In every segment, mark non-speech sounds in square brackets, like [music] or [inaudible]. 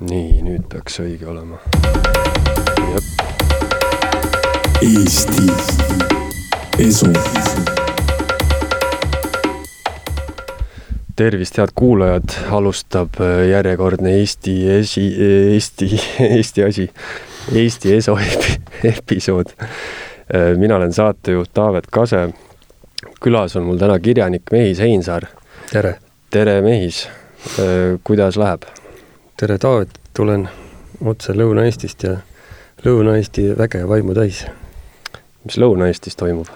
nii, nüüd peaks õige olema. Eesti Esu. tervist, head kuulajad, alustab äh, järjekordne Eesti esi, Eesti, [laughs] Eesti asi, Eesti Esu episood. Äh, mina olen saatejuht Taavet Kase. külas on mul täna kirjanik Mehis Heinsaar. tere! tere, Mehis! Äh, kuidas läheb? Tere, Taavet, tulen otse Lõuna-Eestist ja Lõuna-Eesti väge ja vaimu täis. mis Lõuna-Eestis toimub?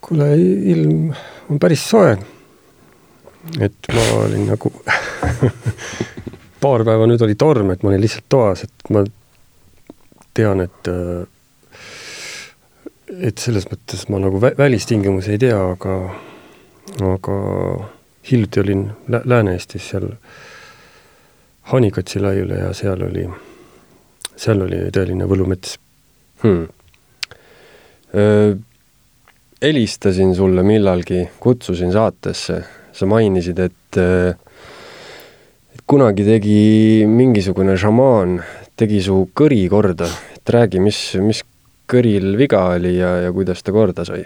kuule, ilm on päris soe. et ma olin nagu [laughs] paar päeva nüüd oli torm, et ma olin lihtsalt toas, et ma tean, et et selles mõttes ma nagu vä välistingimusi ei tea, aga, aga hiljuti olin Lä Lääne-Eestis seal Hanikotsi laiule ja seal oli, seal oli tõeline võlumets. Hmm.. helistasin sulle millalgi, kutsusin saatesse, sa mainisid, et, et kunagi tegi mingisugune šamaan, tegi su kõri korda, et räägi, mis, mis kõril viga oli ja, ja kuidas ta korda sai.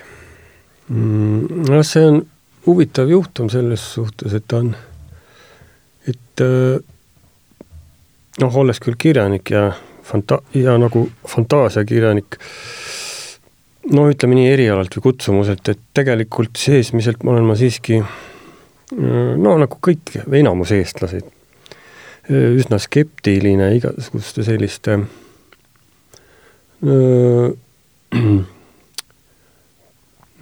Mm,? noh, see on huvitav juhtum selles suhtes, et ta on, et noh, olles küll kirjanik ja fanta-, ja nagu fantaasiakirjanik, no ütleme nii erialalt või kutsumuselt, et tegelikult seesmiselt olen ma siiski no nagu kõik enamus eestlased, üsna skeptiline igasuguste selliste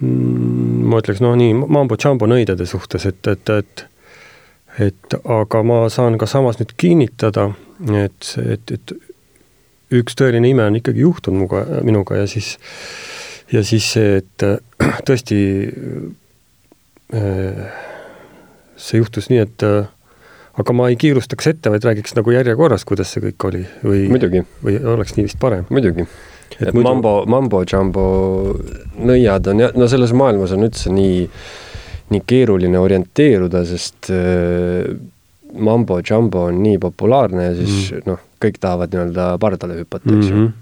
ma ütleks, noh nii, mambo-jambo nõidade suhtes, et, et, et et aga ma saan ka samas nüüd kinnitada, et, et, et üks tõeline ime on ikkagi juhtunud muga, minuga ja siis, ja siis see, et [clears throat] tõesti see juhtus nii, et aga ma ei kiirustaks ette, vaid räägiks nagu järjekorras, kuidas see kõik oli või, või oleks nii vist parem. muidugi. et, et muidu... mambo, mambo-jambo nõiad on jah, no selles maailmas on üldse nii nii keeruline orienteeruda, sest äh, mambo jumbo on nii populaarne ja siis mm. noh, kõik tahavad nii-öelda pardale hüpata, eks ju mm -hmm..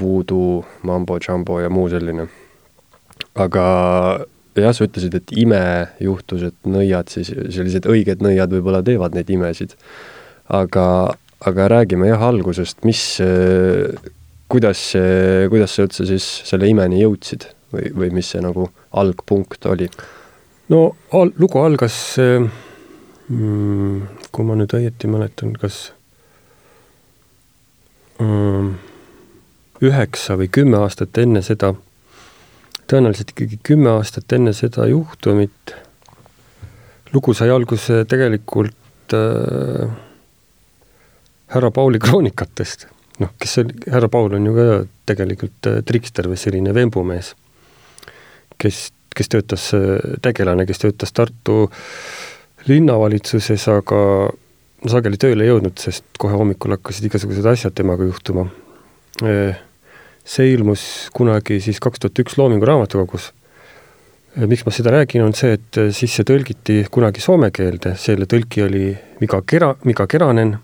Voodoo, mambo jumbo ja muu selline. aga jah, sa ütlesid, et ime juhtus, et nõiad siis, sellised õiged nõiad võib-olla teevad neid imesid. aga, aga räägime jah algusest, mis, äh, kuidas, kuidas sa üldse siis selle imeni jõudsid või, või mis see nagu algpunkt oli? no al-, lugu algas mm,, kui ma nüüd õieti mäletan, kas mm, üheksa või kümme aastat enne seda, tõenäoliselt ikkagi kümme aastat enne seda juhtumit, lugu sai alguse tegelikult äh, härra Pauli kroonikatest. noh, kes oli, härra Paul on ju ka tegelikult äh, trikster või selline vembumees kes, kes töötas, tegelane, kes töötas Tartu linnavalitsuses, aga sageli tööle ei jõudnud, sest kohe hommikul hakkasid igasugused asjad temaga juhtuma. see ilmus kunagi siis kaks tuhat üks Loomingu Raamatukogus. miks ma seda räägin, on see, et siis see tõlgiti kunagi soome keelde, selle tõlki oli Miga Kera, Miga Keranen,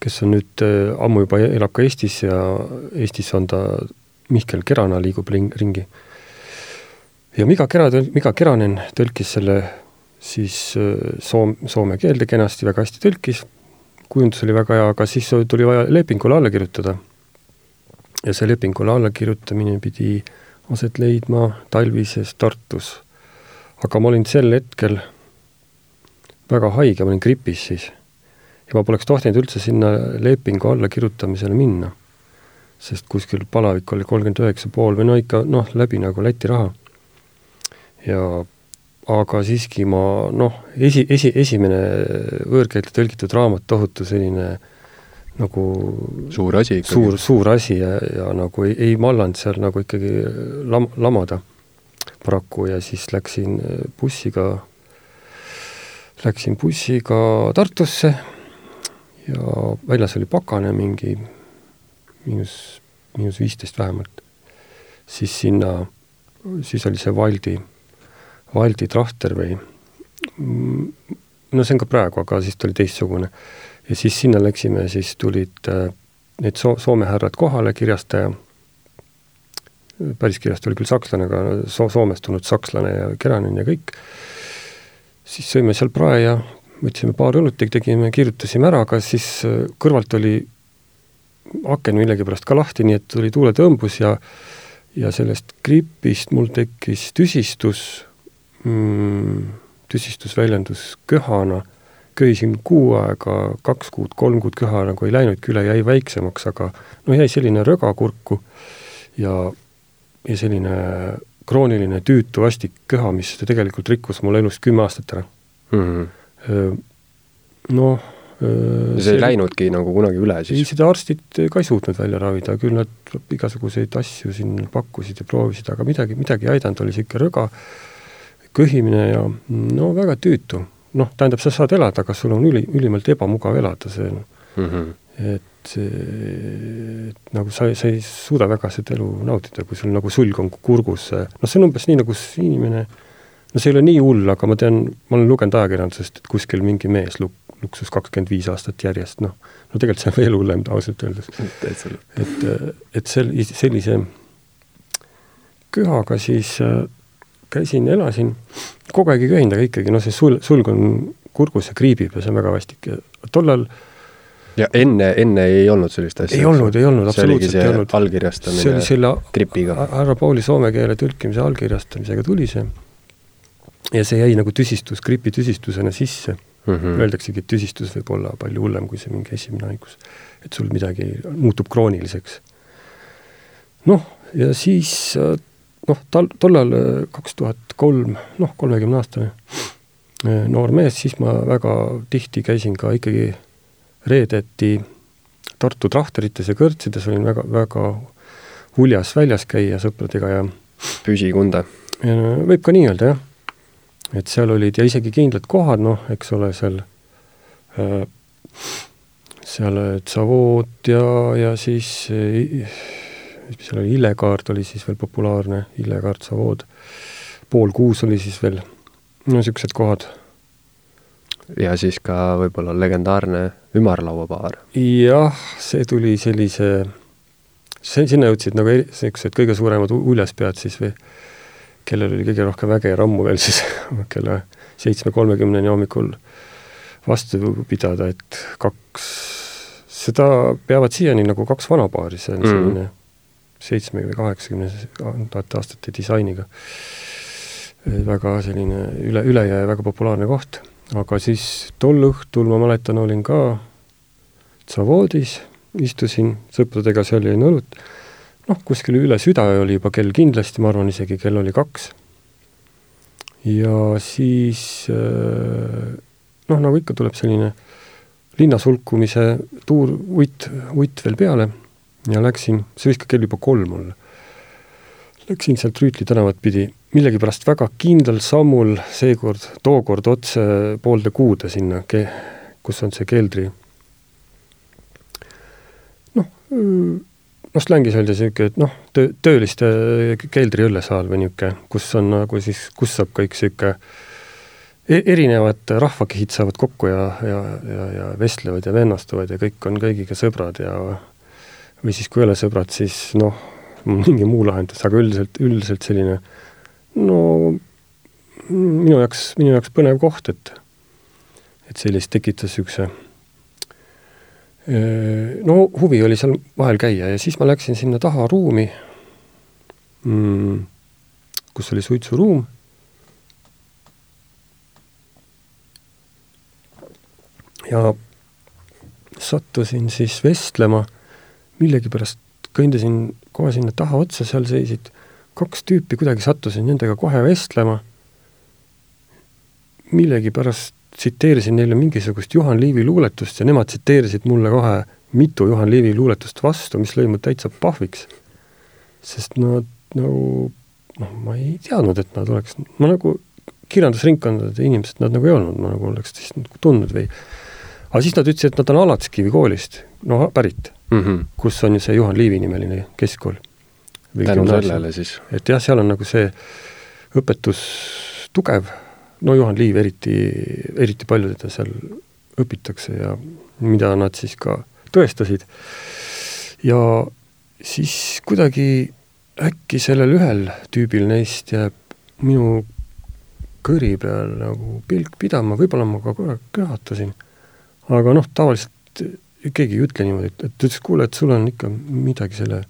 kes on nüüd ammu juba elab ka Eestis ja Eestis on ta, Mihkel Kerana liigub ringi ja Miga Kera, Miga Keranen tõlkis selle siis äh, soom-, soome keelde kenasti, väga hästi tõlkis, kujundus oli väga hea, aga siis tuli vaja lepingule alla kirjutada. ja see lepingule allakirjutamine pidi aset leidma talvises Tartus. aga ma olin sel hetkel väga haige, ma olin gripis siis. ja ma poleks tohtinud üldse sinna lepingu allakirjutamisele minna. sest kuskil palavik oli kolmkümmend üheksa pool või no ikka noh, läbi nagu Läti raha ja aga siiski ma noh, esi, esi, esimene võõrkeelde tõlgitud raamat, tohutu selline nagu suur asi ikkagi. suur, suur asi ja, ja nagu ei, ei mallanud seal nagu ikkagi lam-, lamada paraku ja siis läksin bussiga, läksin bussiga Tartusse ja väljas oli pakane mingi miinus, miinus viisteist vähemalt. siis sinna, siis oli see Valdi Valdi Trahter või no see on ka praegu, aga siis ta oli teistsugune. ja siis sinna läksime, siis tulid äh, need so-, Soome härrad kohale, kirjastaja, päris kirjastaja oli küll sakslane, aga so-, Soomest tulnud sakslane ja Keranen ja kõik, siis sõime seal prae ja võtsime paar õlut tegime, kirjutasime ära, aga siis äh, kõrvalt oli aken millegipärast ka lahti, nii et tuli tuuletõmbus ja ja sellest gripist mul tekkis tüsistus mm,, tüsistus väljendus köhana, köhisin kuu aega, kaks kuud, kolm kuud köha nagu ei läinudki üle, jäi väiksemaks, aga no jäi selline röga kurku ja, ja selline krooniline tüütu vastik köha, mis tegelikult rikkus mul elust kümme aastat ära mm. -hmm. Noh see, see ei läinudki nagu kunagi üle siis? ei, seda arstid ka ei suutnud välja ravida, küll nad igasuguseid asju siin pakkusid ja proovisid, aga midagi, midagi ei aidanud, oli niisugune rõga, köhimine ja no väga tüütu. noh, tähendab, sa saad elada, aga sul on üli, ülimalt ebamugav elada, see mm -hmm. et, et nagu sa, sa ei suuda väga seda elu nautida, kui sul nagu sulg on kurgus, noh, see on umbes nii, nagu inimene no see ei ole nii hull, aga ma tean, ma olen lugenud ajakirjandusest, et kuskil mingi mees luk-, luksus kakskümmend viis aastat järjest, noh, no tegelikult see on [laughs] veel hullem ausalt öeldes. et, et sel-, sellise köhaga siis äh, käisin, elasin, kogu aeg ei köhinud, aga ikkagi noh, see sul-, sulg on kurgus ja kriibib ja see on väga vastik ja tollal ja enne, enne ei olnud sellist asja? ei olnud, ei olnud, absoluutselt ei olnud. allkirjastamine see oli selle tripiga? härra Pauli soome keele tõlkimise allkirjastamisega tuli see ja see jäi nagu tüsistus, gripitüsistusena sisse mm. -hmm. Öeldaksegi, et tüsistus võib olla palju hullem kui see mingi esimene haigus. et sul midagi muutub krooniliseks. noh, ja siis noh, tal, tollal kaks tuhat kolm, noh, kolmekümne aastane noor mees, siis ma väga tihti käisin ka ikkagi reedeti Tartu trahterites ja kõrtsides, olin väga, väga uljas väljas käia sõpradega ja püsikunde? võib ka nii öelda, jah et seal olid ja isegi kindlad kohad, noh, eks ole, seal äh, seal Tsavood ja, ja siis mis seal oli, Illekaart oli siis veel populaarne, Illekaart, Tsavood, pool kuus oli siis veel, no niisugused kohad. ja siis ka võib-olla legendaarne ümarlauabaar. jah, see tuli sellise, see, sinna jõudsid nagu niisugused kõige suuremad uljaspead siis või kellel oli kõige rohkem väge ja rammu veel siis [laughs] kella seitsme kolmekümneni hommikul vastu pidada, et kaks, seda peavad siiani nagu kaks vanapaari, see on mm. selline seitsme või kaheksakümnendate aastate disainiga. väga selline üle, ülejää väga populaarne koht, aga siis tol õhtul ma mäletan, olin ka Savoodis, istusin sõpradega seal, jõin õlut noh, kuskil üle südaöö oli juba kell kindlasti, ma arvan isegi kell oli kaks. ja siis äh, noh, nagu ikka, tuleb selline linna sulkumise tuur, uit, uit veel peale ja läksin, see võis ka kell juba kolm olla. Läksin sealt Rüütli tänavat pidi millegipärast väga kindlal sammul, seekord, tookord otse poolde kuude sinna, kus on see keldri noh, noh, slängis öeldes niisugune, et noh, töö, tööliste keldriõllesaal või niisugune, kus on nagu siis, kus saab kõik niisugune e-, erinevad rahvakihid saavad kokku ja, ja, ja, ja vestlevad ja vennastuvad ja kõik on kõigiga sõbrad ja või siis kui ei ole sõbrad, siis noh, mingi muu lahendus, aga üldiselt, üldiselt selline no minu jaoks, minu jaoks põnev koht, et et sellist tekitas niisuguse no huvi oli seal vahel käia ja siis ma läksin sinna taha ruumi mm,, kus oli suitsuruum. ja sattusin siis vestlema, millegipärast kõndisin kohe sinna taha otsa, seal seisid kaks tüüpi, kuidagi sattusin nendega kohe vestlema. millegipärast tsiteerisin neile mingisugust Juhan Liivi luuletust ja nemad tsiteerisid mulle kohe mitu Juhan Liivi luuletust vastu, mis lõi mu täitsa pahviks. sest nad nagu noh, ma ei teadnud, et nad oleks, ma nagu kirjandusringkondade inimesed nad nagu ei olnud, ma nagu oleks siis nagu tundnud või aga siis nad ütlesid, et nad on Alatskivi koolist, no pärit mm, -hmm. kus on ju see Juhan Liivi nimeline keskkool. tänu sellele siis? et jah, seal on nagu see õpetus tugev no Juhan Liiv eriti, eriti palju teda seal õpitakse ja mida nad siis ka tõestasid. ja siis kuidagi äkki sellel ühel tüübil neist jääb minu kõri peal nagu pilk pidama, võib-olla ma ka korra köhatasin, aga noh, tavaliselt keegi ei ütle niimoodi, et, et ta ütles, kuule, et sul on ikka midagi selle,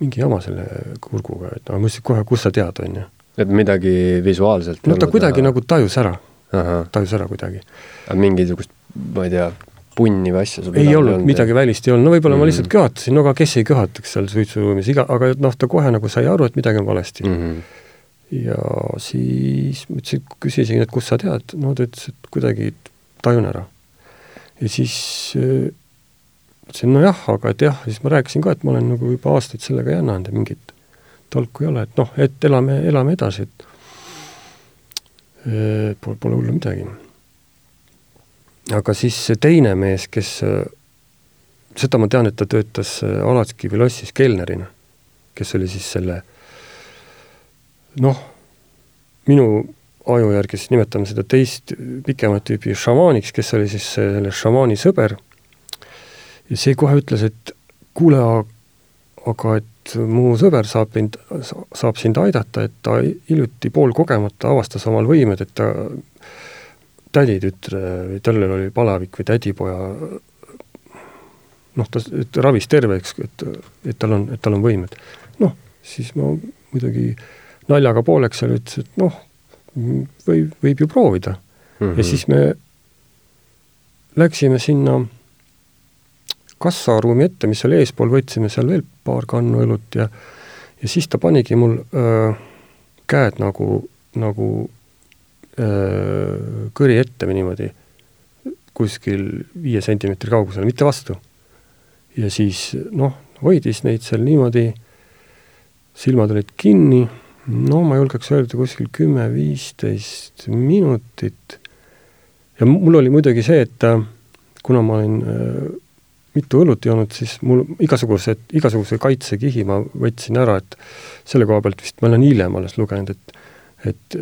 mingi jama selle kurguga, et no ma ütlesin kohe, kust sa tead, on ju. et midagi visuaalselt no ta kuidagi ja... nagu tajus ära, tajus ära kuidagi. mingisugust, ma ei tea, punni või asja sul ei olnud, olnud, midagi välist ei olnud, no võib-olla mm -hmm. ma lihtsalt mhm. köhatasin, no aga kes ei köhataks seal suitsuruumis, iga, aga noh, ta kohe nagu sai aru, et midagi on valesti mm. -hmm ja siis ma ütlesin, küsisin, et kust sa tead, no ta ütles, et kuidagi tajun ära. Ja siis äh, ütlesin, nojah, aga et jah, siis ma rääkisin ka, et ma olen nagu juba aastaid sellega jännanud ja mingit tolku ei ole, et noh, et elame, elame edasi, et äh, pole, pole hullu midagi. aga siis see teine mees, kes, äh, seda ma tean, et ta töötas Alatskivi lossis kelnerina, kes oli siis selle noh, minu aju järgi siis nimetame seda teist pikemat tüüpi šamaaniks, kes oli siis selle šamaani sõber, ja see kohe ütles, et kuule, aga et mu sõber saab mind, saab sind aidata, et ta hiljuti poolkogemata avastas omal võimed, et ta täditütre või tal oli palavik või tädipoja noh, ta ravis terveks, et, et tal on, et tal on võimed. noh, siis ma muidugi naljaga pooleks seal ütles, et noh, võib, võib ju proovida mm. -hmm. ja siis me läksime sinna kassaruumi ette, mis seal eespool, võtsime seal veel paar kannu õlut ja ja siis ta panigi mul öö, käed nagu, nagu öö, kõri ette või niimoodi, kuskil viie sentimeetri kaugusele, mitte vastu. ja siis noh, hoidis neid seal niimoodi, silmad olid kinni no ma julgeks öelda kuskil kümme-viisteist minutit. ja mul oli muidugi see, et äh, kuna ma olin äh, mitu õlut joonud, siis mul igasugused, igasuguse kaitsekihi ma võtsin ära, et selle koha pealt vist ma olen hiljem alles lugenud, et et,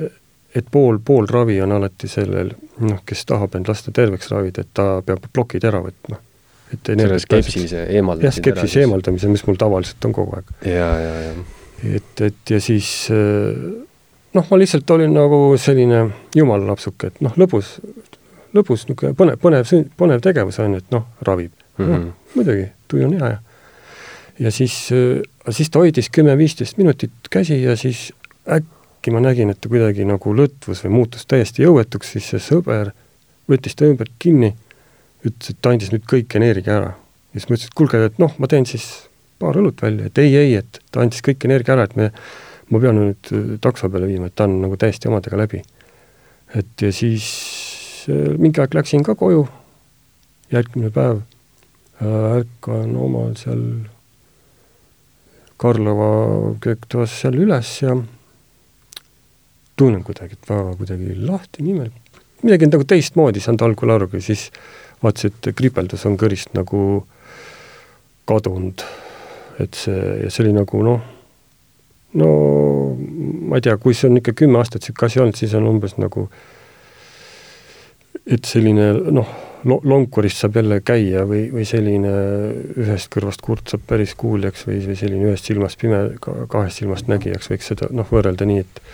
et pool, pool ravi on alati sellel, noh, kes tahab end lasta terveks ravida, et ta peab plokid ära võtma. et selle skepsise eemaldamise jah, skepsise eemaldamise, mis mul tavaliselt on kogu aeg. ja, ja, ja et, et ja siis noh, ma lihtsalt olin nagu selline jumala lapsuke, et noh, lõbus, lõbus niisugune põnev, põnev, põnev tegevus on ju, et noh, ravib mm. -hmm. No, muidugi, tuju on hea ja ja siis, siis ta hoidis kümme-viisteist minutit käsi ja siis äkki ma nägin, et ta kuidagi nagu lõtvus või muutus täiesti jõuetuks, siis see sõber võttis ta ümber kinni, ütles, et ta andis nüüd kõik energia ära. ja siis ma ütlesin, et kuulge, et noh, ma teen siis paar õlut välja, et ei, ei, et ta andis kõik energia ära, et me, ma pean nüüd äh, takso peale viima, et ta on nagu täiesti omadega läbi. et ja siis äh, mingi aeg läksin ka koju, järgmine päev äh, ärkan omal seal Karlova kööktoas seal üles ja tunnen kuidagi, et väga kuidagi lahti nimel, midagi on nagu teistmoodi saanud algul aru, kui siis vaatasin, et kripeldus on kõrist nagu kadunud et see, see oli nagu noh, no ma ei tea, kui see on ikka kümme aastat niisugune asi olnud, siis on umbes nagu et selline noh, lo-, lonkurist saab jälle käia või, või selline ühest kõrvast kurt saab päris kuuljaks või, või selline ühest silmast pime, kahest silmast nägijaks, võiks seda noh, võrrelda nii, et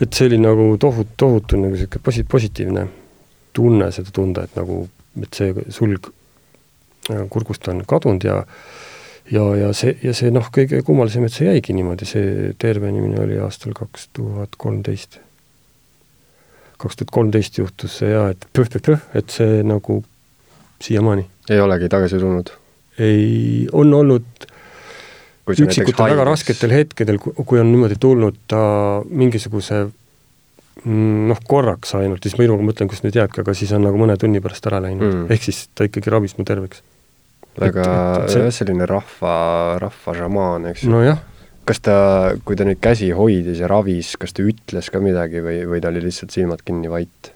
et see oli nagu tohutu, tohutu nagu niisugune posi-, positiivne tunne seda tunda, et nagu, et see sulg äh, kurgust on kadunud ja ja, ja see, ja see noh, kõige kummalisem, et see jäigi niimoodi, see tervenemine oli aastal kaks tuhat kolmteist. kaks tuhat kolmteist juhtus see jaa, et püh-püh-püh, et see nagu siiamaani. ei olegi tagasi tulnud? ei, on olnud üksikutel väga rasketel hetkedel, kui on niimoodi tulnud ta mingisuguse mm, noh, korraks ainult, siis ma iluga mõtlen, kus nüüd jääbki, aga siis on nagu mõne tunni pärast ära läinud mm., ehk siis ta ikkagi ravis mu terveks väga see... selline rahva, rahva šamaan, eks ju. nojah. kas ta, kui ta neid käsi hoidis ja ravis, kas ta ütles ka midagi või, või ta oli lihtsalt silmad kinni vait?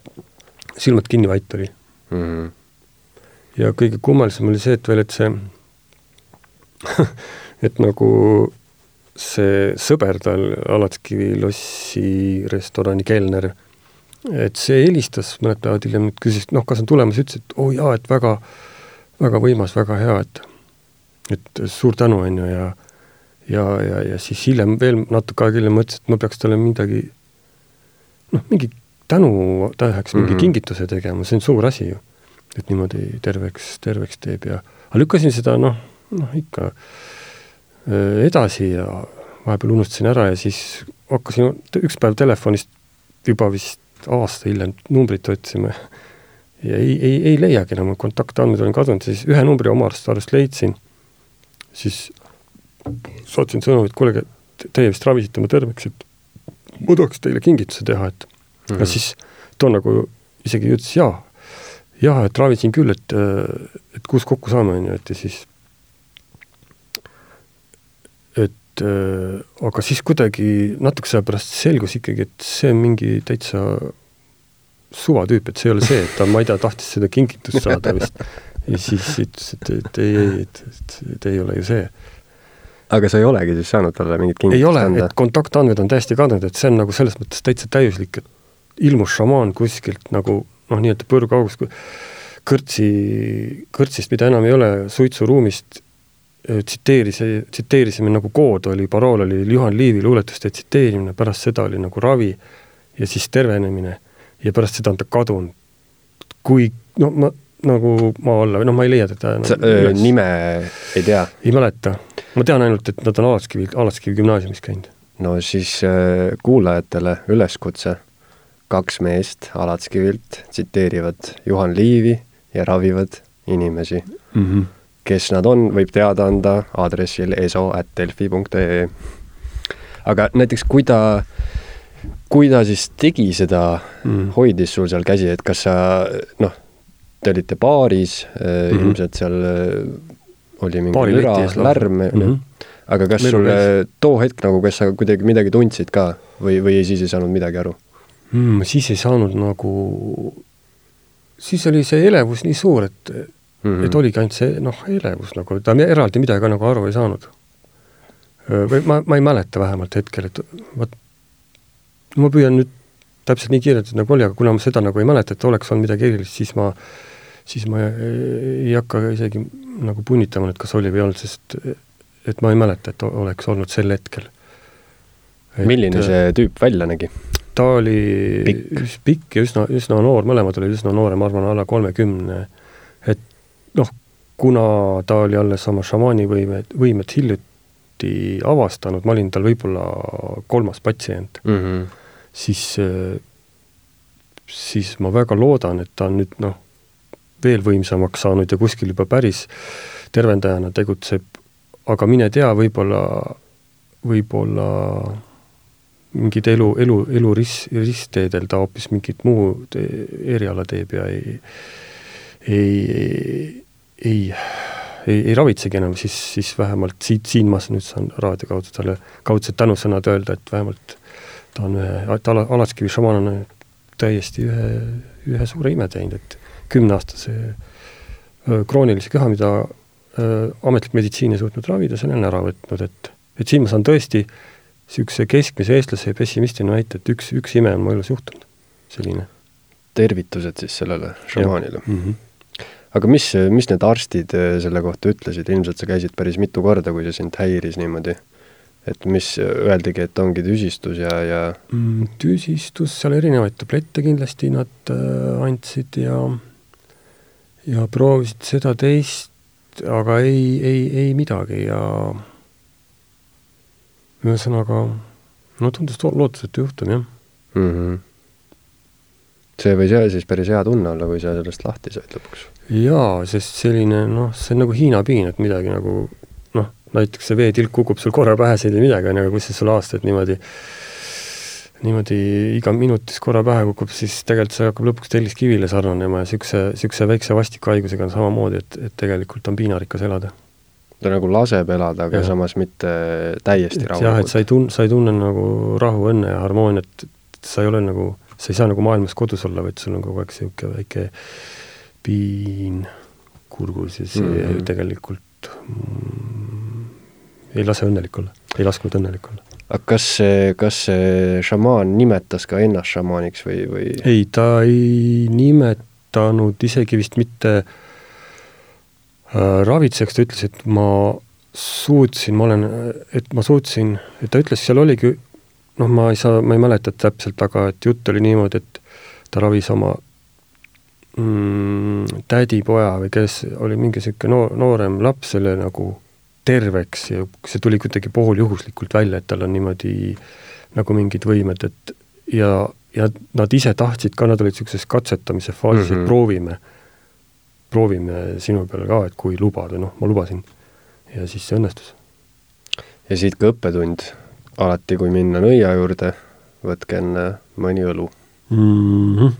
silmad kinni vait oli mm. -hmm. ja kõige kummalisem oli see, et veel, et see [laughs] et nagu see sõber tal, Alatskivi lossi restorani kelner, et see helistas mõned päevad hiljem, küsis, noh, kas on tulemas, ütles, et oo oh, jaa, et väga, väga võimas, väga hea, et et suur tänu, on ju, ja ja, ja, ja siis hiljem veel natuke aega hiljem mõtlesin, et ma peaks talle midagi noh, mingi tänutäheks mingi mm -hmm. kingituse tegema, see on suur asi ju. et niimoodi terveks, terveks teeb ja aga lükkasin seda noh, noh ikka edasi ja vahepeal unustasin ära ja siis hakkasin üks päev telefonist juba vist aasta hiljem numbrit otsima ja ei, ei, ei leiagi enam, kontaktandmed olin kadunud, siis ühe numbri oma arust arust leidsin, siis saatsin sõnumi, et kuulge, teie vist ravisite mu terveks, et ma tahaks teile kingituse teha, et mm -hmm. ja siis too nagu isegi ütles jaa, jah, et ravisin küll, et, et kus kokku saame, on ju, et ja siis et aga siis kuidagi natukese aja pärast selgus ikkagi, et see on mingi täitsa suvatüüp, et see ei ole see, et ta, ma ei tea, tahtis seda kingitust saada vist. ja siis ütles, et, et ei, ei, et, et, et ei ole ju see. Aga sa ei olegi siis saanud talle mingit kingitust ei ole, et kontaktandmed on täiesti kadunud, et see on nagu selles mõttes täitsa täiuslik, et ilmus šamaan kuskilt nagu noh, nii-öelda põrguaugust, kõrtsi, kõrtsist, mida enam ei ole, suitsuruumist äh, tsiteeris, tsiteerisime nagu kood oli, parool oli Juhan Liivi luuletuste tsiteerimine, pärast seda oli nagu ravi ja siis tervenemine ja pärast seda on ta kadunud. kui, no ma nagu maa alla või noh, ma ei leia teda no,. sa öö, nime ei tea? ei mäleta. ma tean ainult, et nad on Alatskivi, Alatskivi gümnaasiumis käinud. no siis äh, kuulajatele üleskutse. kaks meest Alatskivilt tsiteerivad Juhan Liivi ja ravivad inimesi mm. -hmm. kes nad on, võib teada anda aadressil eso.delfi.ee. aga näiteks, kui ta kui ta siis tegi seda mm., hoidis sul seal käsi, et kas sa noh, te olite baaris mm, -hmm. ilmselt seal äh, oli mingi Baari müra, lärm mm, -hmm. aga kas sul too hetk nagu, kas sa kuidagi midagi tundsid ka või, või siis ei saanud midagi aru mm,? siis ei saanud nagu, siis oli see elevus nii suur, et mm, -hmm. et oligi ainult see noh, elevus nagu, ta eraldi midagi nagu aru ei saanud. või ma, ma ei mäleta vähemalt hetkel, et vot ma püüan nüüd täpselt nii kirjeldada, nagu oli, aga kuna ma seda nagu ei mäleta, et oleks olnud midagi erilist, siis ma siis ma ei hakka isegi nagu punnitama, et kas oli või ei olnud, sest et ma ei mäleta, et oleks olnud sel hetkel. milline see tüüp välja nägi? ta oli pikk, pikk ja üsna, üsna noor, mõlemad olid üsna noore, ma arvan, alla kolmekümne. et noh, kuna ta oli alles oma šamaani võimet, võimet hiljuti avastanud, ma olin tal võib-olla kolmas patsient mm, -hmm. Siis, siis ma väga loodan, et ta on nüüd noh, veel võimsamaks saanud ja kuskil juba päris tervendajana tegutseb, aga mine tea, võib-olla, võib-olla mingid elu, elu, elu ris-, ristteedel ta hoopis mingit muud eriala teeb ja ei, ei, ei, ei, ei ravitsegi enam, siis, siis vähemalt siit, siin ma nüüd saan raadio kaudu talle kaudsed tänusõnad öelda, et vähemalt ta on ühe, et Ala, Alatskivi šamaan on täiesti ühe, ühe suure ime teinud, et kümneaastase kroonilise köha, mida ametlik meditsiin ei suutnud ravida, selle on ära võtnud, et, et siin ma saan tõesti niisuguse keskmise eestlase pessimistina väita, et üks, üks ime on mu elus juhtunud, selline. tervitused siis sellele šamaanile. Mm -hmm. aga mis, mis need arstid selle kohta ütlesid, ilmselt sa käisid päris mitu korda, kui see sind häiris niimoodi? Et mis, öeldigi, et ongi tüsistus ja, ja mm, tüsistus, seal erinevaid tablette kindlasti nad äh, andsid ja ja proovisid seda teist, aga ei, ei, ei midagi ja ühesõnaga, no tundus lootusetu juhtum, jah mm. -hmm. see võis jah siis päris hea tunne olla, kui sa sellest lahti said lõpuks. jaa, sest selline noh, see on nagu Hiina piin, et midagi nagu noh, näiteks see veetilk kukub sul korra pähe, see ei tee midagi, on ju, aga kui see sul aastaid niimoodi niimoodi iga minutis korra pähe kukub, siis tegelikult see hakkab lõpuks telliskivile sarnanema ja niisuguse, niisuguse väikse vastiku haigusega on samamoodi, et, et tegelikult on piinarikas elada. ta nagu laseb elada, aga ja. samas mitte täiesti rahulikult. jah, et sa ei tun-, sa ei tunne nagu rahu, õnne ja harmooniat, et sa ei ole nagu, sa ei saa nagu maailmas kodus olla, vaid sul on kogu aeg niisugune väike piin kurgus ja see mm -hmm. tegelikult mm, ei lase õnnelik olla, ei lasknud õnnelik olla. Aga kas see, kas see šamaan nimetas ka ennast šamaaniks või, või? ei, ta ei nimetanud isegi vist mitte äh, ravitsejaks, ta ütles, et ma suutsin, ma olen, et ma suutsin, et ta ütles, seal oligi, noh, ma ei saa, ma ei mäleta täpselt, aga et jutt oli niimoodi, et ta ravis oma mm, tädipoja või kes oli mingi niisugune noor, noorem laps, selle nagu terveks ja see tuli kuidagi pooljuhuslikult välja, et tal on niimoodi nagu mingid võimed, et ja, ja nad ise tahtsid ka, nad olid niisuguses katsetamise faasis mm, -hmm. et mhm. proovime, proovime sinu peale ka, et kui lubad ja noh, ma lubasin. ja siis see õnnestus. ja siit ka õppetund, alati kui minna nõia juurde, võtke enne mõni õlu mm. -hmm.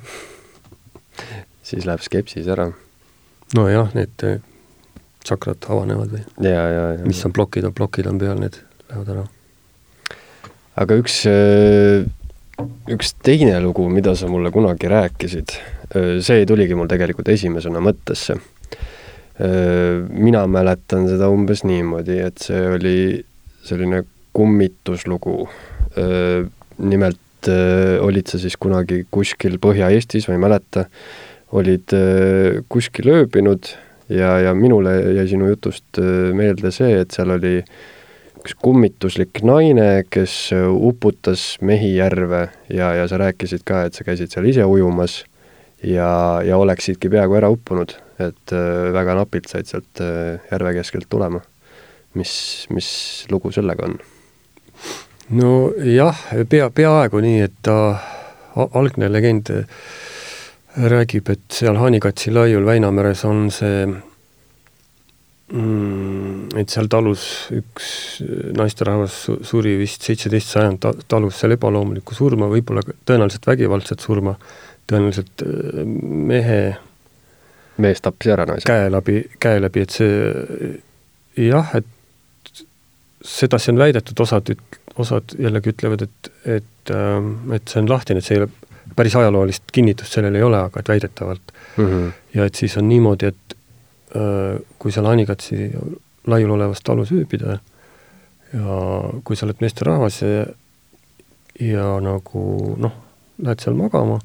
siis läheb skepsis ära. nojah, need tsakrad avanevad või? mis on plokid, plokid on peal, need lähevad ära. aga üks, äh, üks teine lugu, mida sa mulle kunagi rääkisid, äh, see tuligi mul tegelikult esimesena mõttesse. Äh, mina mäletan seda umbes niimoodi, et see oli selline kummituslugu. nimelt olid sa siis kunagi kuskil Põhja-Eestis, ma ei mäleta, olid kuskil ööbinud ja, ja minule jäi sinu jutust äh, meelde see, et seal oli üks kummituslik naine, kes äh, uputas mehi järve ja, ja sa rääkisid ka, et sa käisid seal ise ujumas ja, ja oleksidki peaaegu ära uppunud, et äh, väga napilt said sealt järve keskelt tulema. mis, mis lugu sellega on? nojah, pea, peaaegu nii, et ta algne legend räägib, et seal Haanikatsi laiul Väinameres on see mm, et seal talus üks naisterahvas suri vist seitseteist sajand ta-, talus seal ebaloomulikku surma, võib-olla tõenäoliselt vägivaldset surma, tõenäoliselt äh, mehe mees tappis ära naise? käe läbi, käe läbi, et see jah, et sedasi on väidetud, osad üt-, osad jällegi ütlevad, et, et, et see on lahtine, et see ei ole päris ajaloolist kinnitust sellel ei ole, aga et väidetavalt mm. -hmm. ja et siis on niimoodi, et äh, kui seal Anikatsi laiul olevas talus ööbida ja kui sa oled meesterahvas ja, ja nagu noh, lähed seal magama,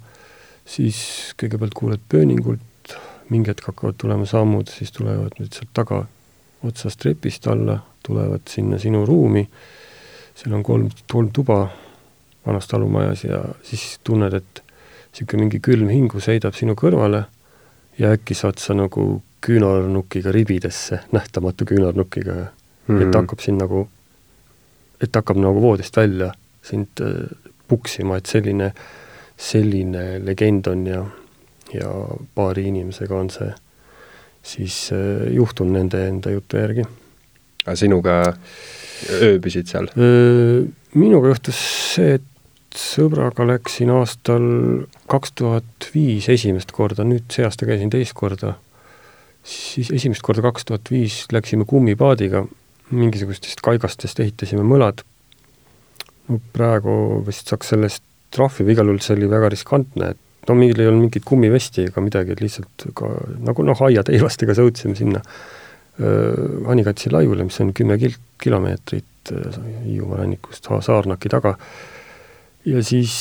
siis kõigepealt kuuled pööningult, mingi hetk hakkavad tulema sammud, siis tulevad nüüd sealt taga otsast trepist alla, tulevad sinna sinu ruumi, seal on kolm, kolm tuba vanas talumajas ja siis tunned, et niisugune mingi külm hingus heidab sinu kõrvale ja äkki saad sa nagu küünarnukiga ribidesse, nähtamatu küünarnukiga mm, -hmm. et mhm. hakkab sind nagu, et hakkab nagu voodist välja sind äh, puksima, et selline, selline legend on ja, ja paari inimesega on see siis äh, juhtunud nende enda jutu järgi. aga sinuga ööbisid seal? Minuga juhtus see, et sõbraga läksin aastal kaks tuhat viis esimest korda, nüüd see aasta käisin teist korda, siis esimest korda kaks tuhat viis läksime kummipaadiga, mingisugustest kaigastest ehitasime mõlad, no praegu vist saaks sellest trahvi või igal juhul see oli väga riskantne, et no meil ei olnud mingit kummivesti ega midagi, et lihtsalt ka nagu noh, aiateivastega sõudsime sinna Hanikatsi laiule, mis on kümme kil-, kilomeetrit Hiiumaa rannikust Saarnaki taga ja siis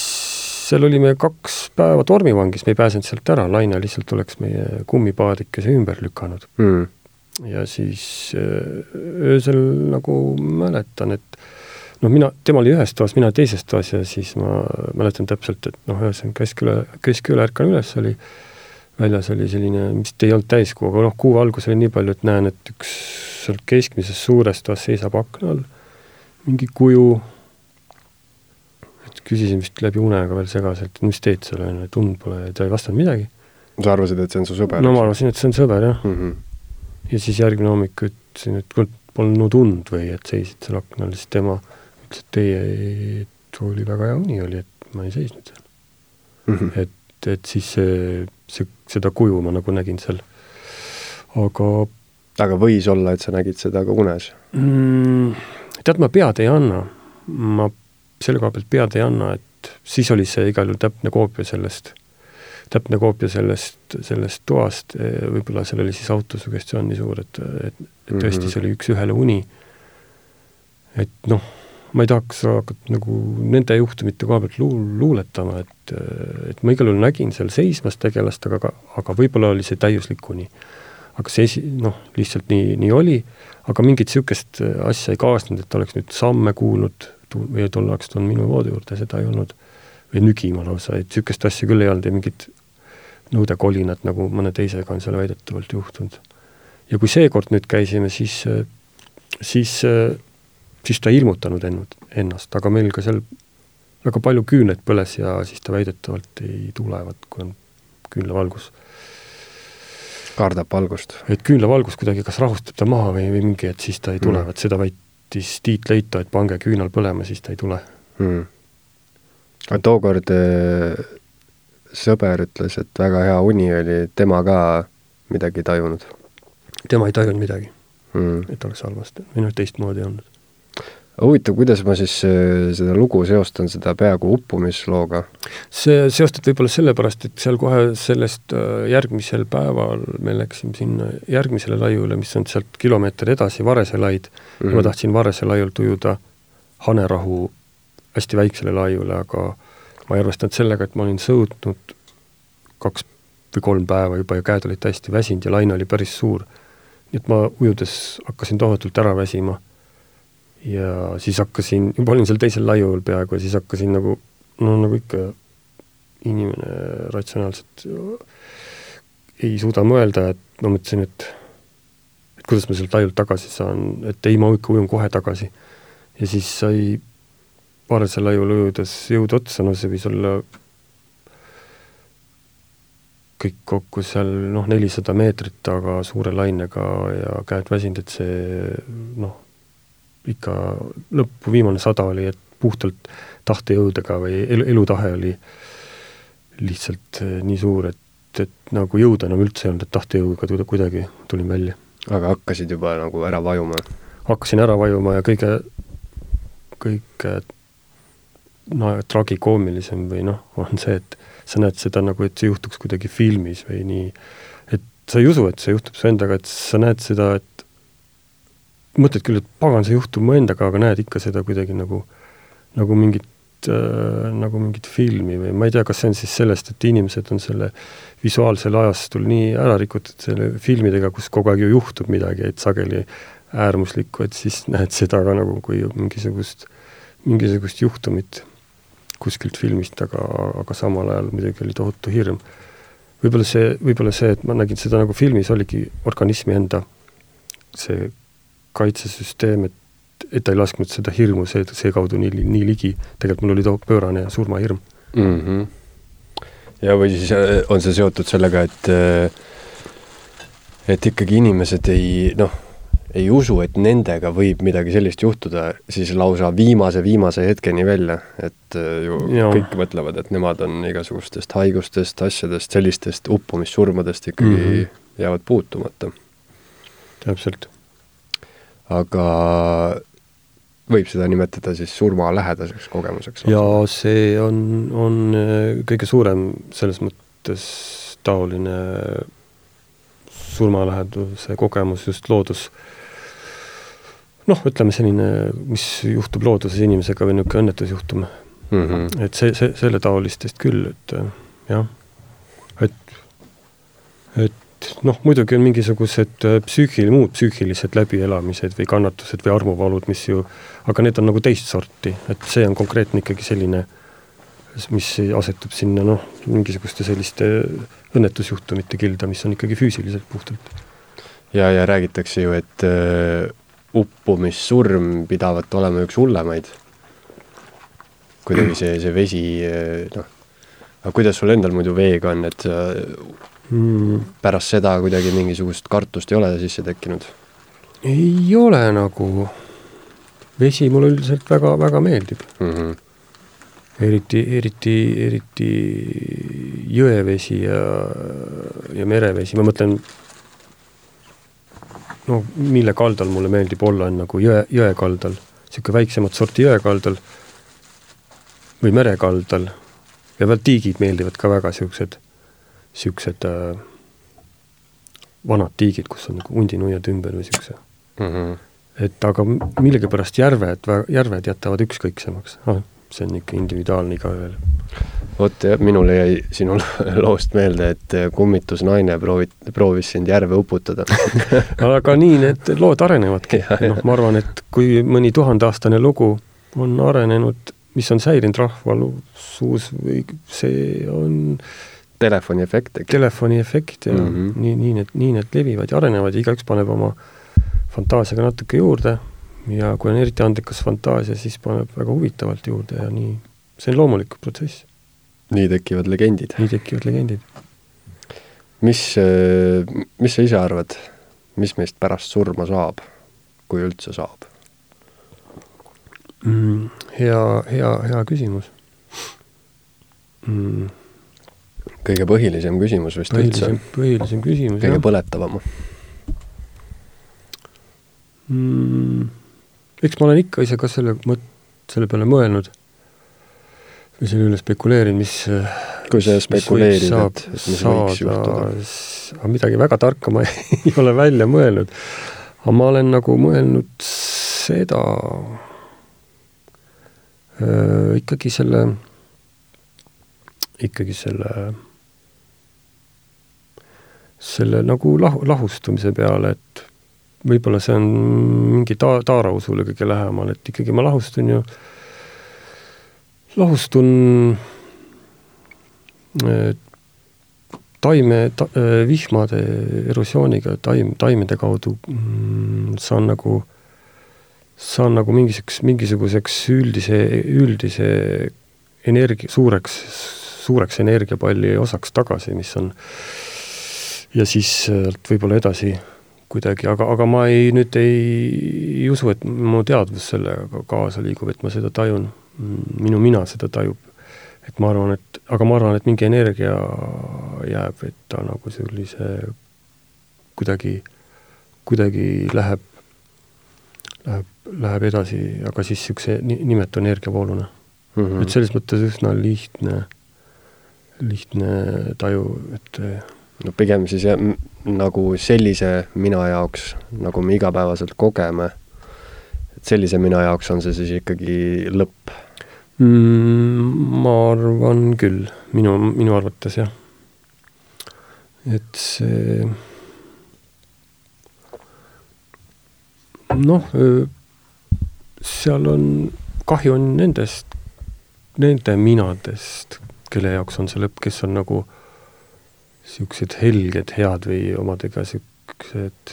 seal olime kaks päeva tormivangis, me ei pääsenud sealt ära, laine lihtsalt oleks meie kummipaadikese ümber lükanud. Mm.. ja siis äh, öösel nagu mäletan, et noh, mina, tema oli ühes toas, mina teises toas ja siis ma mäletan täpselt, et noh, ühesõnaga keskööle, keskööle ärkan üles, oli väljas oli selline, vist ei olnud täiskuu, aga noh, kuu valgus oli nii palju, et näen, et üks sealt keskmises suures toas seisab akna all. Mingi kuju küsisin vist läbi unega veel segaselt, mis teed seal on, et und pole, ta ei vastanud midagi. sa arvasid, et see on su sõber? no ma arvasin, et see on sõber, jah mm. -hmm. ja siis järgmine hommik ütlesin, et kuule, polnud und või et seisid seal aknal, siis tema ütles, et ei, et oli väga hea uni oli, et ma ei seisnud seal mm. -hmm. et, et siis see, see, seda kuju ma nagu nägin seal, aga aga võis olla, et sa nägid seda ka unes mm,? tead, ma pead ei anna, ma selle koha pealt pead ei anna, et siis oli see igal juhul täpne koopia sellest, täpne koopia sellest, sellest toast, võib-olla seal oli siis autosugestioon nii suur, et, et, et tõesti, see oli üks-ühele uni. et noh, ma ei tahaks hakata nagu nende juhtumite koha pealt luul-, luuletama, et, et ma igal juhul nägin seal seismas tegelast, aga, aga võib-olla oli see täiuslik uni. aga see esi-, noh, lihtsalt nii, nii oli, aga mingit niisugust asja ei kaasnenud, et oleks nüüd samme kuulnud või et ollakse tulnud minu voodi juurde, seda ei olnud. või nügima lausa, et niisugust asja küll ei olnud ja mingit nõudekolinat, nagu mõne teisega on seal väidetavalt juhtunud. ja kui seekord nüüd käisime, siis, siis siis ta ei ilmutanud ennut-, ennast, aga meil ka seal väga palju küünlaid põles ja siis ta väidetavalt ei tulevat, kui on küünlavalgus. kardab valgust? et küünlavalgus kuidagi kas rahustab ta maha või, või mingi, et siis ta ei tule mm., vot seda väitis Tiit Leito, et pange küünal põlema, siis ta ei tule mm.. aga tookord äh, sõber ütles, et väga hea uni oli, tema ka midagi ei tajunud? tema ei tajunud midagi mm., et oleks halvasti, või noh, teistmoodi olnud huvitav, kuidas ma siis äh, seda lugu seostan seda peaaegu uppumislooga? see seostad võib-olla sellepärast, et seal kohe sellest äh, järgmisel päeval me läksime sinna järgmisele laiule, mis on sealt kilomeeter edasi, Varese laid mm, -hmm. ma tahtsin Varese laiult ujuda Hanerahu hästi väiksele laiule, aga ma ei arvestanud sellega, et ma olin sõudnud kaks või kolm päeva juba ja käed olid täiesti väsinud ja laine oli päris suur. nii et ma ujudes hakkasin tohutult ära väsima ja siis hakkasin, juba olin seal teisel laiul peaaegu ja siis hakkasin nagu, no nagu ikka inimene ratsionaalselt ei suuda mõelda, et ma mõtlesin, et et kuidas ma sealt laiult tagasi saan, et ei, ma ikka ujun kohe tagasi. ja siis sai paarsel laiul ujudes jõud otsa, no see võis olla kõik kokku seal noh, nelisada meetrit, aga suure lainega ja käed väsinud, et see noh, ikka lõppu viimane sada oli, et puhtalt tahtejõudega või elu, elutahe oli lihtsalt eh, nii suur, et, et nagu jõuda enam üldse ei olnud, et tahtejõuga kuidagi tulin välja. aga hakkasid juba nagu ära vajuma? hakkasin ära vajuma ja kõige, kõige no tragikoomilisem või noh, on see, et sa näed seda nagu, et see juhtuks kuidagi filmis või nii, et sa ei usu, et see juhtub su endaga, et sa näed seda, et mõtled küll, et pagan, see juhtub mu endaga, aga näed ikka seda kuidagi nagu, nagu mingit äh,, nagu mingit filmi või ma ei tea, kas see on siis sellest, et inimesed on selle visuaalsel ajastul nii ära rikutud selle filmidega, kus kogu aeg ju juhtub midagi, et sageli äärmuslikku, et siis näed seda ka nagu kui mingisugust, mingisugust juhtumit kuskilt filmist, aga, aga samal ajal muidugi oli tohutu hirm. võib-olla see, võib-olla see, et ma nägin seda nagu filmis, oligi organismi enda see kaitsesüsteem, et, et ta ei lasknud seda hirmu see, seekaudu nii, nii ligi, tegelikult mul oli too pöörane surmahirm mm. -hmm. ja või siis äh, on see seotud sellega, et äh, et ikkagi inimesed ei noh, ei usu, et nendega võib midagi sellist juhtuda, siis lausa viimase, viimase hetkeni välja, et äh, ju ja. kõik mõtlevad, et nemad on igasugustest haigustest, asjadest, sellistest uppumissurmadest ikkagi mm -hmm. jäävad puutumata. täpselt aga võib seda nimetada siis surmalähedaseks kogemuseks? jaa, see on, on äh, kõige suurem selles mõttes taoline surmaläheduse kogemus just loodus, noh, ütleme selline, mis juhtub looduses inimesega või niisugune õnnetusjuhtum mm. -hmm. et see, see, selle taolistest küll, et äh, jah, et, et noh, muidugi on mingisugused äh, psüühil-, muud psüühilised läbielamised või kannatused või armuvalud, mis ju, aga need on nagu teist sorti, et see on konkreetne ikkagi selline, mis asetub sinna noh, mingisuguste selliste õnnetusjuhtumite kilda, mis on ikkagi füüsiliselt puhtalt. ja, ja räägitakse ju, et uh, uppumissurm pidavat olema üks hullemaid. kuidagi see, see vesi, äh, noh, aga kuidas sul endal muidu veega on, et sa mm. pärast seda kuidagi mingisugust kartust ei ole sisse tekkinud? ei ole nagu, vesi mulle üldiselt väga-väga meeldib mm. -hmm. eriti, eriti, eriti jõevesi ja, ja merevesi, ma mõtlen, no mille kaldal mulle meeldib olla, on nagu jõe, jõe kaldal, niisugune väiksemat sorti jõe kaldal või mere kaldal ja veel tiigid meeldivad ka väga, niisugused niisugused äh, vanad tiigid, kus on nagu hundinuiad ümber või niisuguse mm. -hmm. et aga millegipärast järved, järved jätavad ükskõiksemaks ah,, see on ikka individuaalne igaühel. vot jah, minule jäi sinu [laughs] loost meelde, et kummitusnaine proovid, proovis sind järve uputada [laughs] aga nii need lood arenevadki, [laughs] noh, ma arvan, et kui mõni tuhandeaastane lugu on arenenud, mis on säilinud rahva suus või see on telefoni efekt, eks? telefoni efekt ja mm -hmm. nii, nii need, nii need levivad ja arenevad ja igaüks paneb oma fantaasiaga natuke juurde ja kui on eriti andekas fantaasia, siis paneb väga huvitavalt juurde ja nii, see on loomulik protsess. nii tekivad legendid. nii tekivad legendid. mis, mis sa ise arvad, mis meist pärast surma saab, kui üldse saab mm,? hea, hea, hea küsimus mm kõige põhilisem küsimus vist põhilisem, üldse. põhilisem küsimus, kõige jah. põletavam mm,. eks ma olen ikka ise ka selle mõt-, selle peale mõelnud või selle üle spekuleerinud, mis kui sa spekuleerid, et, et mis saada, võiks juhtuda? midagi väga tarka ma [laughs] ei ole välja mõelnud. aga ma olen nagu mõelnud seda äh, ikkagi selle, ikkagi selle selle nagu lahu, lahustumise peale, et võib-olla see on mingi ta-, taarausule kõige lähemal, et ikkagi ma lahustun ju, lahustun taime ta,, vihmade erosiooniga, taim, taimede kaudu mm, saan nagu, saan nagu mingisuguseks, mingisuguseks üldise, üldise energia, suureks, suureks energiapalli osaks tagasi, mis on äh, ja siis sealt võib-olla edasi kuidagi, aga, aga ma ei, nüüd ei, ei usu, et mu teadvus sellega kaasa liigub, et ma seda tajun. minu mina seda tajub. et ma arvan, et, aga ma arvan, et mingi energia jääb, et ta nagu sellise kuidagi, kuidagi läheb, läheb, läheb edasi, aga siis niisuguse nimetu energiavooluna mm. -hmm. et selles mõttes üsna lihtne, lihtne taju, et no pigem siis jah, nagu sellise mina jaoks, nagu me igapäevaselt kogeme, et sellise mina jaoks on see siis ikkagi lõpp mm,? Ma arvan küll, minu, minu arvates jah. et see noh, seal on, kahju on nendest, nende minadest, kelle jaoks on see lõpp, kes on nagu äh, niisugused helged, head või omadega niisugused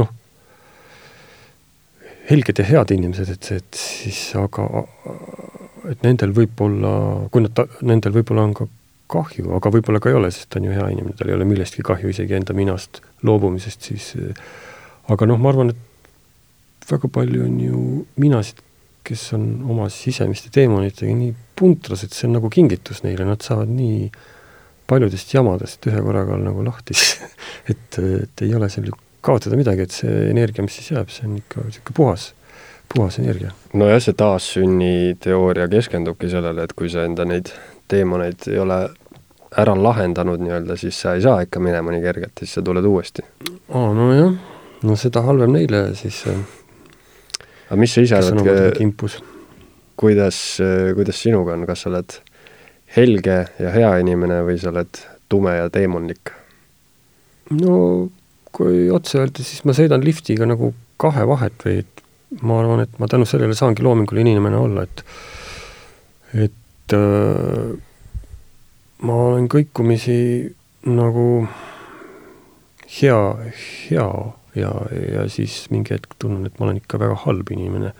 noh, helged ja head inimesed, et, et siis aga, et nendel võib-olla, kui nad, nendel võib-olla on ka kahju, aga võib-olla ka ei ole, sest ta on ju hea inimene, tal ei ole millestki kahju, isegi enda minast loobumisest, siis aga noh, ma arvan, et väga palju on ju minasid, kes on oma sisemiste teemonitega nii puntras, et see on nagu kingitus neile, nad saavad nii äh, paljudest jamadest ühe korraga nagu lahti [laughs] et, et ei ole seal kaotada midagi, et see energia, mis siis jääb, see on ikka niisugune puhas, puhas energia. nojah, see taassünni teooria keskendubki sellele, et kui sa enda neid teemaneid ei ole ära lahendanud nii-öelda, siis sa ei saa ikka minema nii kergelt, siis sa tuled uuesti. aa, nojah, no seda halvem neile siis. Äh, aga mis sa ise arvad, kuidas, kuidas sinuga on, kas sa oled helge ja hea inimene või sa oled tume ja teemonlik? no kui otse öelda, siis ma sõidan liftiga nagu kahe vahet või et ma arvan, et ma tänu sellele saangi loominguline inimene olla, et et äh, ma olen kõikumisi nagu hea, hea ja, ja siis mingi hetk tunnen, et ma olen ikka väga halb inimene.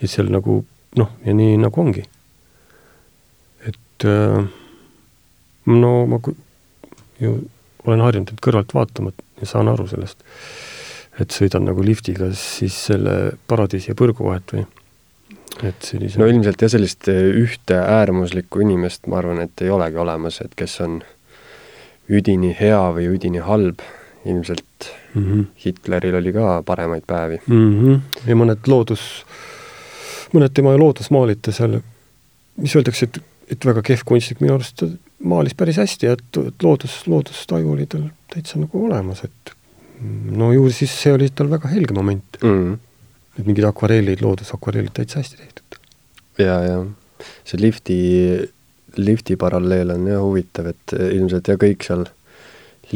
ja seal nagu noh, ja nii nagu ongi et äh, no ma ju olen harjunud nüüd kõrvalt vaatama ja saan aru sellest, et sõidan nagu liftiga siis selle paradiisi ja põrgu vahet või et sellise no ilmselt jah, sellist äh, ühte äärmuslikku inimest ma arvan, et ei olegi olemas, et kes on üdini hea või üdini halb, ilmselt mm -hmm. Hitleril oli ka paremaid päevi mm. -hmm. ja mõned loodus, mõned tema loodusmaalid seal, mis öeldakse, et et väga kehv kunstnik, minu arust ta maalis päris hästi ja et, et loodus, loodustaju oli tal täitsa nagu olemas, et no ju siis see oli tal väga helge moment. Mm.. et mingid akvarellid, loodusakvarellid täitsa hästi tehtud. ja, ja. See lifti, lifti paralleel on jah huvitav, et ilmselt jah, kõik seal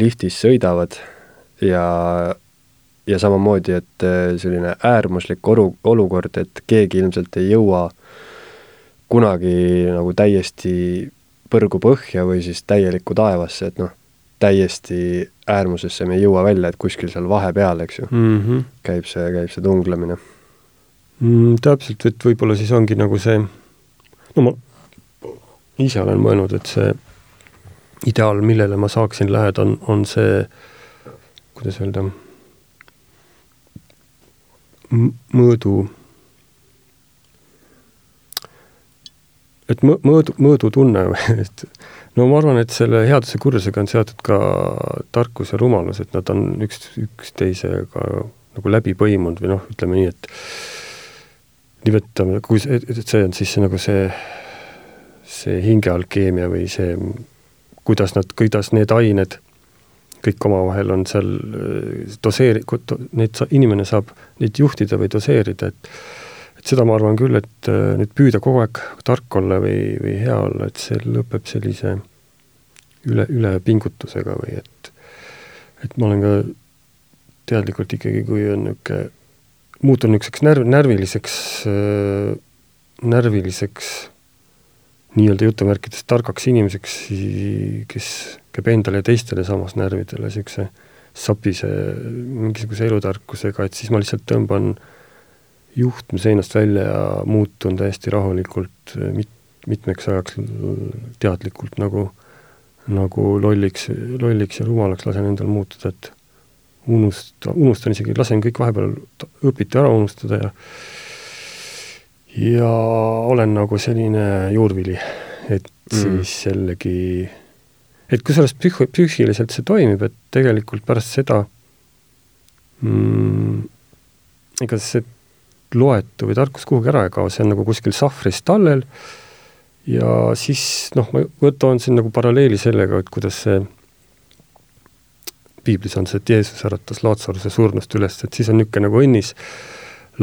liftis sõidavad ja, ja samamoodi, et selline äärmuslik oru, olukord, et keegi ilmselt ei jõua kunagi nagu täiesti põrgu põhja või siis täielikku taevasse, et noh, täiesti äärmusesse me ei jõua välja, et kuskil seal vahepeal, eks ju mm, -hmm. käib see, käib see tunglemine mm,. täpselt, et võib-olla siis ongi nagu see, no ma ise olen mõelnud, et see ideaal, millele ma saaksin läheda, on, on see, kuidas öelda, mõõdu et mõ-, mõõdu, mõõdutunne [laughs] et no ma arvan, et selle headuse kurjusega on seotud ka tarkus ja rumalus, et nad on üks, üksteisega nagu läbi põimunud või noh, ütleme nii, et nimetame, kui see, et see on siis nagu see, see hingealkeemia või see, kuidas nad, kuidas need ained kõik omavahel on seal doseeri-, neid sa-, inimene saab neid juhtida või doseerida, et et seda ma arvan küll, et äh, nüüd püüda kogu aeg tark olla või, või hea olla, et see lõpeb sellise üle, ülepingutusega või et et ma olen ka teadlikult ikkagi, kui on niisugune, muutun niisuguseks närv, närviliseks äh,, närviliseks nii-öelda jutumärkides targaks inimeseks, kes käib endale ja teistele samas närvidele niisuguse sapise mingisuguse elutarkusega, et siis ma lihtsalt tõmban äh, juhtme seinast välja ja muutun täiesti rahulikult mit-, mitmeks ajaks teadlikult nagu, nagu lolliks, lolliks ja rumalaks lasen endal muutuda, et unusta, unustan isegi, lasen kõik vahepeal õpiti ära unustada ja ja olen nagu selline juurvili, et mm. siis jällegi, et kusjuures psühh-, psüühiliselt see toimib, et tegelikult pärast seda mm, ega see loetu või tarkus kuhugi ära ei kao, see on nagu kuskil sahvris tallel. Ja siis noh, ma toon siin nagu paralleeli sellega, et kuidas see piiblis on see, et Jeesus äratas Laatsaruse surnust üles, et siis on niisugune nagu õnnis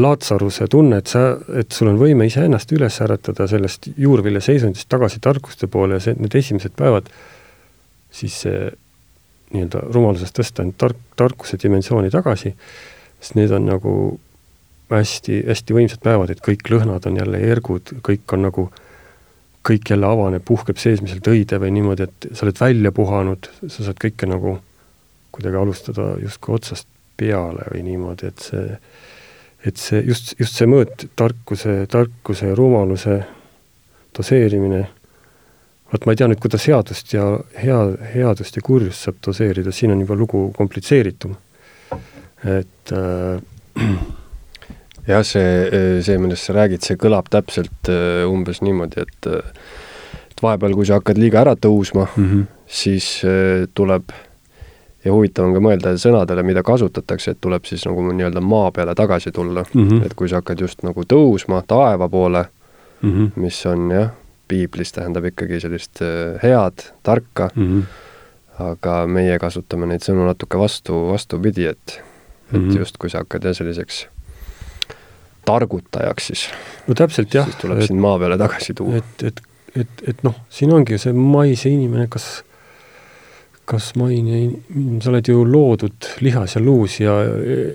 Laatsaruse tunne, et sa, et sul on võime iseennast üles äratada sellest juurvilja seisundist tagasi tarkuste poole ja see, need esimesed päevad, siis see nii-öelda rumalusest tõsta end tark, tarkuse dimensiooni tagasi, sest need on nagu hästi, hästi võimsad päevad, et kõik lõhnad on jälle ergud, kõik on nagu, kõik jälle avaneb, puhkeb seesmiselt õide või niimoodi, et sa oled välja puhanud, sa saad kõike nagu kuidagi alustada justkui otsast peale või niimoodi, et see, et see just, just see mõõt, tarkuse, tarkuse ja rumaluse doseerimine, vot ma ei tea nüüd, kuidas headust ja hea, headust ja kurjust saab doseerida, siin on juba lugu komplitseeritum. et äh, [clears throat] jah, see, see, millest sa räägid, see kõlab täpselt äh, umbes niimoodi, et et vahepeal, kui sa hakkad liiga ära tõusma mm, -hmm. siis tuleb ja huvitav on ka mõelda sõnadele, mida kasutatakse, et tuleb siis nagu nii-öelda maa peale tagasi tulla mm. -hmm. et kui sa hakkad just nagu tõusma taeva poole mm, -hmm. mis on jah, piiblis tähendab ikkagi sellist head, tarka mm, -hmm. aga meie kasutame neid sõnu natuke vastu, vastupidi, et et mm -hmm. justkui sa hakkad jah, selliseks targutajaks siis. no täpselt jah. siis tuleb et, sind maa peale tagasi tuua. et, et, et, et noh, siin ongi see maise inimene, kas, kas maine, sa oled ju loodud lihas ja luus ja öö,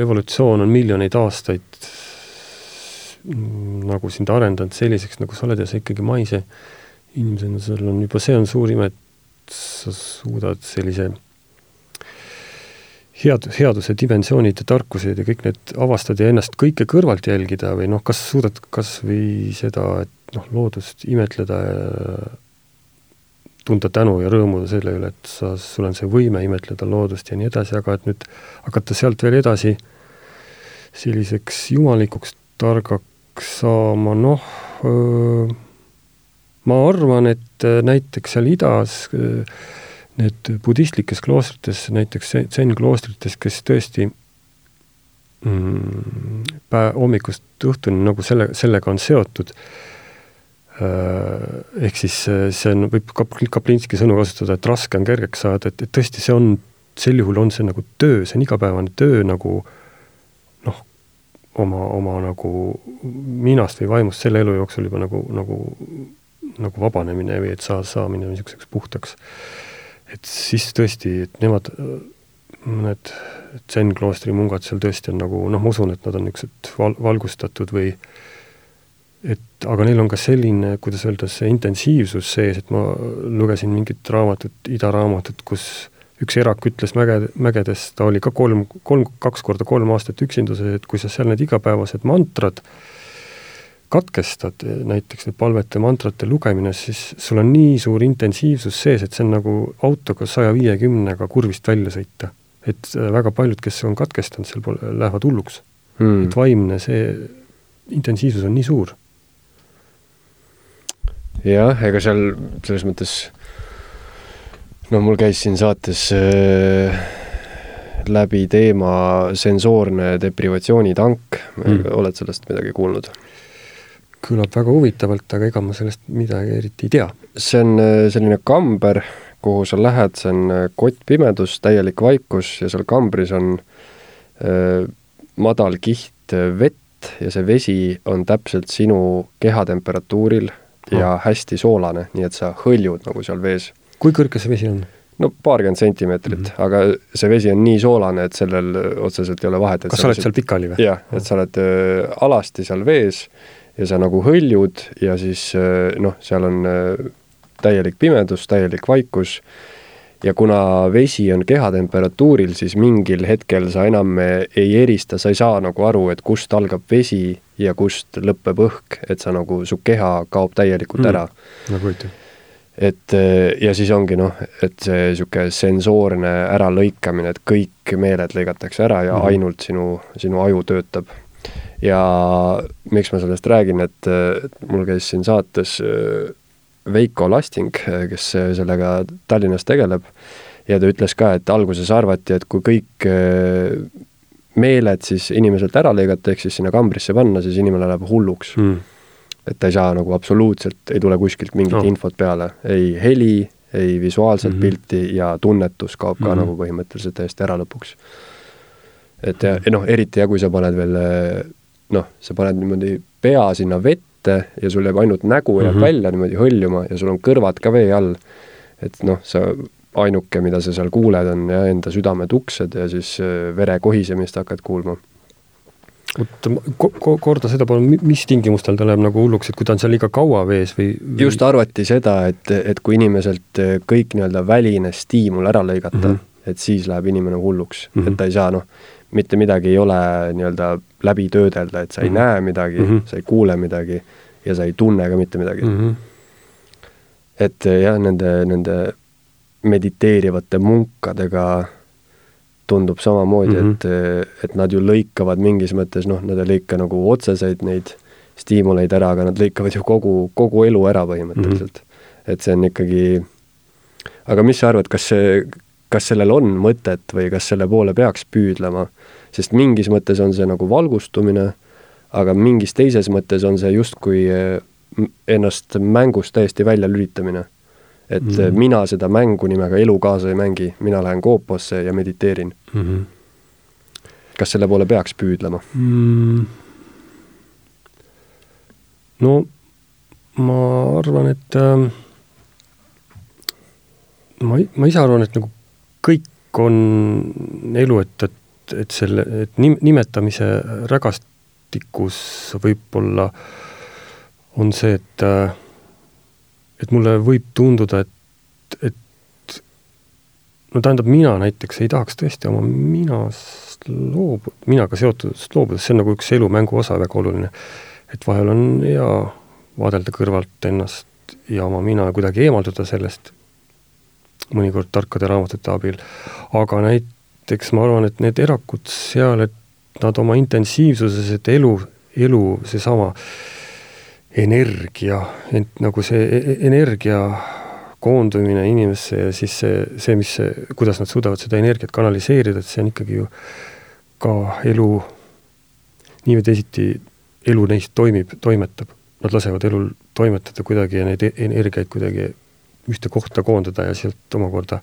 evolutsioon on miljoneid aastaid nagu sind arendanud selliseks, nagu sa oled ja sa ikkagi maise inimesena, sul on juba, see on suur ime, et sa suudad sellise head, headuse dimensioonid ja tarkused ja kõik need avastada ja ennast kõike kõrvalt jälgida või noh, kas suudad kas või seda, et noh, loodust imetleda ja tunda tänu ja rõõmu selle üle, et sa, sul on see võime imetleda loodust ja nii edasi, aga et nüüd hakata sealt veel edasi selliseks jumalikuks targaks saama, noh, ma arvan, et näiteks seal idas öö, need budistlikes kloostrites, näiteks zen-kloostrites, kes tõesti mm, päev, hommikust õhtuni nagu selle, sellega on seotud äh,, ehk siis äh, see on, võib Kap-, Kaplinski sõnu kasutada, et raske on kergeks saada, et, et tõesti, see on, sel juhul on see nagu töö, see on igapäevane töö nagu noh, oma, oma nagu minast või vaimust selle elu jooksul juba nagu, nagu, nagu vabanemine või et saa, saamine niisuguseks puhtaks. Et siis tõesti, et nemad, mõned zen-kloostri mungad seal tõesti on nagu noh, ma usun, et nad on niisugused val-, valgustatud või et aga neil on ka selline, kuidas öelda, see intensiivsus sees, et ma lugesin mingit raamatut, idaraamatut, kus üks erak ütles mäge, mägedes, ta oli ka kolm, kolm, kaks korda kolm aastat üksinduses, et kui sa seal need igapäevased mantrad katkestad, näiteks need palvete mantrate lugemine, siis sul on nii suur intensiivsus sees, et see on nagu autoga saja viiekümnega kurvist välja sõita. et äh, väga paljud, kes on katkestanud, seal pole, lähevad hulluks hmm.. et vaimne see intensiivsus on nii suur. jah, ega seal selles mõttes no mul käis siin saates äh, läbi teema sensoorne deprivatsioonitank mm., oled sellest midagi kuulnud? Kõlab väga huvitavalt, aga ega ma sellest midagi eriti ei tea. see on äh, selline kamber, kuhu sa lähed, see on äh, kottpimedus, täielik vaikus ja seal kambris on äh, madal kiht vett ja see vesi on täpselt sinu kehatemperatuuril ja oh. hästi soolane, nii et sa hõljud nagu seal vees kui kõrge see vesi on? no paarkümmend sentimeetrit mm, -hmm. aga see vesi on nii soolane, et sellel otseselt ei ole vahet. kas sa oled seal pikali või? jah, et sa oled äh, alasti seal vees ja sa nagu hõljud ja siis äh, noh, seal on äh, täielik pimedus, täielik vaikus ja kuna vesi on kehatemperatuuril, siis mingil hetkel sa enam ei erista, sa ei saa nagu aru, et kust algab vesi ja kust lõpeb õhk, et sa nagu, su keha kaob täielikult mm. ära. nagu huvitav et ja siis ongi noh, et see niisugune sensoorne äralõikamine, et kõik meeled lõigatakse ära ja mm ainult sinu, sinu aju töötab. Ja miks ma sellest räägin, et, et mul käis siin saates äh, Veiko Lasting, kes sellega Tallinnas tegeleb, ja ta ütles ka, et alguses arvati, et kui kõik äh, meeled siis inimeselt ära lõigata, ehk siis sinna kambrisse panna, siis inimene läheb hulluks mm et ta ei saa nagu absoluutselt, ei tule kuskilt mingit no. infot peale, ei heli, ei visuaalset mm -hmm. pilti ja tunnetus kaob ka mm -hmm. nagu põhimõtteliselt täiesti ära lõpuks. Et ja, ja noh, eriti ja kui sa paned veel noh, sa paned niimoodi pea sinna vette ja sul jääb ainult nägu jääb mm -hmm. välja niimoodi hõljuma ja sul on kõrvad ka vee all, et noh, sa ainuke, mida sa seal kuuled, on jah, enda südame tuksed ja siis äh, vere kohisemist hakkad kuulma oota, ko-, korda seda palun, mis tingimustel ta läheb nagu hulluks, et kui ta on seal liiga kaua vees või, või...? just arvati seda, et, et kui inimeselt eh, kõik nii-öelda väline stiimul ära lõigata mm, -hmm. et siis läheb inimene hulluks mm, -hmm. et ta ei saa noh, mitte midagi ei ole nii-öelda läbi töödelda, et sa ei mm -hmm. näe midagi mm, -hmm. sa ei kuule midagi ja sa ei tunne ka mitte midagi mm. -hmm. et jah, nende, nende mediteerivate munkadega tundub samamoodi mm, -hmm. et, et nad ju lõikavad mingis mõttes, noh, nad ei lõika nagu otseseid neid stiimuleid ära, aga nad lõikavad ju kogu, kogu elu ära põhimõtteliselt mm. -hmm. et see on ikkagi, aga mis sa arvad, kas see, kas sellel on mõtet või kas selle poole peaks püüdlema? sest mingis mõttes on see nagu valgustumine, aga mingis teises mõttes on see justkui eh, ennast mängust täiesti välja lülitamine et mm -hmm. mina seda mängu nimega elu kaasa ei mängi, mina lähen kooposse ja mediteerin mm. -hmm. kas selle poole peaks püüdlema mm.? no ma arvan, et äh, ma, ma ise arvan, et nagu kõik on elu, et, et, et selle, et nim-, nimetamise rägastikus võib-olla on see, et et mulle võib tunduda, et, et no tähendab, mina näiteks ei tahaks tõesti oma minast loobu-, minaga seotudest loobuda, see on nagu üks elumängu osa, väga oluline. et vahel on hea vaadelda kõrvalt ennast ja oma mina kuidagi eemalduda sellest, mõnikord tarkade raamatute abil, aga näiteks ma arvan, et need erakud seal, et nad oma intensiivsuses, et elu, elu seesama energia, ent nagu see e-, e-, energia koondumine inimesse ja siis see, see, mis kuidas nad suudavad seda energiat kanaliseerida, et see on ikkagi ju ka elu, nii või teisiti, elu neist toimib, toimetab. Nad lasevad elul toimetada kuidagi ja neid e-, energiaid kuidagi ühte kohta koondada ja sealt omakorda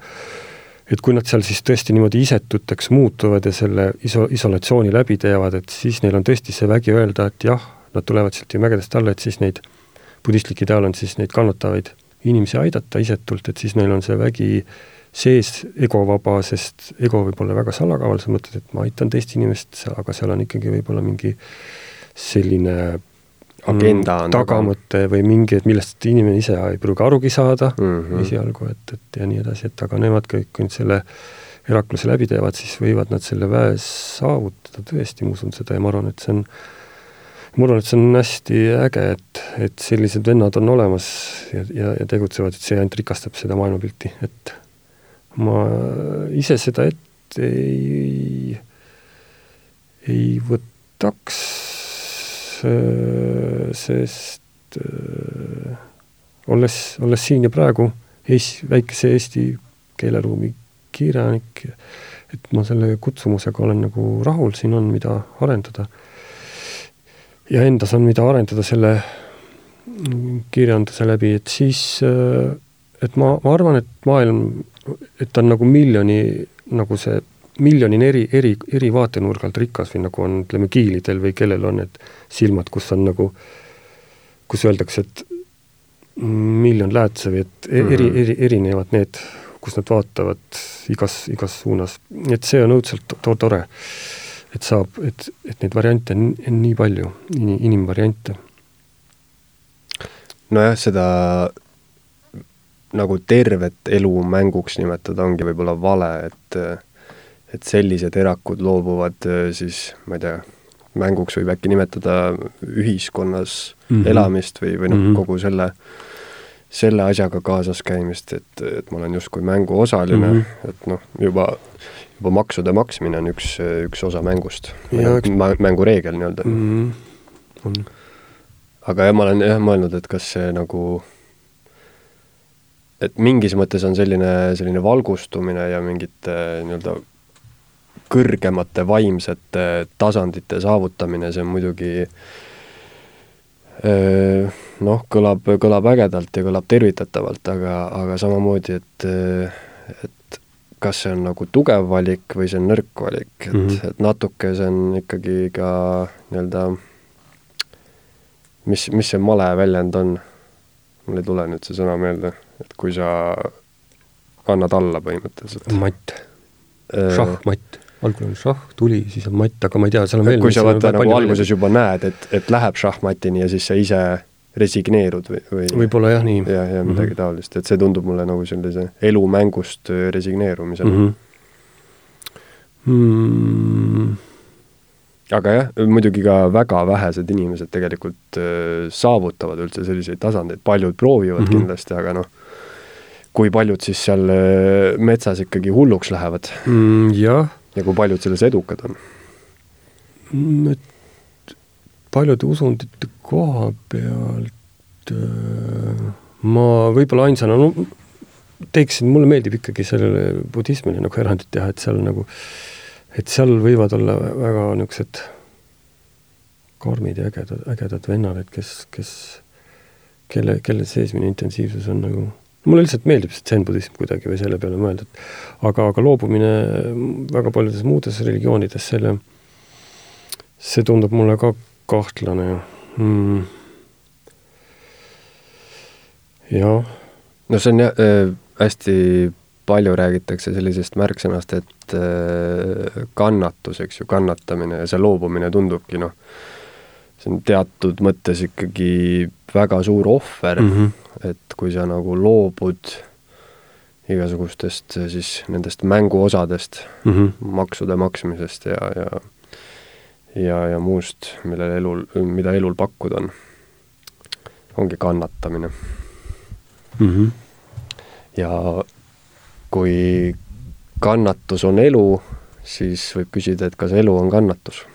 et kui nad seal siis tõesti niimoodi isetuteks muutuvad ja selle iso-, isolatsiooni läbi teevad, et siis neil on tõesti see vägi öelda, et jah, nad tulevad sealt ju mägedest alla, et siis neid, budistlik ideaal on siis neid kannatavaid inimesi aidata isetult, et siis neil on see vägi sees egovaba, sest ego võib olla väga salakaval, sa mõtled, et ma aitan teist inimest, aga seal on ikkagi võib-olla mingi selline agenda on tagamõte või mingi, et millest inimene ise ei pruugi arugi saada mm -hmm. esialgu, et, et ja nii edasi, et aga nemad kõik, kui nüüd selle erakluse läbi teevad, siis võivad nad selle väe saavutada tõesti, ma usun seda ja ma arvan, et see on, ma arvan, et see on hästi äge, et, et sellised vennad on olemas ja, ja, ja tegutsevad, et see ainult rikastab seda maailmapilti, et ma ise seda ette ei, ei võtaks sest äh, olles, olles siin ja praegu Eesti, väikese Eesti keeleruumi kirjanik, et ma selle kutsumusega olen nagu rahul, siin on, mida arendada. ja endas on, mida arendada selle kirjanduse läbi, et siis, äh, et ma, ma arvan, et maailm, et ta on nagu miljoni, nagu see miljonine eri, eri, eri vaatenurgalt rikas või nagu on, ütleme, giilidel või kellel on need silmad, kus on nagu, kus öeldakse, et miljon läätse või et eri mm, -hmm. eri, erinevad need, kus nad vaatavad igas, igas suunas, et see on õudselt to tore. et saab, et, et neid variante on, on nii palju, in-, inimvariante. nojah, seda nagu tervet elu mänguks nimetada ongi võib-olla vale, et et sellised erakud loobuvad äh, siis, ma ei tea, mänguks võib äkki nimetada ühiskonnas mm -hmm. elamist või, või noh mm -hmm., kogu selle, selle asjaga kaasas käimist, et, et ma olen justkui mänguosaline mm, -hmm. et noh, juba, juba maksude maksmine on üks, üks osa mängust. Üks... mängureegel nii-öelda mm. -hmm. aga jah, ma olen jah mõelnud, et kas see nagu et mingis mõttes on selline, selline valgustumine ja mingite nii-öelda kõrgemate vaimsete tasandite saavutamine, see on muidugi noh, kõlab, kõlab ägedalt ja kõlab tervitatavalt, aga, aga samamoodi, et, et kas see on nagu tugev valik või see on nõrk valik, et mm, -hmm. et natuke see on ikkagi ka nii-öelda, mis, mis see male väljend on? mul ei tule nüüd see sõna meelde, et kui sa annad alla põhimõtteliselt. matt, šahmatt algul on šahh, tuli, siis on matt, aga ma ei tea, seal on veel kui sa vaata nagu alguses juba näed, et, et läheb šahmatini ja siis sa ise resigneerud või, või võib-olla jah, nii. jah, ja midagi mm -hmm. taolist, et see tundub mulle nagu sellise elumängust resigneerumisena mm. -hmm. Mm. aga jah, muidugi ka väga vähesed inimesed tegelikult äh, saavutavad üldse selliseid tasandeid, paljud proovivad mm -hmm. kindlasti, aga noh, kui paljud siis seal äh, metsas ikkagi hulluks lähevad mm,? jah ja kui paljud selles edukad on? Et paljude usundite koha pealt äh, ma võib-olla ainsana, no teeksin, mulle meeldib ikkagi sellele budismile nagu erandit teha, et seal nagu, et seal võivad olla väga niisugused karmid ja ägedad, ägedad vennad, et kes, kes, kelle, kelle seesmine intensiivsus on nagu mulle lihtsalt meeldib see zen-budism kuidagi või selle peale mõelda, et aga, aga loobumine väga paljudes muudes religioonides, selle, see tundub mulle ka kahtlane. Mm.. jah. no see on jah äh,, hästi palju räägitakse sellisest märksõnast, et äh, kannatus, eks ju, kannatamine ja see loobumine tundubki noh, see on teatud mõttes ikkagi väga suur ohver mm, -hmm et kui sa nagu loobud igasugustest siis nendest mänguosadest mm, -hmm. maksude maksmisest ja, ja ja, ja muust, millel elul, mida elul pakkuda on, ongi kannatamine mm. -hmm. ja kui kannatus on elu, siis võib küsida, et kas elu on kannatus.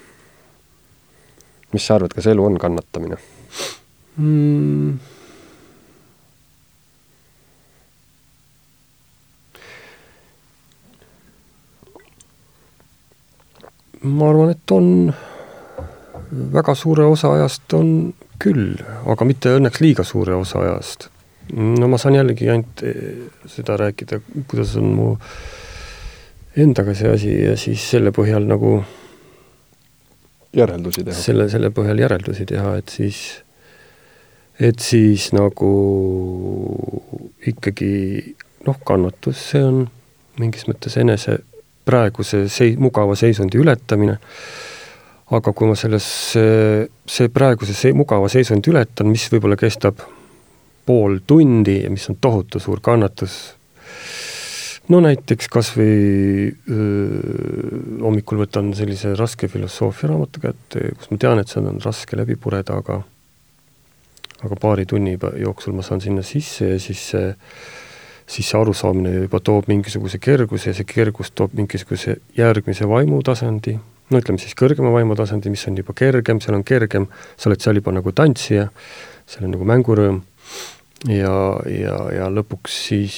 Mis sa arvad, kas elu on kannatamine mm.? ma arvan, et on, väga suure osa ajast on küll, aga mitte õnneks liiga suure osa ajast. no ma saan jällegi ainult eh, seda rääkida, kuidas on mu endaga see asi ja siis selle põhjal nagu järeldusi teha. selle, selle põhjal järeldusi teha, et siis, et siis nagu ikkagi noh, kannatus, see on mingis mõttes enese praeguse sei-, mugava seisundi ületamine, aga kui ma selles, see praeguse see mugava seisundi ületan, mis võib-olla kestab pool tundi ja mis on tohutu suur kannatus, no näiteks kas või hommikul võtan sellise raske filosoofia raamatu kätte, kus ma tean, et seda on raske läbi pureda, aga aga paari tunni jooksul ma saan sinna sisse ja siis see siis see arusaamine juba toob mingisuguse kerguse ja see kergus toob mingisuguse järgmise vaimutasandi, no ütleme siis kõrgema vaimutasandi, mis on juba kergem, seal on kergem, sa oled seal juba nagu tantsija, seal on nagu mängurõõm ja, ja, ja lõpuks siis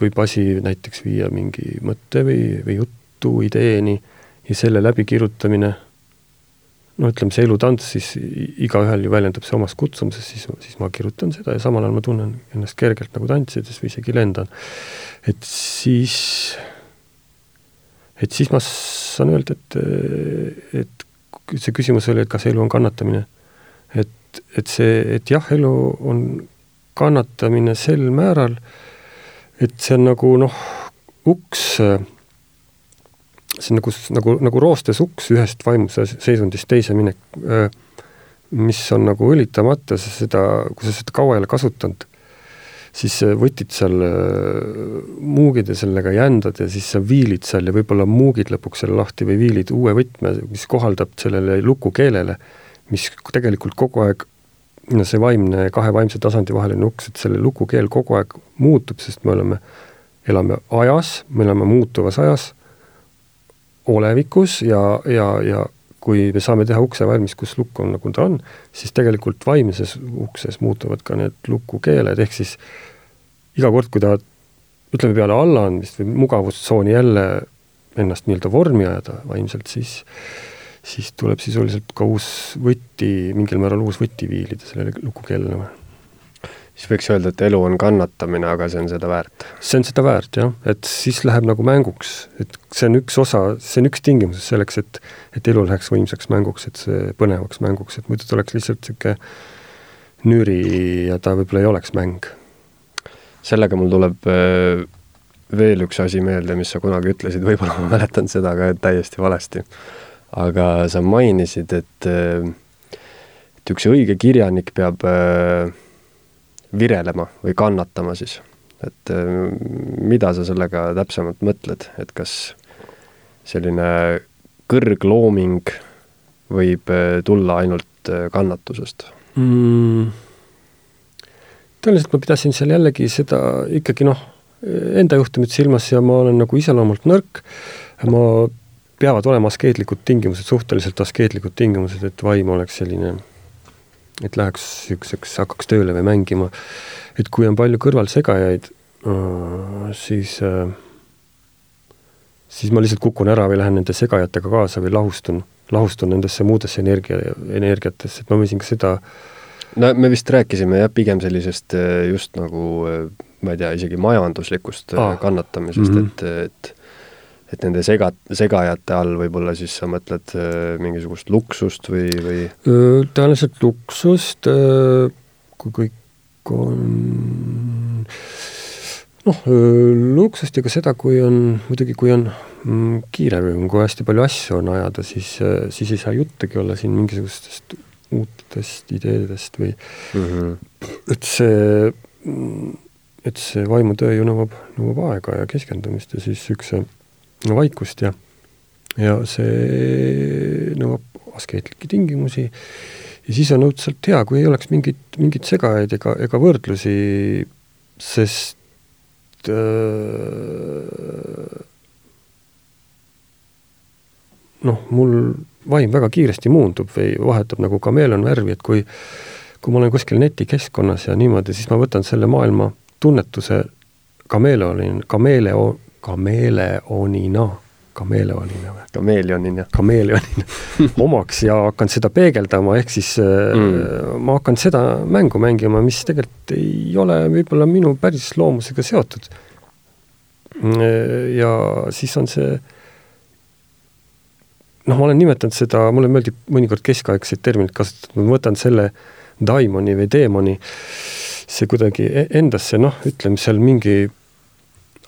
võib asi näiteks viia mingi mõtte või, või jutu ideeni ja selle läbikirjutamine, no ütleme, see elutants siis igaühel ju väljendab see omas kutsumuses, siis, siis ma kirjutan seda ja samal ajal ma tunnen ennast kergelt nagu tantsides või isegi lendan. et siis, et siis ma saan öelda, et, et see küsimus oli, et kas elu on kannatamine. et, et see, et jah, elu on kannatamine sel määral, et see on nagu noh, uks, see on nagu, nagu, nagu roostes uks ühest vaimuse seisundist teise minek, mis on nagu õlitamata, sa seda, kui sa seda kaua ei ole kasutanud, siis võtid seal muugid ja sellega jändad ja siis sa viilid seal ja võib-olla muugid lõpuks selle lahti või viilid uue võtme, mis kohaldab sellele lukukeelele, mis tegelikult kogu aeg see vaimne, kahe vaimse tasandi vaheline uks, et selle lukukeel kogu aeg muutub, sest me oleme, elame ajas, me elame muutuvas ajas, olevikus ja, ja, ja kui me saame teha ukse valmis, kus lukk on, nagu ta on, siis tegelikult vaimses ukses muutuvad ka need lukukeeled, ehk siis iga kord, kui tahad, ütleme peale allaandmist või mugavustsooni jälle ennast nii-öelda vormi ajada vaimselt, siis siis tuleb sisuliselt ka uus võti, mingil määral uus võti viilida sellele lukukeelele. siis võiks öelda, et elu on kannatamine, aga see on seda väärt? see on seda väärt jah, et siis läheb nagu mänguks, et see on üks osa, see on üks tingimus selleks, et et elu läheks võimsaks mänguks, et see põnevaks mänguks, et muidu ta oleks lihtsalt niisugune nüri ja ta võib-olla ei oleks mäng. sellega mul tuleb äh, veel üks asi meelde, mis sa kunagi ütlesid, võib-olla ma mäletan seda ka täiesti valesti aga sa mainisid, et, et üks õige kirjanik peab äh, virelema või kannatama siis. et äh, mida sa sellega täpsemalt mõtled, et kas selline kõrglooming võib äh, tulla ainult kannatusest mm.? tõenäoliselt ma pidasin seal jällegi seda ikkagi noh, enda juhtumit silmas ja ma olen nagu iseloomult nõrk, ma peavad olema askeetlikud tingimused, suhteliselt askeetlikud tingimused, et vaim oleks selline, et läheks niisuguseks, hakkaks tööle või mängima. et kui on palju kõrvalsegajaid, äh, siis, äh, siis ma lihtsalt kukun ära või lähen nende segajatega kaasa või lahustun, lahustun nendesse muudesse energia, energiatesse, et ma võisin ka seda no me vist rääkisime jah, pigem sellisest äh, just nagu ma ei tea, isegi majanduslikust Aa. kannatamisest mm, -hmm. et, et et nende sega, segajate all võib-olla siis sa mõtled äh, mingisugust luksust või, või? tõenäoliselt luksust, kui kõik on noh, luksust ja ka seda, kui on, muidugi kui on mm, kiire või kui hästi palju asju on ajada, siis, siis ei saa juttugi olla siin mingisugustest uutest ideedest või mm -hmm. et see, et see vaimutöö ju nõuab, nõuab aega ja keskendumist ja siis üks vaikust ja, ja see nõuab askeetlikke tingimusi. Ja siis on õudselt hea, kui ei oleks mingit, mingit segajaid ega, ega võrdlusi, sest äh, noh, mul vaim väga kiiresti muundub või vahetab nagu kameeleon värvi, et kui kui ma olen kuskil netikeskkonnas ja niimoodi, siis ma võtan selle maailma tunnetuse kameeleonina, kameeleo, kameeleonina, kameeleonina või? kameeleonina. kameeleonina [laughs] omaks ja hakkan seda peegeldama, ehk siis äh, mm. ma hakkan seda mängu mängima, mis tegelikult ei ole võib-olla minu päris loomusega seotud. ja siis on see noh, ma olen nimetanud seda, mulle meeldib mõnikord keskaegseid termineid kasutada, ma võtan selle daimoni või teemoni, see kuidagi e-, endasse, noh, ütleme seal mingi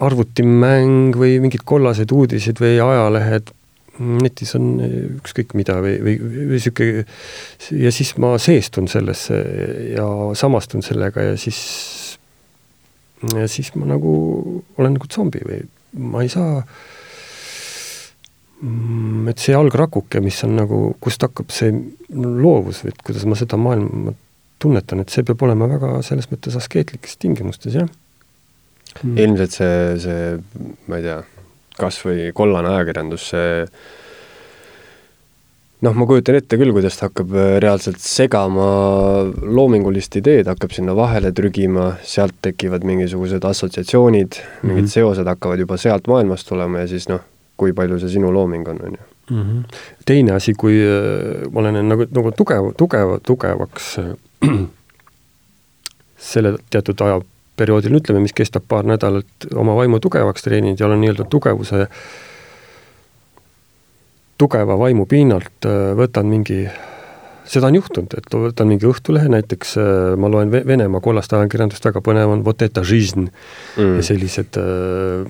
arvutimäng või mingid kollased uudised või ajalehed, netis on ükskõik mida või, või, või niisugune ja siis ma seestun sellesse ja samastun sellega ja siis, ja siis ma nagu olen nagu zombi või ma ei saa mm, et see algrakuke, mis on nagu, kust hakkab see loovus või et kuidas ma seda maailma tunnetan, et see peab olema väga selles mõttes askeetlikes tingimustes, jah mm.. ilmselt see, see, ma ei tea, kas või kollane ajakirjandus, see noh, ma kujutan ette küll, kuidas ta hakkab äh, reaalselt segama loomingulist ideed, hakkab sinna vahele trügima, sealt tekivad mingisugused assotsiatsioonid mm, -hmm. mingid seosed hakkavad juba sealt maailmast tulema ja siis noh, kui palju see sinu looming on, on ju mm. -hmm. teine asi, kui äh, ma olen nagu, nagu tugev, tugev, tugevaks äh, [clears throat] selle teatud aja perioodil, ütleme, mis kestab paar nädalat, oma vaimu tugevaks treeninud ja olen nii-öelda tugevuse, tugeva vaimu pinnalt äh, võtan mingi, seda on juhtunud, et võtan mingi Õhtulehe näiteks, äh, ma loen Venemaa kollast ajakirjandust, väga põnev on mm. ja sellised äh,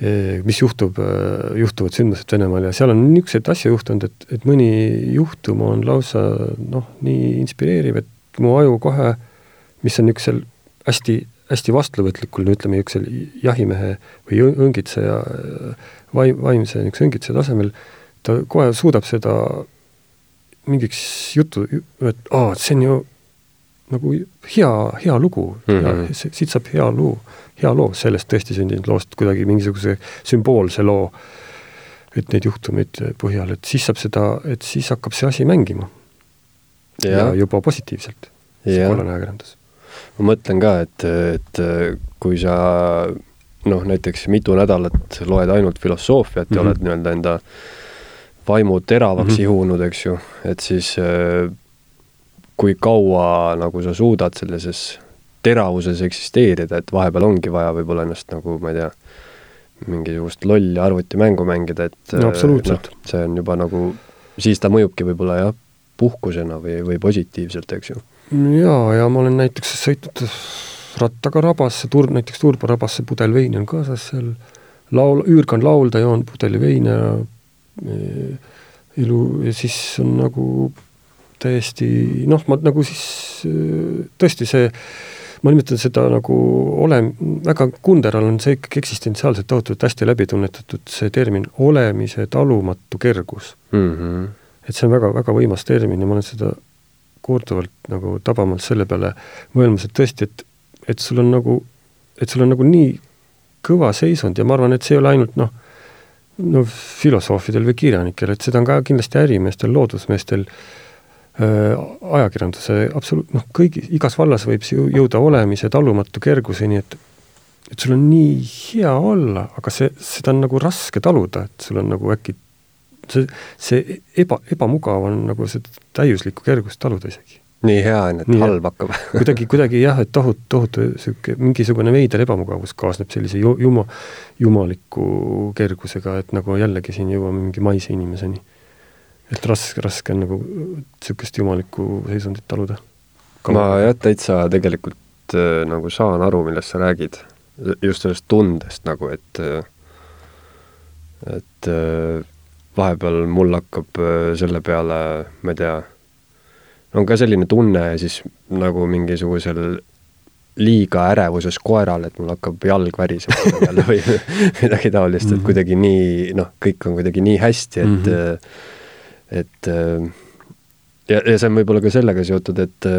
e, mis juhtub, juhtuvad sündmused Venemaal ja seal on niisuguseid asju juhtunud, et, et mõni juhtum on lausa noh, nii inspireeriv, et mu aju kohe, mis on niisugusel hästi hästi vastuvõtlikul, ütleme niisugusel jahimehe või õngitseja, vaim, vaimse niisuguse õngitseja tasemel, ta kohe suudab seda mingiks jutu, et aa, see on ju nagu hea, hea lugu mm, -hmm. siit saab hea loo, hea loo sellest tõesti sündinud loost, kuidagi mingisuguse sümboolse loo, et neid juhtumeid põhjal, et siis saab seda, et siis hakkab see asi mängima. ja juba positiivselt, see kollane ajakirjandus ma mõtlen ka, et, et kui sa noh, näiteks mitu nädalat loed ainult filosoofiat mm -hmm. ja mhm. oled nii-öelda enda vaimu teravaks mm -hmm. ihunud, eks ju, et siis kui kaua nagu sa suudad sellises teravuses eksisteerida, et vahepeal ongi vaja võib-olla ennast nagu, ma ei tea, mingisugust lolli arvutimängu mängida, et no absoluutselt no,. see on juba nagu, siis ta mõjubki võib-olla jah, puhkusena või, või positiivselt, eks ju jaa, ja ma olen näiteks sõitnud rattaga rabasse, tur-, näiteks Turba rabasse, pudel veini on kaasas seal, laul, üürgan laulda, joon pudeli veini ja e, ilu ja siis on nagu täiesti noh, ma nagu siis e, tõesti see, ma nimetan seda nagu ole, väga Kunderal on see ikkagi eksistentsiaalselt tohutult hästi läbi tunnetatud, see termin olemise talumatu kergus mm. -hmm. et see on väga, väga võimas termin ja ma olen seda korduvalt nagu tabamalt selle peale mõelmas, et tõesti, et, et sul on nagu, et sul on nagu nii kõva seisund ja ma arvan, et see ei ole ainult noh, no filosoofidel või kirjanikel, et seda on ka kindlasti ärimeestel, loodusmeestel äh,, ajakirjanduse absoluut-, noh, kõigi, igas vallas võib see jõuda olemise talumatu kerguseni, et et sul on nii hea olla, aga see, seda on nagu raske taluda, et sul on nagu äkki see, see eba, ebamugav on nagu seda täiuslikku kergust taluda isegi. nii hea on, et nii, halb hakkab [laughs] kuidagi, kuidagi jah, et tohutu, tohutu niisugune mingisugune veider ebamugavus kaasneb sellise ju, juma, jumaliku kergusega, et nagu jällegi siin jõuame mingi maise inimeseni. et raske, raske on nagu niisugust jumalikku seisundit taluda. ma jah, täitsa tegelikult äh, nagu saan aru, millest sa räägid. just sellest tundest nagu, et et äh, vahepeal mul hakkab äh, selle peale, ma ei tea, on ka selline tunne siis nagu mingisugusel liiga ärevuses koeral, et mul hakkab jalg värisema jälle või [laughs] midagi taolist, et mhm. kuidagi nii, noh, kõik on kuidagi nii hästi, et mm, -hmm. et ja, ja see on võib-olla ka sellega seotud, et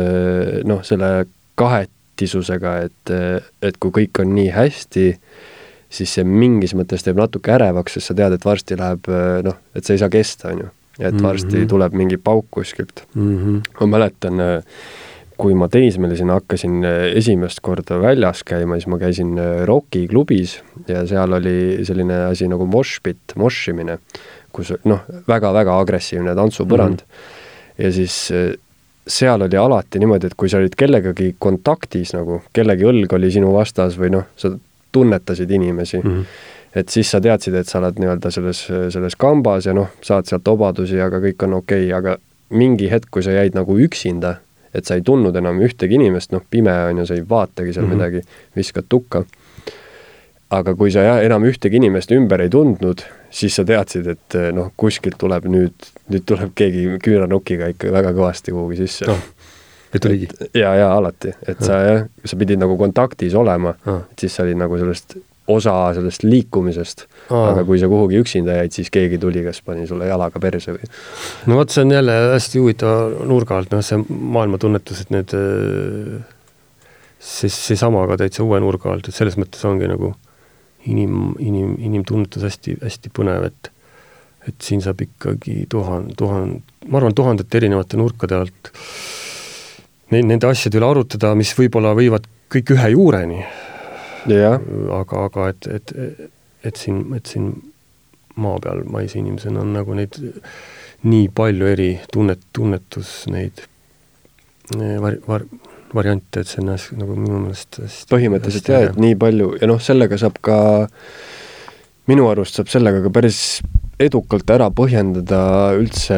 noh, selle kahetisusega, et, et kui kõik on nii hästi, siis see mingis mõttes teeb natuke ärevaks, sest sa tead, et varsti läheb noh, et sa ei saa kesta, on ju. et varsti mm -hmm. tuleb mingi pauk kuskilt mm. -hmm. ma mäletan, kui ma teismelisena hakkasin esimest korda väljas käima, siis ma käisin Rocki klubis ja seal oli selline asi nagu moshpit, moshimine, kus noh, väga-väga agressiivne tantsupõrand mm. -hmm. ja siis seal oli alati niimoodi, et kui sa olid kellegagi kontaktis nagu, kellegi õlg oli sinu vastas või noh, sa tunnetasid inimesi mm. -hmm et siis sa teadsid, et sa oled nii-öelda selles, selles kambas ja noh, saad sealt obadusi, aga kõik on okei okay,, aga mingi hetk, kui sa jäid nagu üksinda, et sa ei tundnud enam ühtegi inimest, noh, pime on ju, sa ei vaatagi seal mm -hmm. midagi, viskad tukka. aga kui sa enam ühtegi inimest ümber ei tundnud, siis sa teadsid, et noh, kuskilt tuleb nüüd, nüüd tuleb keegi küüranukiga ikka väga kõvasti kuhugi sisse no ja tuligi? ja, ja alati, et sa jah, sa pidid nagu kontaktis olema, et siis sa olid nagu sellest osa sellest liikumisest. aga kui sa kuhugi üksinda jäid, siis keegi tuli, kes pani sulle jalaga perse või? no vot, see on jälle hästi huvitava nurga alt, noh, see maailmatunnetus, et need, see, seesama ka täitsa uue nurga alt, et selles mõttes ongi nagu inim, inim, inimtunnetus hästi, hästi põnev, et et siin saab ikkagi tuhan-, tuhan-, ma arvan, tuhandete erinevate nurkade alt nende asjade üle arutada, mis võib-olla viivad kõik ühe juureni. Aga, aga et, et, et siin, et siin maa peal maise inimesena on nagu neid nii palju eri tunnet, tunnetus neid eh, var-, var-, variante, et see on hästi, nagu minu meelest hästi põhimõtteliselt jah, et nii palju. Ja noh, sellega saab ka, minu arust saab sellega ka päris edukalt ära põhjendada üldse,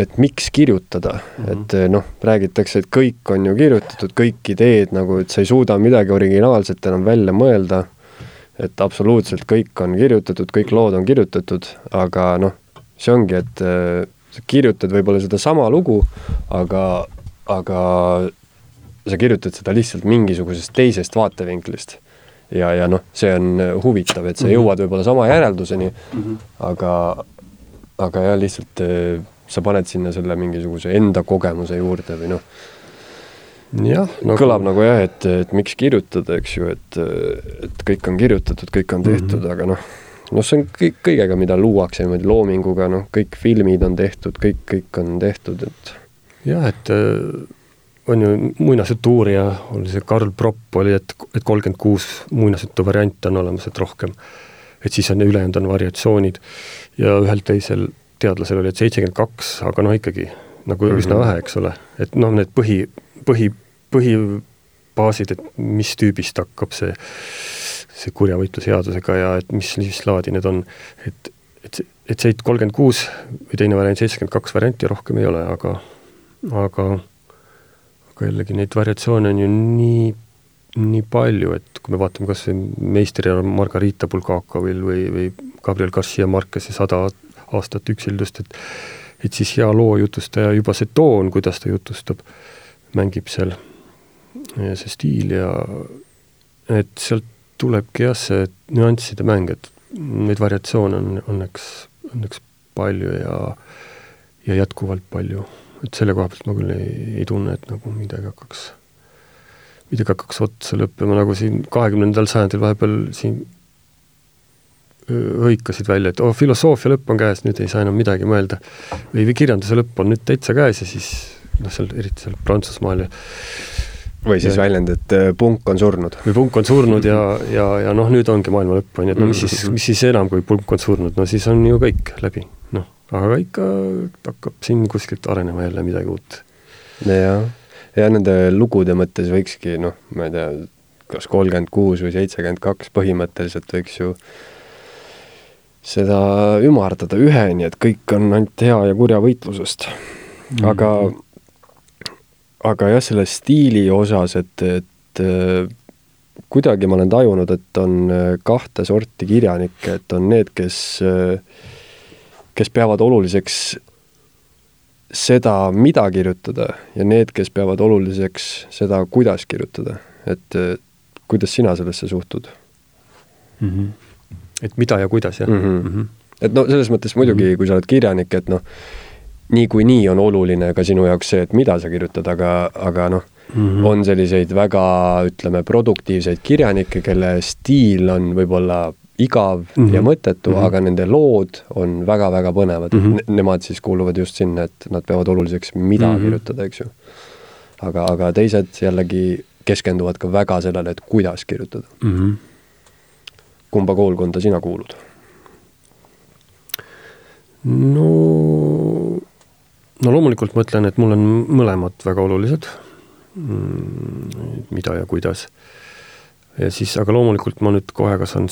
et miks kirjutada. Mm, -hmm. et noh, räägitakse, et kõik on ju kirjutatud, kõik ideed nagu, et sa ei suuda midagi originaalset enam välja mõelda, et absoluutselt kõik on kirjutatud, kõik lood on kirjutatud, aga noh, see ongi, et äh, sa kirjutad võib-olla sedasama lugu, aga, aga sa kirjutad seda lihtsalt mingisugusest teisest vaatevinklist ja, ja noh, see on huvitav, et sa mhm. jõuad võib-olla sama järelduseni mm, -hmm. aga, aga jah, lihtsalt äh, sa paned sinna selle mingisuguse enda kogemuse juurde või noh, jah nagu... kõlab nagu jah, et, et miks kirjutada, eks ju, et, et kõik on kirjutatud, kõik on tehtud mm, -hmm. aga noh, noh, see on kõik, kõigega, mida luuakse niimoodi loominguga, noh, kõik filmid on tehtud, kõik, kõik on tehtud, et jah, et on ju muinasjutu uurija, oli see Karl Propp oli, et, et kolmkümmend kuus muinasjutu variante on olemas, et rohkem. et siis on ülejäänud on variatsioonid ja ühel teisel teadlasel oli, et seitsekümmend kaks, aga noh, ikkagi nagu mm -hmm. üsna vähe, eks ole, et noh, need põhi, põhi, põhibaasid, et mis tüübist hakkab see, see kurjavõitlusseadusega ja et mis, mis laadi need on, et, et, et see kolmkümmend kuus või teine variant, seitsekümmend kaks varianti rohkem ei ole, aga, aga aga jällegi neid variatsioone on ju nii, nii palju, et kui me vaatame kas või Meister Margarita Bulgakovil või, või Gabriel Garcia Marquez'i Sada aastat üksildust, et et siis hea loo jutustaja, juba see toon, kuidas ta jutustab, mängib seal see stiil ja et sealt tulebki jah, see nüansside mäng, et neid variatsioone on õnneks, õnneks palju ja ja jätkuvalt palju et selle koha pealt ma küll ei, ei tunne, et nagu midagi hakkaks, midagi hakkaks otsa lõppema, nagu siin kahekümnendal sajandil vahepeal siin hõikasid välja, et oh, filosoofia lõpp on käes, nüüd ei saa enam midagi mõelda. või, või kirjanduse lõpp on nüüd täitsa käes ja siis noh, seal eriti seal Prantsusmaal ja või siis ja, väljend, et punk on surnud. või punk on surnud ja, ja, ja noh, nüüd ongi maailma lõpp, on ju, et no mis siis, mis siis enam, kui punk on surnud, no siis on ju kõik läbi aga ikka hakkab siin kuskilt arenema jälle midagi uut. jah, ja nende lugude mõttes võikski noh, ma ei tea, kas kolmkümmend kuus või seitsekümmend kaks põhimõtteliselt võiks ju seda ümardada üheni, et kõik on ainult hea ja kurja võitlusest. aga mm, -hmm. aga jah, selle stiili osas, et, et äh, kuidagi ma olen tajunud, et on äh, kahte sorti kirjanikke, et on need, kes äh, kes peavad oluliseks seda, mida kirjutada ja need, kes peavad oluliseks seda, kuidas kirjutada. et kuidas sina sellesse suhtud mm? -hmm. et mida ja kuidas, jah mm? -hmm. Mm -hmm. et no selles mõttes muidugi mm, -hmm. kui sa oled kirjanik, et noh, niikuinii on oluline ka sinu jaoks see, et mida sa kirjutad, aga, aga noh mm, -hmm. on selliseid väga, ütleme, produktiivseid kirjanikke, kelle stiil on võib-olla igav mm -hmm. ja mõttetu mm, -hmm. aga nende lood on väga-väga põnevad mm. -hmm. Nemad siis kuuluvad just sinna, et nad peavad oluliseks, mida mm -hmm. kirjutada, eks ju. aga, aga teised jällegi keskenduvad ka väga sellele, et kuidas kirjutada mm. -hmm. kumba koolkonda sina kuulud? no, no loomulikult ma ütlen, et mul on mõlemad väga olulised mm,. mida ja kuidas. ja siis, aga loomulikult ma nüüd kohe kasvan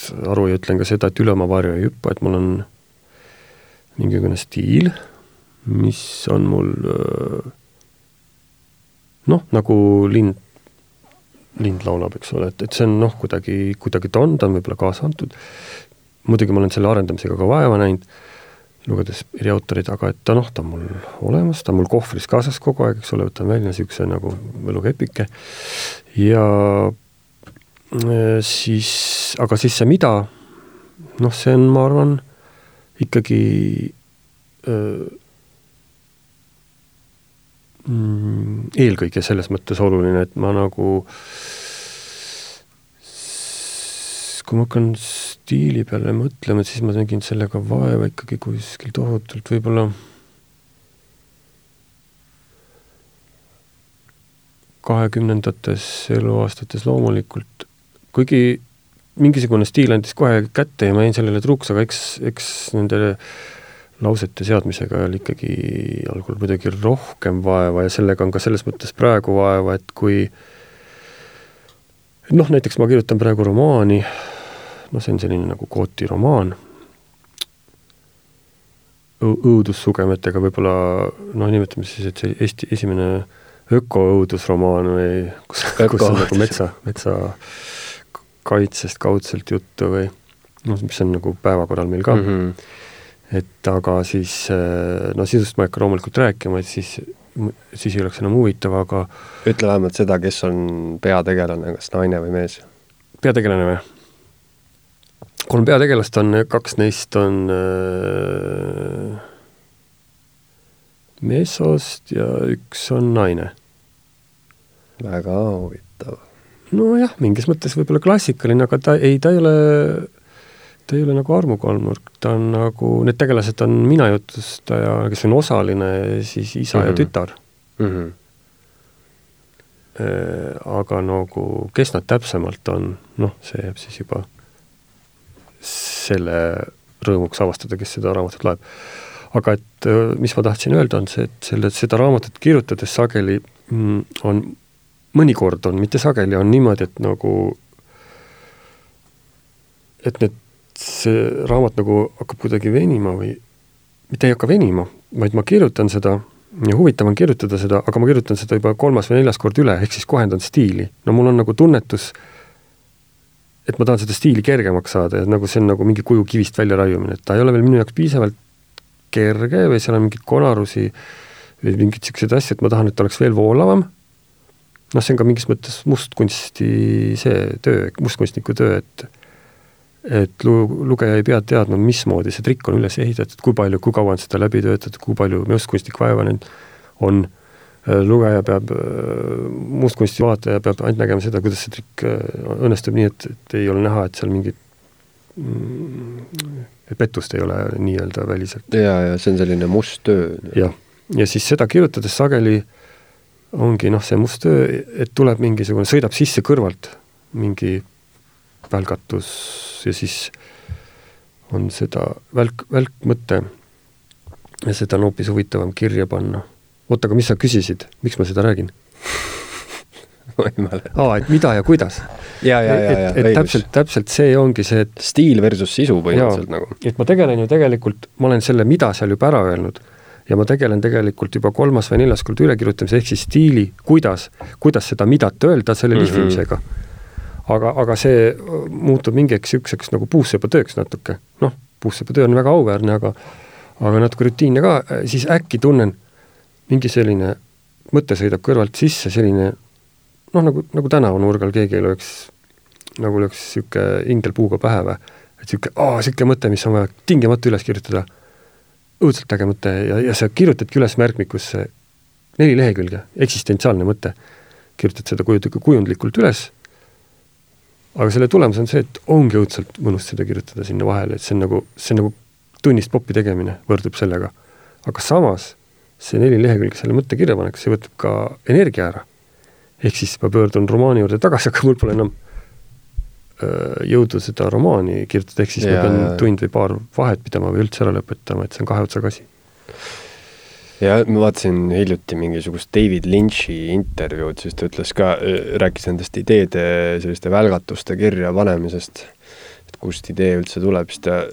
sellest aru ja ütlen ka seda, et üle oma varju ei hüppa, et mul on mingisugune stiil, mis on mul noh, nagu lind, lind laulab, eks ole, et, et see on noh, kuidagi, kuidagi ta on, ta on võib-olla kaasa antud, muidugi ma olen selle arendamisega ka vaeva näinud, lugedes eri autoreid, aga et ta noh, ta on mul olemas, ta on mul kohvris kaasas kogu aeg, eks ole, võtan välja niisuguse nagu võlukepike ja siis, aga siis see mida, noh, see on, ma arvan, ikkagi öö, äh, mm, eelkõige selles mõttes oluline, et ma nagu, kui ma hakkan stiili peale mõtlema, siis ma nägin sellega vaeva ikkagi kuskil tohutult võib-olla kahekümnendates eluaastates loomulikult kuigi mingisugune stiil andis kohe kätte ja ma jäin sellele truuks, aga eks, eks nende lausete seadmisega oli ikkagi algul muidugi rohkem vaeva ja sellega on ka selles mõttes praegu vaeva, et kui noh, näiteks ma kirjutan praegu romaani, noh, see on selline nagu kootiromaan, õudussugemetega võib-olla noh, nimetame siis, et see Eesti esimene ökoõudusromaan või kus, kus on nagu metsa, [laughs] metsa kaitsest kaudselt juttu või noh, mis on nagu päevakorral meil ka mm. -hmm. et aga siis äh, no sisust ma ei hakka loomulikult rääkima, et siis, siis ei oleks enam huvitav, aga ütle vähemalt seda, kes on peategelane, kas naine või mees? peategelane või? kolm peategelast on, kaks neist on äh, meessoost ja üks on naine. väga huvitav nojah, mingis mõttes võib-olla klassikaline, aga ta ei, ta ei ole, ta ei ole nagu Armu kolmnurk, ta on nagu, need tegelased on mina jutustaja, kes on osaline, siis isa mm -hmm. ja mhm. tütar mm. -hmm. aga nagu, kes nad täpsemalt on, noh, see jääb siis juba selle rõõmuks avastada, kes seda raamatut loeb. aga et äh, mis ma tahtsin öelda, on see, et selle, seda raamatut kirjutades sageli mm, on mõnikord on, mitte sageli, on niimoodi, et nagu, et need, see raamat nagu hakkab kuidagi venima või mitte ei hakka venima, vaid ma kirjutan seda ja huvitav on kirjutada seda, aga ma kirjutan seda juba kolmas või neljas kord üle, ehk siis kohendan stiili. no mul on nagu tunnetus, et ma tahan seda stiili kergemaks saada ja nagu see on nagu mingi kuju kivist välja raiumine, et ta ei ole veel minu jaoks piisavalt kerge või seal on mingeid konarusi või mingeid niisuguseid asju, et ma tahan, et ta oleks veel voolavam noh, see on ka mingis mõttes mustkunsti see töö, mustkunstniku töö, et et lu-, lugeja ei pea teadma, mismoodi see trikk on üles ehitatud, kui palju, kui kaua on seda läbi töötatud, kui palju mustkunstnik vaeva nüüd on, lugeja peab, mustkunsti vaataja peab ainult nägema seda, kuidas see trikk õnnestub nii, et, et ei ole näha, et seal mingit mm, pettust ei ole nii-öelda väliselt. jaa, ja see on selline must töö. jah, ja siis seda kirjutades sageli äh, ongi noh, see must töö, et tuleb mingisugune, sõidab sisse kõrvalt mingi välgatus ja siis on seda välk, välkmõte ja seda on hoopis huvitavam kirja panna. oota, aga mis sa küsisid, miks ma seda räägin [laughs] ma ei mäleta. aa, et mida ja kuidas. ja, ja, ja, ja, et täpselt, täpselt see ongi see, et stiil versus sisu põhimõtteliselt nagu. et ma tegelen ju tegelikult, ma olen selle mida seal juba ära öelnud ja ma tegelen tegelikult juba kolmas või neljas kord ülekirjutamise, ehk siis stiili, kuidas, kuidas seda midat öelda selle mm -hmm. lihvimisega. aga, aga see äh, muutub mingiks niisuguseks nagu puussepatööks natuke, noh, puussepatöö on väga auväärne, aga aga natuke rutiinne ka, äh, siis äkki tunnen, mingi selline mõte sõidab kõrvalt sisse, selline noh, nagu, nagu tänavanurgal keegi lööks, nagu lööks niisugune ingel puuga pähe või, et niisugune, aa, niisugune mõte, mis on vaja tingimata üles kirjutada õudselt äge mõte ja, ja sa kirjutadki üles märkmikusse neli lehekülge, eksistentsiaalne mõte. kirjutad seda kujutage kujundlikult üles, aga selle tulemus on see, et ongi õudselt mõnus seda kirjutada sinna vahele, et see on nagu, see on nagu tunnist popi tegemine võrdub sellega. aga samas see neli lehekülge selle mõtte kirja panek, see võtab ka energia ära. ehk siis ma pöördun romaani juurde tagasi, aga mul pole enam Äh, jõudu seda romaani kirjutada, ehk siis ja, ma pean tund või paar vahet pidama või üldse ära lõpetama, et see on kahe otsaga asi. ja ma vaatasin hiljuti mingisugust David Lynch'i intervjuud, siis ta ütles ka, äh, rääkis nendest ideede selliste välgatuste kirja panemisest, et kust idee üldse tuleb, siis ta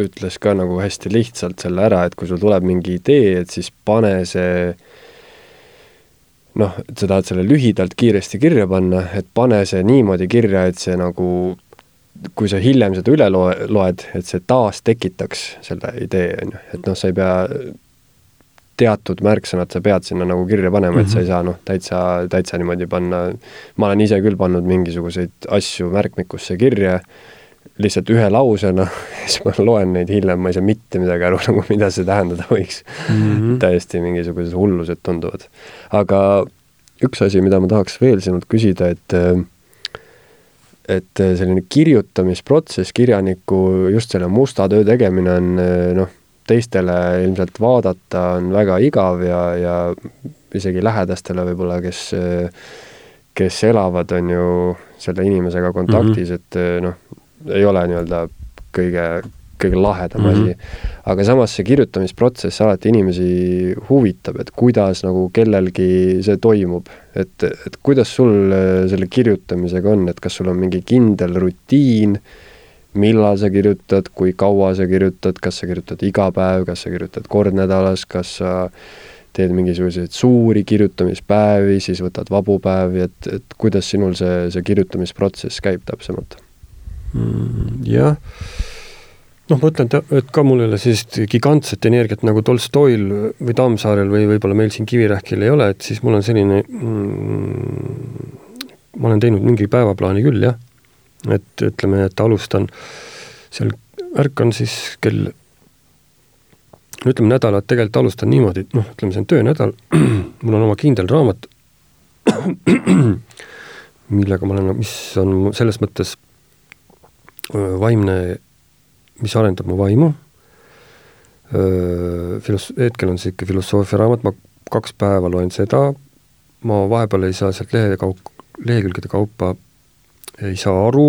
ütles ka nagu hästi lihtsalt selle ära, et kui sul tuleb mingi idee, et siis pane see noh, et sa tahad selle lühidalt kiiresti kirja panna, et pane see niimoodi kirja, et see nagu kui sa hiljem seda üle loe, loed, et see taas tekitaks selle idee, on ju, et noh, sa ei pea teatud märksõnad sa pead sinna nagu kirja panema mm, -hmm. et sa ei mhm. saa noh, täitsa, täitsa niimoodi panna, ma olen ise küll pannud mingisuguseid asju märkmikusse kirja, lihtsalt ühe lausena, [laughs] siis ma loen neid hiljem, ma ei saa mitte midagi aru [laughs] nagu, mida see tähendada võiks mm. -hmm. täiesti mingisugused hullused tunduvad. aga üks asi, mida ma tahaks veel sinult küsida, et et selline kirjutamisprotsess, kirjaniku just selle musta töö tegemine on noh, teistele ilmselt vaadata on väga igav ja, ja isegi lähedastele võib-olla, kes, kes elavad, on ju selle inimesega kontaktis mm, -hmm. et noh, ei ole nii-öelda kõige, kõige lahedam mm -hmm. asi. aga samas see kirjutamisprotsess alati inimesi huvitab, et kuidas nagu kellelgi see toimub, et, et kuidas sul selle kirjutamisega on, et kas sul on mingi kindel rutiin, millal sa kirjutad, kui kaua sa kirjutad, kas sa kirjutad iga päev, kas sa kirjutad kord nädalas, kas sa teed mingisuguseid suuri kirjutamispäevi, siis võtad vabu päevi, et, et kuidas sinul see, see kirjutamisprotsess käib täpsemalt mm,? jah, noh, ma ütlen, et ka mul ei ole sellist gigantset energiat nagu Tolstoil või Tammsaarel või võib-olla meil siin Kivirähkil ei ole, et siis mul on selline mm, ma olen teinud mingi päevaplaani küll, jah et ütleme, et alustan seal, ärkan siis kell, no ütleme nädalat tegelikult alustan niimoodi, et noh, ütleme, see on töönädal, [clears throat] mul on oma kindel raamat, [clears throat] millega ma olen, mis on selles mõttes vaimne, mis arendab mu vaimu, filos-, hetkel on see ikka filosoofia raamat, ma kaks päeva loen seda, ma vahepeal ei saa sealt lehe kaup, lehekülgede kaupa ei saa aru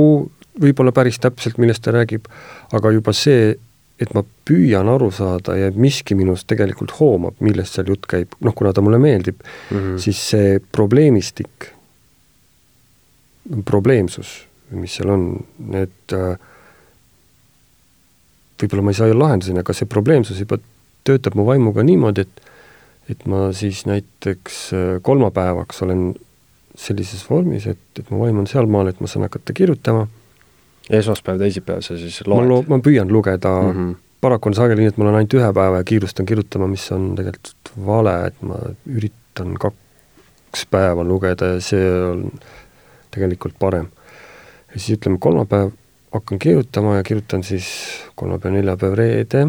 võib-olla päris täpselt, millest ta räägib, aga juba see, et ma püüan aru saada ja miski minus tegelikult hoomab, millest seal jutt käib, noh, kuna ta mulle meeldib mm, -hmm. siis see probleemistik, probleemsus, mis seal on, et äh, võib-olla ma ei saa ju lahenduseni, aga see probleemsus juba töötab mu vaimuga niimoodi, et et ma siis näiteks äh, kolmapäevaks olen sellises vormis, et, et mu vaim on sealmaal, et ma saan hakata kirjutama. esmaspäev, teisipäev sa siis loed? ma püüan lugeda mm, -hmm. paraku on sageli nii, et mul on ainult ühe päeva ja kiirustan kirjutama, mis on tegelikult vale, et ma üritan kaks päeva lugeda ja see on tegelikult parem. Ja siis ütleme, kolmapäev hakkan kirjutama ja kirjutan siis kolmapäev, neljapäev, reede,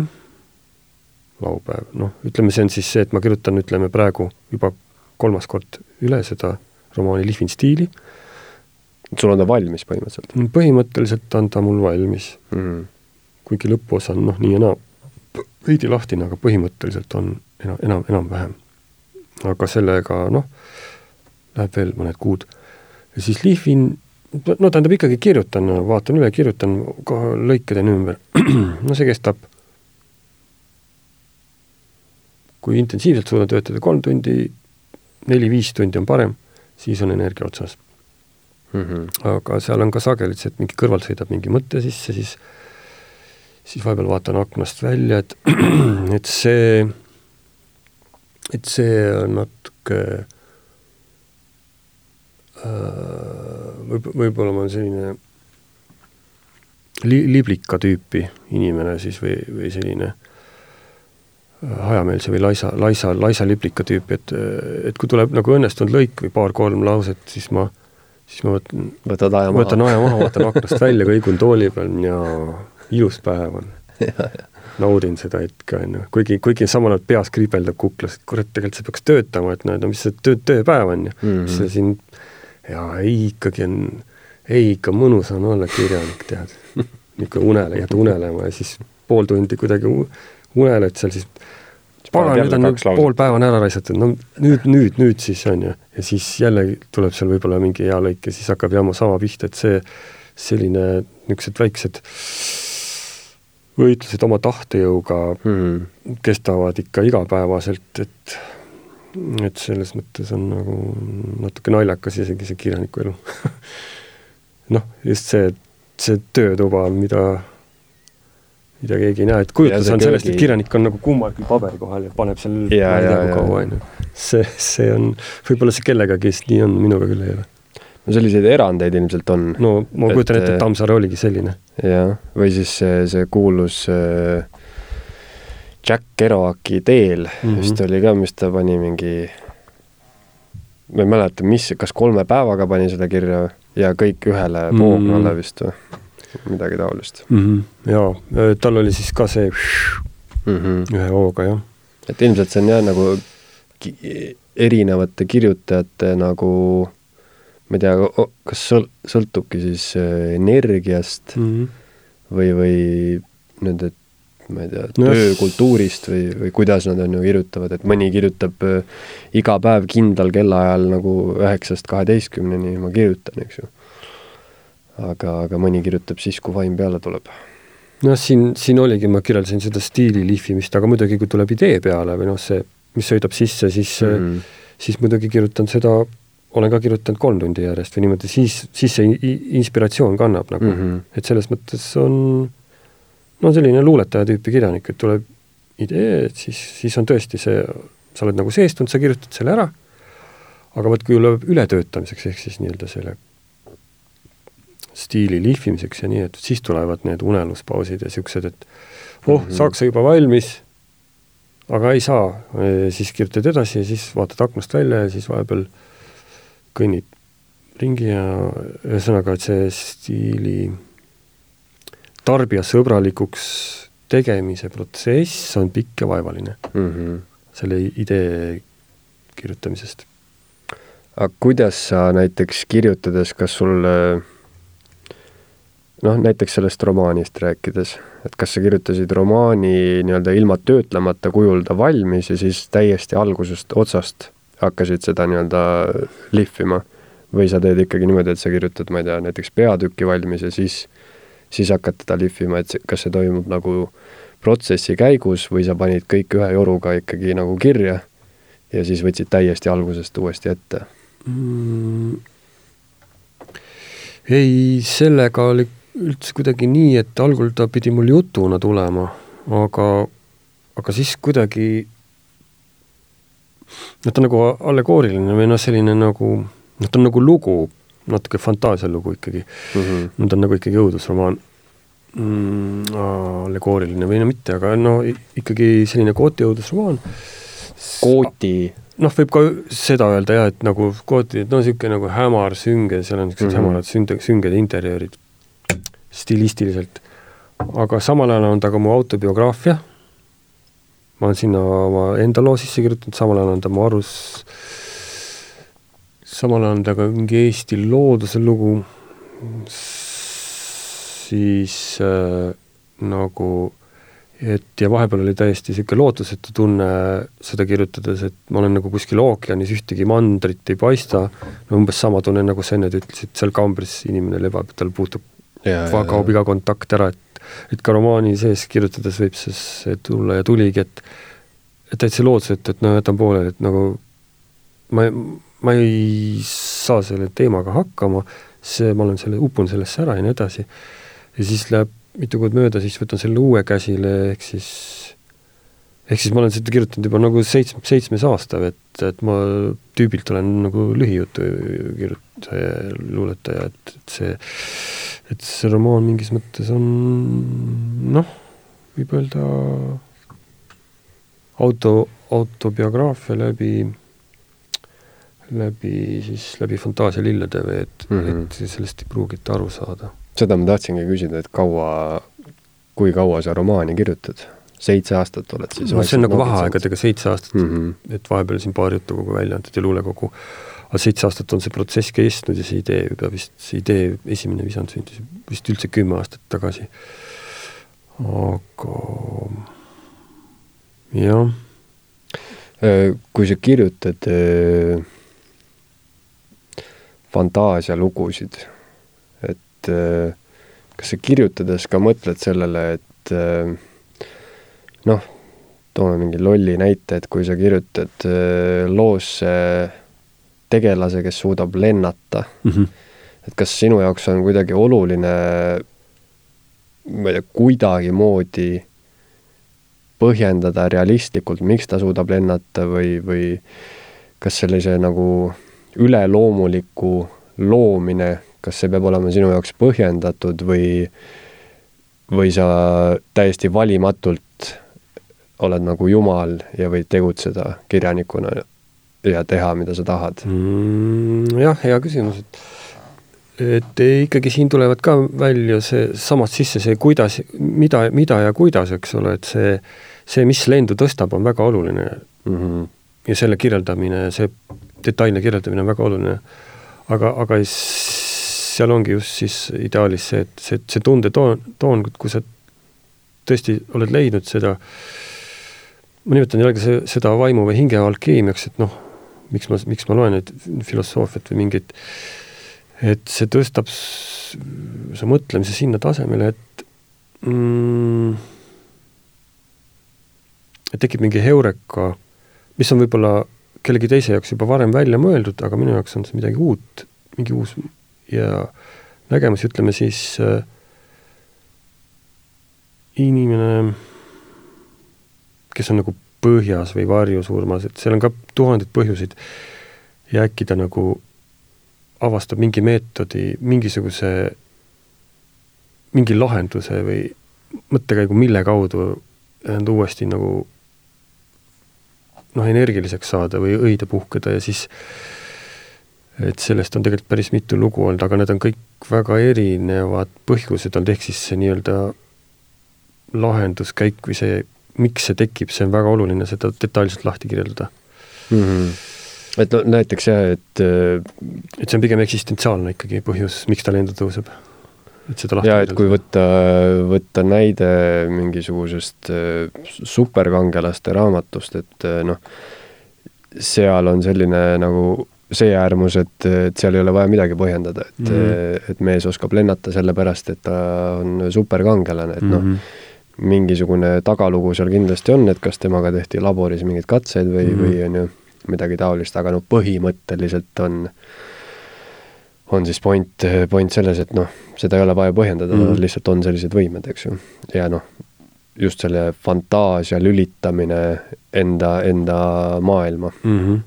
laupäev, noh, ütleme, see on siis see, et ma kirjutan, ütleme praegu juba kolmas kord üle seda romaani Lihvin stiili. sul on ta valmis põhimõtteliselt? põhimõtteliselt on ta mul valmis mm. kuigi lõpuosa on noh, nii ja naa veidi lahtine, aga põhimõtteliselt on enam, enam, enam-vähem. aga sellega noh, läheb veel mõned kuud. ja siis lihvin, no tähendab ikkagi kirjutan, vaatan üle, kirjutan, kohe lõike teen ümber. [clears throat] no see kestab kui intensiivselt suudan töötada kolm tundi, neli-viis tundi on parem siis on energia otsas mm. -hmm. aga seal on ka sageli see, et mingi kõrvalt sõidab mingi mõte sisse, siis siis vahepeal vaatan aknast välja, et, [clears throat] et see, et see on natuke äh, võib, võib-olla ma olen selline li-, liblika tüüpi inimene siis või, või selline hajameelse või laisa, laisa, laisa liplika tüüpi, et, et kui tuleb nagu õnnestunud lõik või paar-kolm lauset, siis ma, siis ma võtan, võtad aja maha, võtan aja maha, vaatan aknast välja, kõigun tooli peal ja ilus päev on. [laughs] naudin seda hetke, on ju, kuigi, kuigi samal ajal peas kriibeldab kuklas, et kurat, tegelikult see peaks töötama, et näed, no mis see töö, tööpäev on ju mm, -hmm. see siin, jaa, ei ikkagi on, ei ikka mõnus on olla kirjanik, tead. niisugune unele, jääd unelema ja siis pool tundi kuidagi uneled seal siis pagan, nüüd on pool päeva on ära raisatud, no nüüd, nüüd, nüüd siis on ju, ja siis jälle tuleb seal võib-olla mingi hea lõik ja siis hakkab jama sama pihta, et see selline, niisugused väiksed võitlused oma tahtejõuga hmm. kestavad ikka igapäevaselt, et et selles mõttes on nagu natuke naljakas isegi see kirjaniku elu [laughs] noh, just see, see töötuba mida, mida keegi ei näe, et kujutlus on sellest, et kirjanik on nagu kummalgi paberi kohal ja paneb seal ja, ja, ja, kaua, on ju. see, see on, võib-olla see kellegagi nii on, minuga küll ei ole. no selliseid erandeid ilmselt on. no ma kujutan ette, et Tammsaare oligi selline. jah, või siis see, see kuulus äh, Jack Kerouaki Teel mm -hmm. vist oli ka, mis ta pani mingi ma ei mäleta, mis, kas kolme päevaga pani selle kirja ja kõik ühele mm -hmm. poognale vist või midagi taolist mm. -hmm. jaa, tal oli siis ka see mm -hmm. ühe hooga, jah. et ilmselt see on jah, nagu erinevate kirjutajate nagu ma ei tea, kas sõl-, sõltubki siis äh, energiast mm -hmm. või, või nende ma ei tea, töökultuurist või, või kuidas nad on ju kirjutavad, et mõni kirjutab äh, iga päev kindlal kellaajal nagu üheksast kaheteistkümneni ma kirjutan, eks ju. aga, aga mõni kirjutab siis, kui vaim peale tuleb. noh, siin, siin oligi, ma kirjeldasin seda stiili lihvimist, aga muidugi, kui tuleb idee peale või noh, see, mis sõidab sisse, siis mm, -hmm. siis muidugi kirjutan seda olen ka kirjutanud kolm tundi järjest või niimoodi, siis, siis see inspiratsioon kannab nagu mm, -hmm. et selles mõttes on no selline luuletaja tüüpi kirjanik, et tuleb idee, et siis, siis on tõesti see, sa oled nagu seestunud, sa kirjutad selle ära, aga vot kui tuleb ületöötamiseks, ehk siis nii-öelda selle stiili lihvimiseks ja nii, et siis tulevad need uneluspausid ja niisugused, et oh mm, -hmm. saaks juba valmis, aga ei saa, siis kirjutad edasi ja siis vaatad aknast välja ja siis vahepeal kõnnid ringi ja ühesõnaga, et see stiili tarbijasõbralikuks tegemise protsess on pikk ja vaevaline mm. -hmm. selle idee kirjutamisest. aga kuidas sa näiteks kirjutades, kas sul noh, näiteks sellest romaanist rääkides, et kas sa kirjutasid romaani nii-öelda ilma töötlemata kujul ta valmis ja siis täiesti algusest otsast hakkasid seda nii-öelda lihvima? või sa teed ikkagi niimoodi, et sa kirjutad, ma ei tea, näiteks peatüki valmis ja siis siis hakkad teda lihvima, et kas see toimub nagu protsessi käigus või sa panid kõik ühe joruga ikkagi nagu kirja ja siis võtsid täiesti algusest uuesti ette mm.? ei, sellega oli üldse kuidagi nii, et algul ta pidi mul jutuna tulema, aga, aga siis kuidagi noh, ta on nagu allegooriline või noh, selline nagu noh, ta on nagu lugu natuke fantaasialugu ikkagi mm. -hmm. ta on nagu ikkagi õudusromaan mm,. allegooriline või no mitte, aga no ikkagi selline kooti õudusromaan. kooti? noh, võib ka seda öelda jah, et nagu kooti, et no niisugune nagu hämar, sünge, seal on niisugused mm -hmm. hämarad sünde, sünged interjöörid stilistiliselt. aga samal ajal on ta ka mu autobiograafia. ma olen sinna oma enda loo sisse kirjutanud, samal ajal on ta mu arus samal ajal on ta ka mingi Eesti looduse lugu, siis äh, nagu et ja vahepeal oli täiesti niisugune lootusetu tunne seda kirjutades, et ma olen nagu kuskil ookeanis, ühtegi mandrit ei paista, no umbes sama tunne, nagu sa enne ütlesid, seal kambris inimene lebab, tal puutub, kaob iga kontakt ära, et et ka romaani sees kirjutades võib see, tulla ja tuligi, et et täitsa lootusetu, et no jätan pooleli, et nagu ma, ma ei saa selle teemaga hakkama, see, ma olen selle, upun sellesse ära ja nii edasi. ja siis läheb mitu kuud mööda, siis võtan selle uue käsile, ehk siis ehk siis ma olen seda kirjutanud juba nagu seitsme, seitsmes aasta, et, et ma tüübilt olen nagu lühijutu kirjutaja, luuletaja, et, et see, et see romaan mingis mõttes on noh, võib öelda auto, autobiograafia läbi läbi siis, läbi Fantaasia lillede või et mm, -hmm. et sellest ei pruugita aru saada. seda ma tahtsingi küsida, et kaua, kui kaua sa romaani kirjutad? seitse aastat oled siis no see on nagu vaheaegadega seitse aastat mm, -hmm. et vahepeal siin paar jutukogu välja antud ja luulekogu, aga seitse aastat on see protsess kestnud ja see idee juba vist, see idee, esimene visand sündis vist üldse kümme aastat tagasi. aga jah. Äh, kui sa kirjutad äh, fantaasialugusid. et äh, kas sa kirjutades ka mõtled sellele, et äh, noh, toome mingi lolli näite, et kui sa kirjutad äh, loosse tegelase, kes suudab lennata mm, -hmm. et kas sinu jaoks on kuidagi oluline ma ei tea, kuidagimoodi põhjendada realistlikult, miks ta suudab lennata või, või kas sellise nagu üleloomuliku loomine, kas see peab olema sinu jaoks põhjendatud või, või sa täiesti valimatult oled nagu jumal ja võid tegutseda kirjanikuna ja teha, mida sa tahad mm,? jah, hea küsimus, et et ikkagi siin tulevad ka välja see samast sisse see, kuidas, mida, mida ja kuidas, eks ole, et see, see, mis lendu tõstab, on väga oluline mm. -hmm. ja selle kirjeldamine, see detailne kirjeldamine on väga oluline. aga, aga seal ongi just siis ideaalis see, et see, see tundetoon, toon, kui sa tõesti oled leidnud seda, ma nimetan jällegi seda vaimu või hinge alkeemiaks, et noh, miks ma, miks ma loen nüüd filosoofiat või mingit, et see tõstab su mõtlemise sinna tasemele, et mm, et tekib mingi heureka, mis on võib-olla kellegi teise jaoks juba varem välja mõeldud, aga minu jaoks on see midagi uut, mingi uus ja nägemus, ütleme siis äh, inimene, kes on nagu põhjas või varjusurmas, et seal on ka tuhandeid põhjuseid ja äkki ta nagu avastab mingi meetodi, mingisuguse, mingi lahenduse või mõttekäigu, mille kaudu end uuesti nagu noh, energiliseks saada või õide puhkeda ja siis et sellest on tegelikult päris mitu lugu olnud, aga need on kõik väga erinevad põhjused olnud, ehk siis see nii-öelda lahenduskäik või see, miks see tekib, see on väga oluline seda detailselt lahti kirjeldada mm. -hmm. et no näiteks jah, et et see on pigem eksistentsiaalne ikkagi põhjus, miks ta lendu tõuseb et seda lahti jaa, et kui võtta, võtta näide mingisugusest äh, superkangelaste raamatust, et äh, noh, seal on selline nagu see äärmus, et, et seal ei ole vaja midagi põhjendada, et mm, -hmm. et mees oskab lennata sellepärast, et ta on superkangelane, et noh mm -hmm., mingisugune tagalugu seal kindlasti on, et kas temaga tehti laboris mingeid katseid või mm, -hmm. või on ju midagi taolist, aga no põhimõtteliselt on äh, on siis point, point selles, et noh, seda ei ole vaja põhjendada mm, -hmm. lihtsalt on sellised võimed, eks ju. ja noh, just selle fantaasia lülitamine enda, enda maailma mm. -hmm.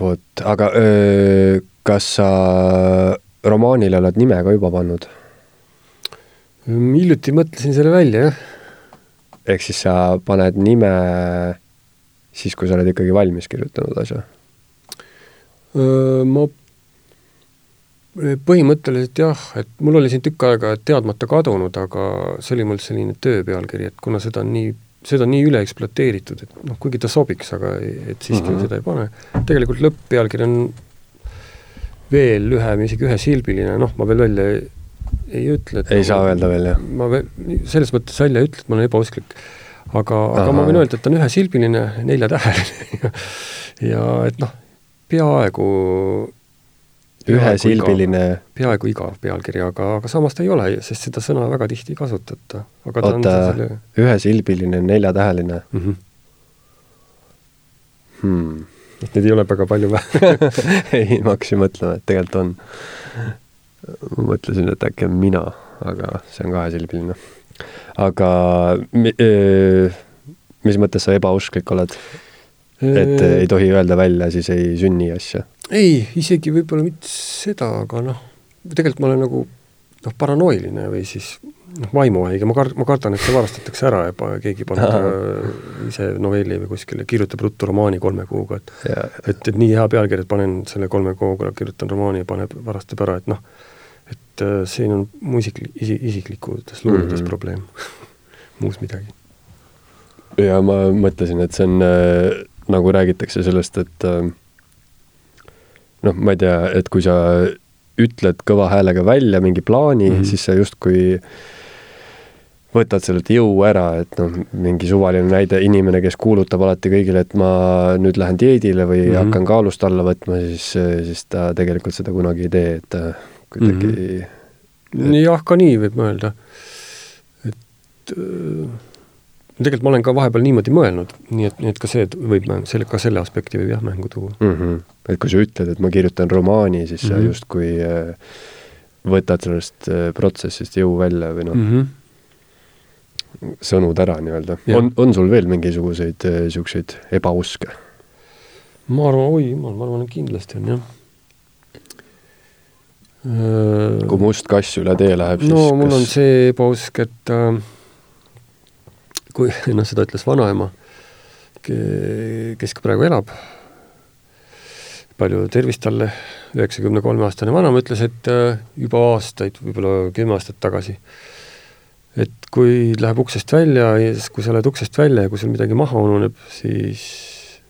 vot, aga öö, kas sa romaanile oled nime ka juba pannud? hiljuti mõtlesin selle välja, jah. ehk siis sa paned nime siis, kui sa oled ikkagi valmis kirjutanud asja ma põhimõtteliselt jah, et mul oli siin tükk aega teadmata kadunud, aga see oli mul selline töö pealkiri, et kuna seda on nii, seda on nii üle ekspluateeritud, et noh, kuigi ta sobiks, aga et siiski mm -hmm. seda ei pane. tegelikult lõpppealkiri on veel lühem, isegi ühesilbiline, noh, ma veel välja ei, ei ütle. ei saa öelda veel, jah? ma veel, selles mõttes välja ei ütle, et ma olen ebausklik. aga, aga ma võin öelda, et ta on ühesilbiline, neljatäheline [laughs] ja, ja et noh, peaaegu ühesilbiline peaaegu igav pealkiri, aga, aga samas ta ei ole, sest seda sõna väga tihti ei kasutata. oota, ühesilbiline, neljatäheline mm? -hmm. Hmm. et neid ei ole väga palju või [laughs] ei, ma hakkasin mõtlema, et tegelikult on. ma mõtlesin, et äkki on mina, aga see on kahesilbiline. aga mis mõttes sa ebausklik oled? Et äh, ei tohi öelda välja, siis ei sünni asja? ei, isegi võib-olla mitte seda, aga noh, tegelikult ma olen nagu noh, paranoiline või siis noh, vaimuhaige, ma kard-, ma kardan, et see varastatakse ära ja pa, keegi paneb äh, ise novelli või kuskile, kirjutab ruttu romaani kolme kuuga, et ja. et, et nii hea pealkiri, et panen selle kolme kuuga, kirjutan romaani ja paneb, varastab ära, et noh, et äh, siin on mu isik-, isi-, isiklikutes luuledes mm -hmm. probleem [laughs] muus midagi. ja ma mõtlesin, et see on äh nagu räägitakse sellest, et äh, noh, ma ei tea, et kui sa ütled kõva häälega välja mingi plaani mm, -hmm. siis sa justkui võtad sellelt jõu ära, et noh, mingi suvaline näide, inimene, kes kuulutab alati kõigile, et ma nüüd lähen dieedile või mm -hmm. hakkan kaalust alla võtma, siis, siis ta tegelikult seda kunagi ei tee, et ta kuidagi mm -hmm. et... jah, ka nii võib mõelda. et äh tegelikult ma olen ka vahepeal niimoodi mõelnud, nii et, nii et ka see võib selle, ka selle aspekti võib jah mängu tuua mm. -hmm. et kui sa ütled, et ma kirjutan romaani, siis mm -hmm. sa mhm. justkui äh, võtad sellest äh, protsessist jõu välja või noh mm -hmm., sõnud ära nii-öelda. on, on sul veel mingisuguseid niisuguseid äh, ebauske? ma arvan, oi jumal, ma arvan, et kindlasti on jah kui must kass üle tee läheb, siis no mul kas... on see ebausk, et äh, kui, noh, seda ütles vanaema, kes ka praegu elab, palju tervist talle, üheksakümne kolme aastane vanaema ütles, et äh, juba aastaid, võib-olla kümme aastat tagasi, et kui läheb uksest välja ja siis, kui sa lähed uksest välja ja kui sul midagi maha ununeb, siis,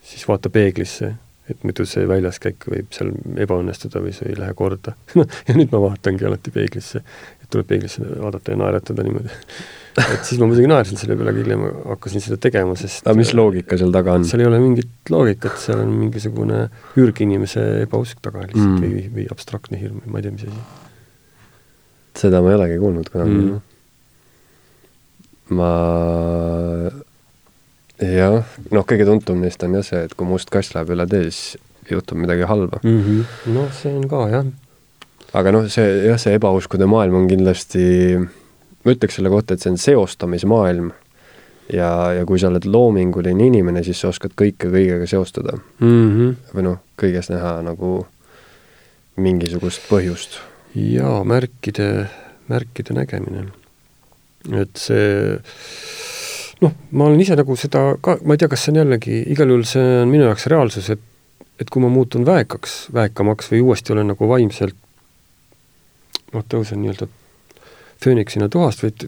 siis vaata peeglisse, et muidu see väljaskäik võib seal ebaõnnestuda või see ei lähe korda. [laughs] Ja nüüd ma vaatangi alati peeglisse, et tuleb peeglisse vaadata ja naeratada niimoodi et siis ma muidugi naersin selle peale, aga hiljem hakkasin seda tegema, sest aga mis loogika seal taga on? seal ei ole mingit loogikat, seal on mingisugune ürginimese ebausk taga lihtsalt mm. või, või abstraktne hirm, ma ei tea, mis asi. seda ma ei olegi kuulnud kunagi mm.. ma jah, noh, kõige tuntum neist on jah see, et kui must kass läheb üle tee, siis juhtub midagi halba mm. -hmm. noh, see on ka jah. aga noh, see jah, see ebauskude maailm on kindlasti ma ütleks selle kohta, et see on seostamismaailm ja, ja kui sa oled loominguline inimene, siis sa oskad kõike kõigega seostada mm. -hmm. või noh, kõiges näha nagu mingisugust põhjust. jaa, märkide, märkide nägemine. et see noh, ma olen ise nagu seda ka, ma ei tea, kas see on jällegi, igal juhul see on minu jaoks reaalsus, et et kui ma muutun väekaks, väekamaks või uuesti olen nagu vaimselt noh, tõusen nii-öelda fööniksina tuhast et,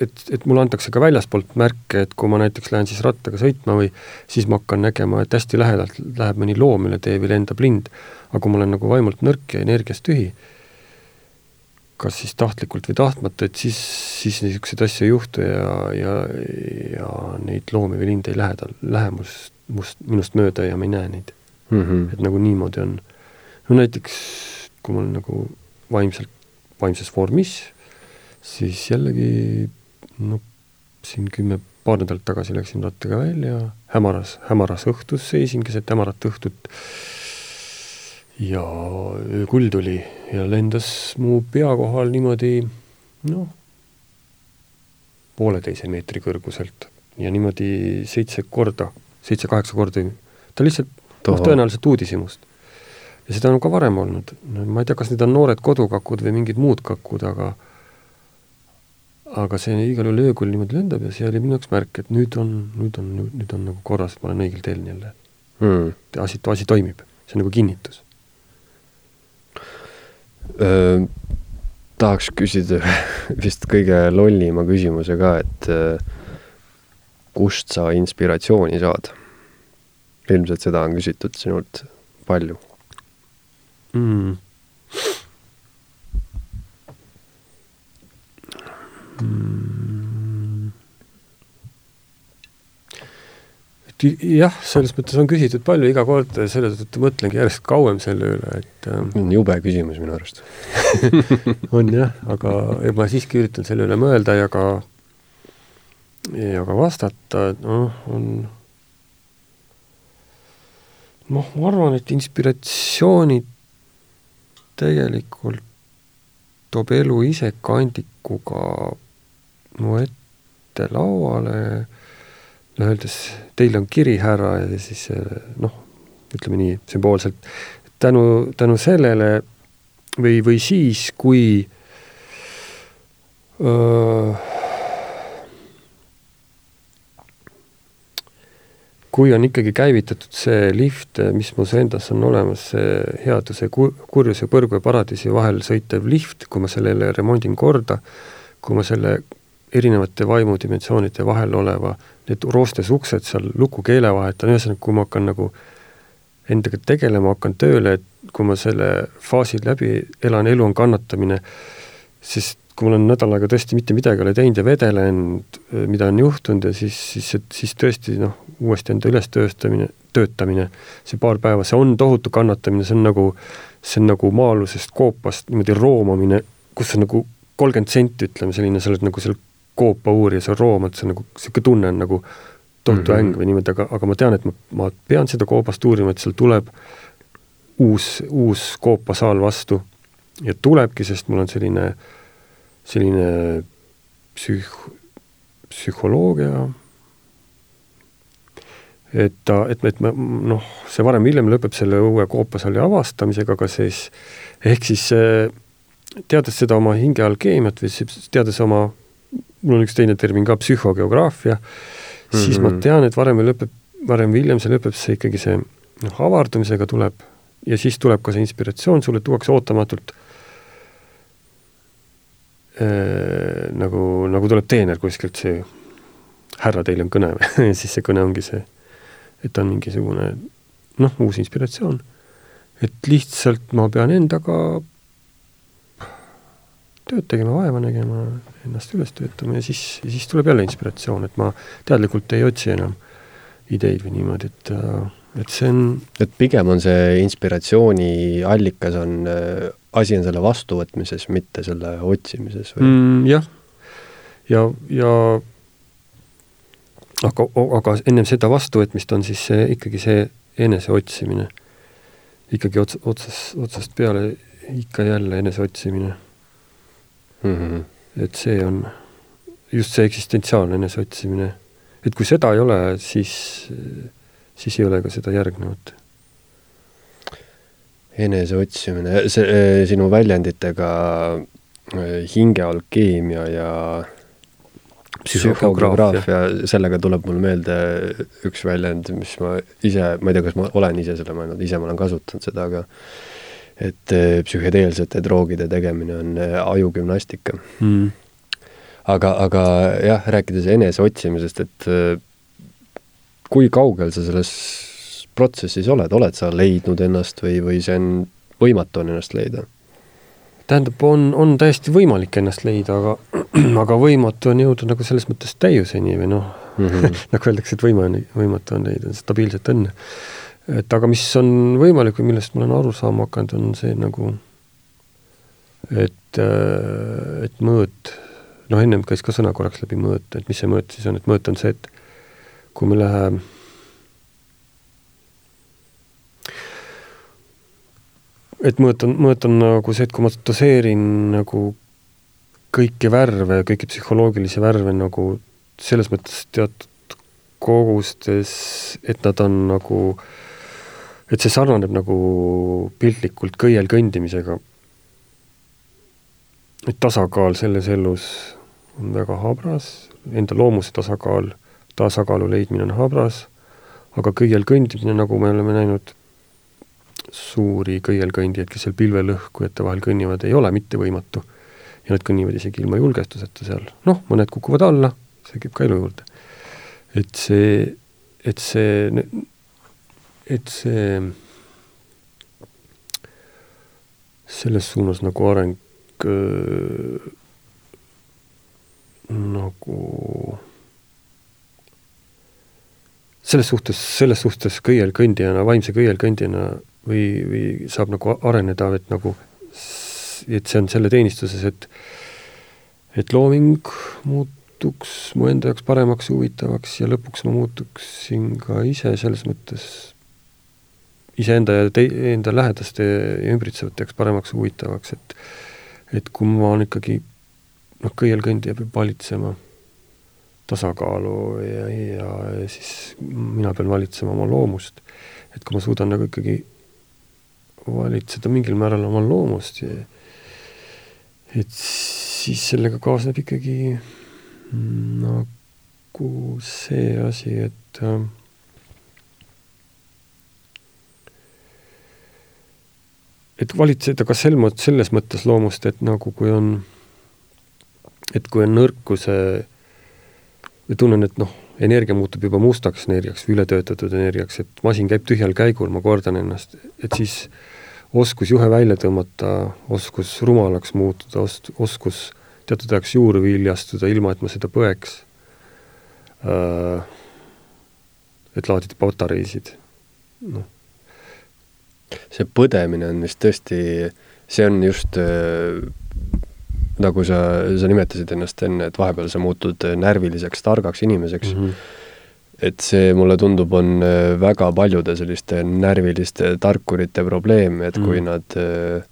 et, et mulle antakse ka väljaspoolt märke, et kui ma näiteks lähen siis rattaga sõitma või siis ma hakkan nägema, et hästi lähedalt läheb mõni loom üle tee või lendab lind, aga kui ma olen nagu vaimult nõrk ja energiast tühi, kas siis tahtlikult või tahtmata, et siis, siis niisuguseid asju ei juhtu ja, ja, ja neid loomi või linde ei lähe tal, lähe must, must, minust mööda ja ma ei näe neid mm. -hmm. et nagu niimoodi on. no näiteks, kui ma olen nagu vaimselt, vaimses vormis, siis jällegi noh, siin kümme, paar nädalat tagasi läksin rattaga välja, hämaras, hämaras õhtus seisin keset hämarat õhtut. Ja öökull tuli ja lendas mu pea kohal niimoodi noh, pooleteise meetri kõrguselt. Ja niimoodi seitse korda, seitse-kaheksa korda, ta lihtsalt noh, tõenäoliselt uudishimust. ja seda on ka varem olnud, no ma ei tea, kas need on noored kodukakud või mingid muud kakud, aga aga see igal juhul öökull niimoodi lendab ja see oli minu jaoks märk, et nüüd on, nüüd on, nüüd on nagu korras, et ma olen õigel teel jälle mm.. asi, asi toimib, see on nagu kinnitus. tahaks küsida [laughs] vist kõige lollima küsimuse ka, et kust sa inspiratsiooni saad? ilmselt seda on küsitud sinult palju. Mm mm.. et jah, selles mõttes on küsitud palju iga kord, selle tõttu mõtlengi järjest kauem selle üle, et äh, on jube küsimus minu arust. [laughs] On jah, aga ma siiski üritan selle üle mõelda ja ka, ja ka vastata, et noh, on noh, ma arvan, et inspiratsiooni tegelikult toob elu ise kandikuga mu ette lauale, noh öeldes, teil on kiri, härra, ja siis noh, ütleme nii sümboolselt, tänu, tänu sellele või, või siis, kui öö, kui on ikkagi käivitatud see lift, mis mus endas on olemas, see headuse, kurjuse, põrgu ja paradiisi vahel sõitev lift, kui ma sellele remondin korda, kui ma selle erinevate vaimudimensioonide vahel oleva, need roostes uksed seal lukukeele vahetan, ühesõnaga, kui ma hakkan nagu endaga tegelema, hakkan tööle, et kui ma selle faasi läbi elan, elu on kannatamine, sest kui ma olen nädal aega tõesti mitte midagi ei ole teinud ja vedelenud, mida on juhtunud ja siis, siis, siis tõesti noh, uuesti enda ülestööstamine, töötamine, see paar päeva, see on tohutu kannatamine, see on nagu, see on nagu maa-alusest koopast niimoodi roomamine, kus on nagu kolmkümmend senti, ütleme selline, sa oled nagu seal koopa uurija, sa roomad, see on nagu, niisugune tunne on nagu tohutu mm -hmm. äng või niimoodi, aga, aga ma tean, et ma, ma pean seda koopast uurima, et seal tuleb uus, uus koopasaal vastu ja tulebki, sest mul on selline, selline psüh-, psühholoogia, et ta, et, et me noh, see varem-hiljem lõpeb selle uue koopasalli avastamisega, aga siis ehk siis teades seda oma hinge alkeemiat või teades oma, mul on üks teine termin ka, psühhogeograafia mm, -hmm. siis ma mhm. tean, et varem või lõpeb, varem või hiljem see lõpeb, see ikkagi see noh, avardumisega tuleb ja siis tuleb ka see inspiratsioon, sulle tuuakse ootamatult äh, nagu, nagu tuleb teener kuskilt, see härra, teil on kõne [laughs] või siis see kõne ongi see, et on mingisugune noh, uus inspiratsioon. et lihtsalt ma pean endaga tööd tegema, vaeva nägema, ennast üles töötama ja siis, siis tuleb jälle inspiratsioon, et ma teadlikult ei otsi enam ideid või niimoodi, et äh, et see on et pigem on see inspiratsiooni allikas on, äh, asi on selle vastuvõtmises, mitte selle otsimises või mm,? jah, ja, ja aga, aga ennem seda vastuvõtmist on siis see ikkagi see enese otsimine. ikkagi ots-, otsast, otsast peale ikka jälle enese otsimine mm. -hmm. et see on just see eksistentsiaalne eneseotsimine. et kui seda ei ole, siis siis ei ole ka seda järgnevat. eneseotsimine, see eh, sinu väljenditega eh, hingealkeemia ja psühhograafia, sellega tuleb mul meelde üks väljend, mis ma ise, ma ei tea, kas ma olen ise selle mõelnud, ise ma olen kasutanud seda, aga et eh, psühhedeelsete droogide tegemine on ajugümnastika mm.. aga, aga jah, rääkides eneseotsimisest, et kui kaugel sa selles protsessis oled, oled sa leidnud ennast või, või see on, võimatu on ennast leida? tähendab, on, on täiesti võimalik ennast leida, aga, [clears throat] aga võimatu on jõuda nagu selles mõttes täiuseni või noh mm -hmm. [laughs] nagu öeldakse, et võima on, võimatu on leida stabiilset õnne. Et aga mis on võimalik või millest ma olen aru saama hakanud, on see nagu, et, äh, et mõõt, noh, ennem käis ka sõna korraks läbi mõõt, et mis see mõõt siis on, et mõõt on see, et kui me läheme et mõõt on, mõõt on nagu see, et kui ma doseerin nagu kõiki värve, kõiki psühholoogilisi värve nagu selles mõttes teatud kogustes, et nad on nagu, et see sarnaneb nagu piltlikult kõiel kõndimisega. et tasakaal selles elus on väga habras, enda loomuse tasakaal tasakaalu leidmine on habras, aga kõiel kõndimine, nagu me oleme näinud, suuri kõielkõndijaid, kes seal pilvelõhkujate vahel kõnnivad, ei ole mitte võimatu. ja nad kõnnivad isegi ilma julgestuseta seal, noh, mõned kukuvad alla, see käib ka elu juurde. et see, et see, et see selles suunas nagu areng äh, nagu selles suhtes, selles suhtes kõielkõndijana, vaimse kõielkõndijana või, või saab nagu areneda, et nagu, et see on selle teenistuses, et et looming muutuks mu enda jaoks paremaks ja huvitavaks ja lõpuks ma muutuksin ka ise selles mõttes iseenda ja tei-, enda lähedaste ja ümbritsevate jaoks paremaks ja huvitavaks, et et kui ma olen ikkagi noh, kõielkõndija peab valitsema tasakaalu ja, ja, ja siis mina pean valitsema oma loomust. et kui ma suudan nagu ikkagi valitseda mingil määral oma loomust et siis sellega kaasneb ikkagi nagu see asi, et äh, et valitseda ka sel mood-, selles mõttes loomust, et nagu kui on, et kui on nõrkuse ja tunnen, et noh, energia muutub juba mustaks energiaks või ületöötatud energiaks, et masin käib tühjal käigul, ma kordan ennast, et siis oskus juhe välja tõmmata, oskus rumalaks muutuda, os-, oskus teatud ajaks juurde viljastuda, ilma et ma seda põeks äh,, et laadida patareisid, noh. See põdemine on vist tõesti, see on just äh nagu sa, sa nimetasid ennast enne, et vahepeal sa muutud närviliseks, targaks inimeseks mm. -hmm et see, mulle tundub, on äh, väga paljude selliste närviliste tarkurite probleem, et kui mm. nad äh,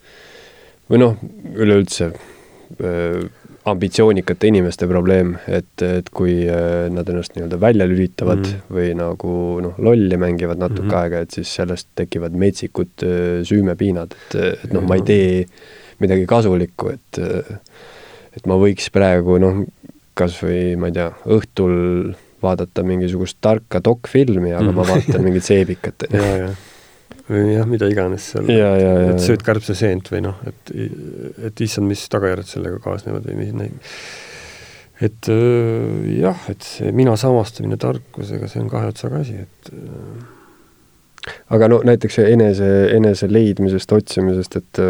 või noh, üleüldse äh, ambitsioonikate inimeste probleem, et, et kui äh, nad ennast nii-öelda välja lülitavad mm. või nagu noh, lolli mängivad natuke mm -hmm. aega, et siis sellest tekivad metsikud äh, süümepiinad, et, et noh, ma ei tee midagi kasulikku, et et ma võiks praegu noh, kas või ma ei tea, õhtul vaadata mingisugust tarka dokfilmi, aga mm. ma vaatan mingit seebikat. [laughs] ja, ja või jah, mida iganes seal, et sööd kärbseseent või noh, et, et issand, mis tagajärjed sellega kaasnevad või mis neid, et jah, et see mina samastamine tarkusega, see on kahe otsaga asi, et aga no näiteks enese, enese leidmisest, otsimisest, et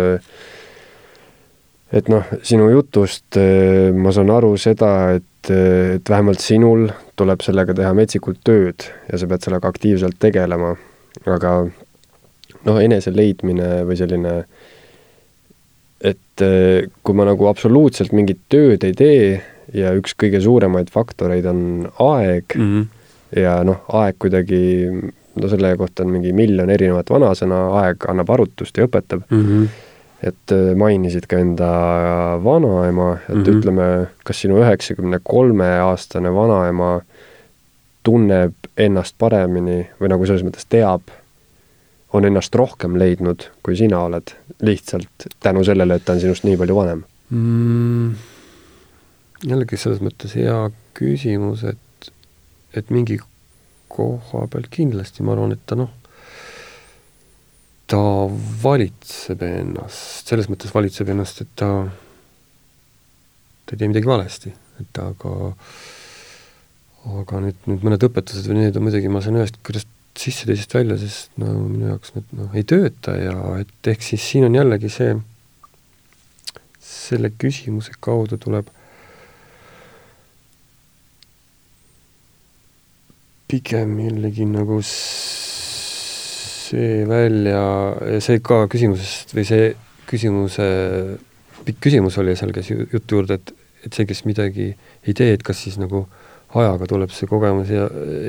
et noh, sinu jutust ma saan aru seda, et, et vähemalt sinul tuleb sellega teha metsikult tööd ja sa pead sellega aktiivselt tegelema, aga noh, enese leidmine või selline, et eh, kui ma nagu absoluutselt mingit tööd ei tee ja üks kõige suuremaid faktoreid on aeg mm -hmm. ja noh, aeg kuidagi, no selle kohta on mingi miljon erinevat vanasõna, aeg annab arutust ja õpetab mm. -hmm et eh, mainisid ka enda vanaema, et mm -hmm. ütleme, kas sinu üheksakümne kolme aastane vanaema tunneb ennast paremini või nagu selles mõttes teab on ennast rohkem leidnud, kui sina oled, lihtsalt tänu sellele, et ta on sinust nii palju vanem mm,? jällegi selles mõttes hea küsimus, et, et mingi koha peal kindlasti ma arvan, et ta noh, ta valitseb ennast, selles mõttes valitseb ennast, et ta, ta ei tee midagi valesti, et aga aga nüüd, nüüd mõned õpetused või need on muidugi, ma saan ühest küljest sisse teisest välja, sest no minu jaoks need noh, ei tööta ja et ehk siis siin on jällegi see, selle küsimuse kaudu tuleb pigem jällegi nagu see välja, see ka küsimusest või see küsimuse, pikk küsimus oli seal, kes jutu juurde, et, et see, kes midagi ei tee, et kas siis nagu ajaga tuleb see kogemus ja,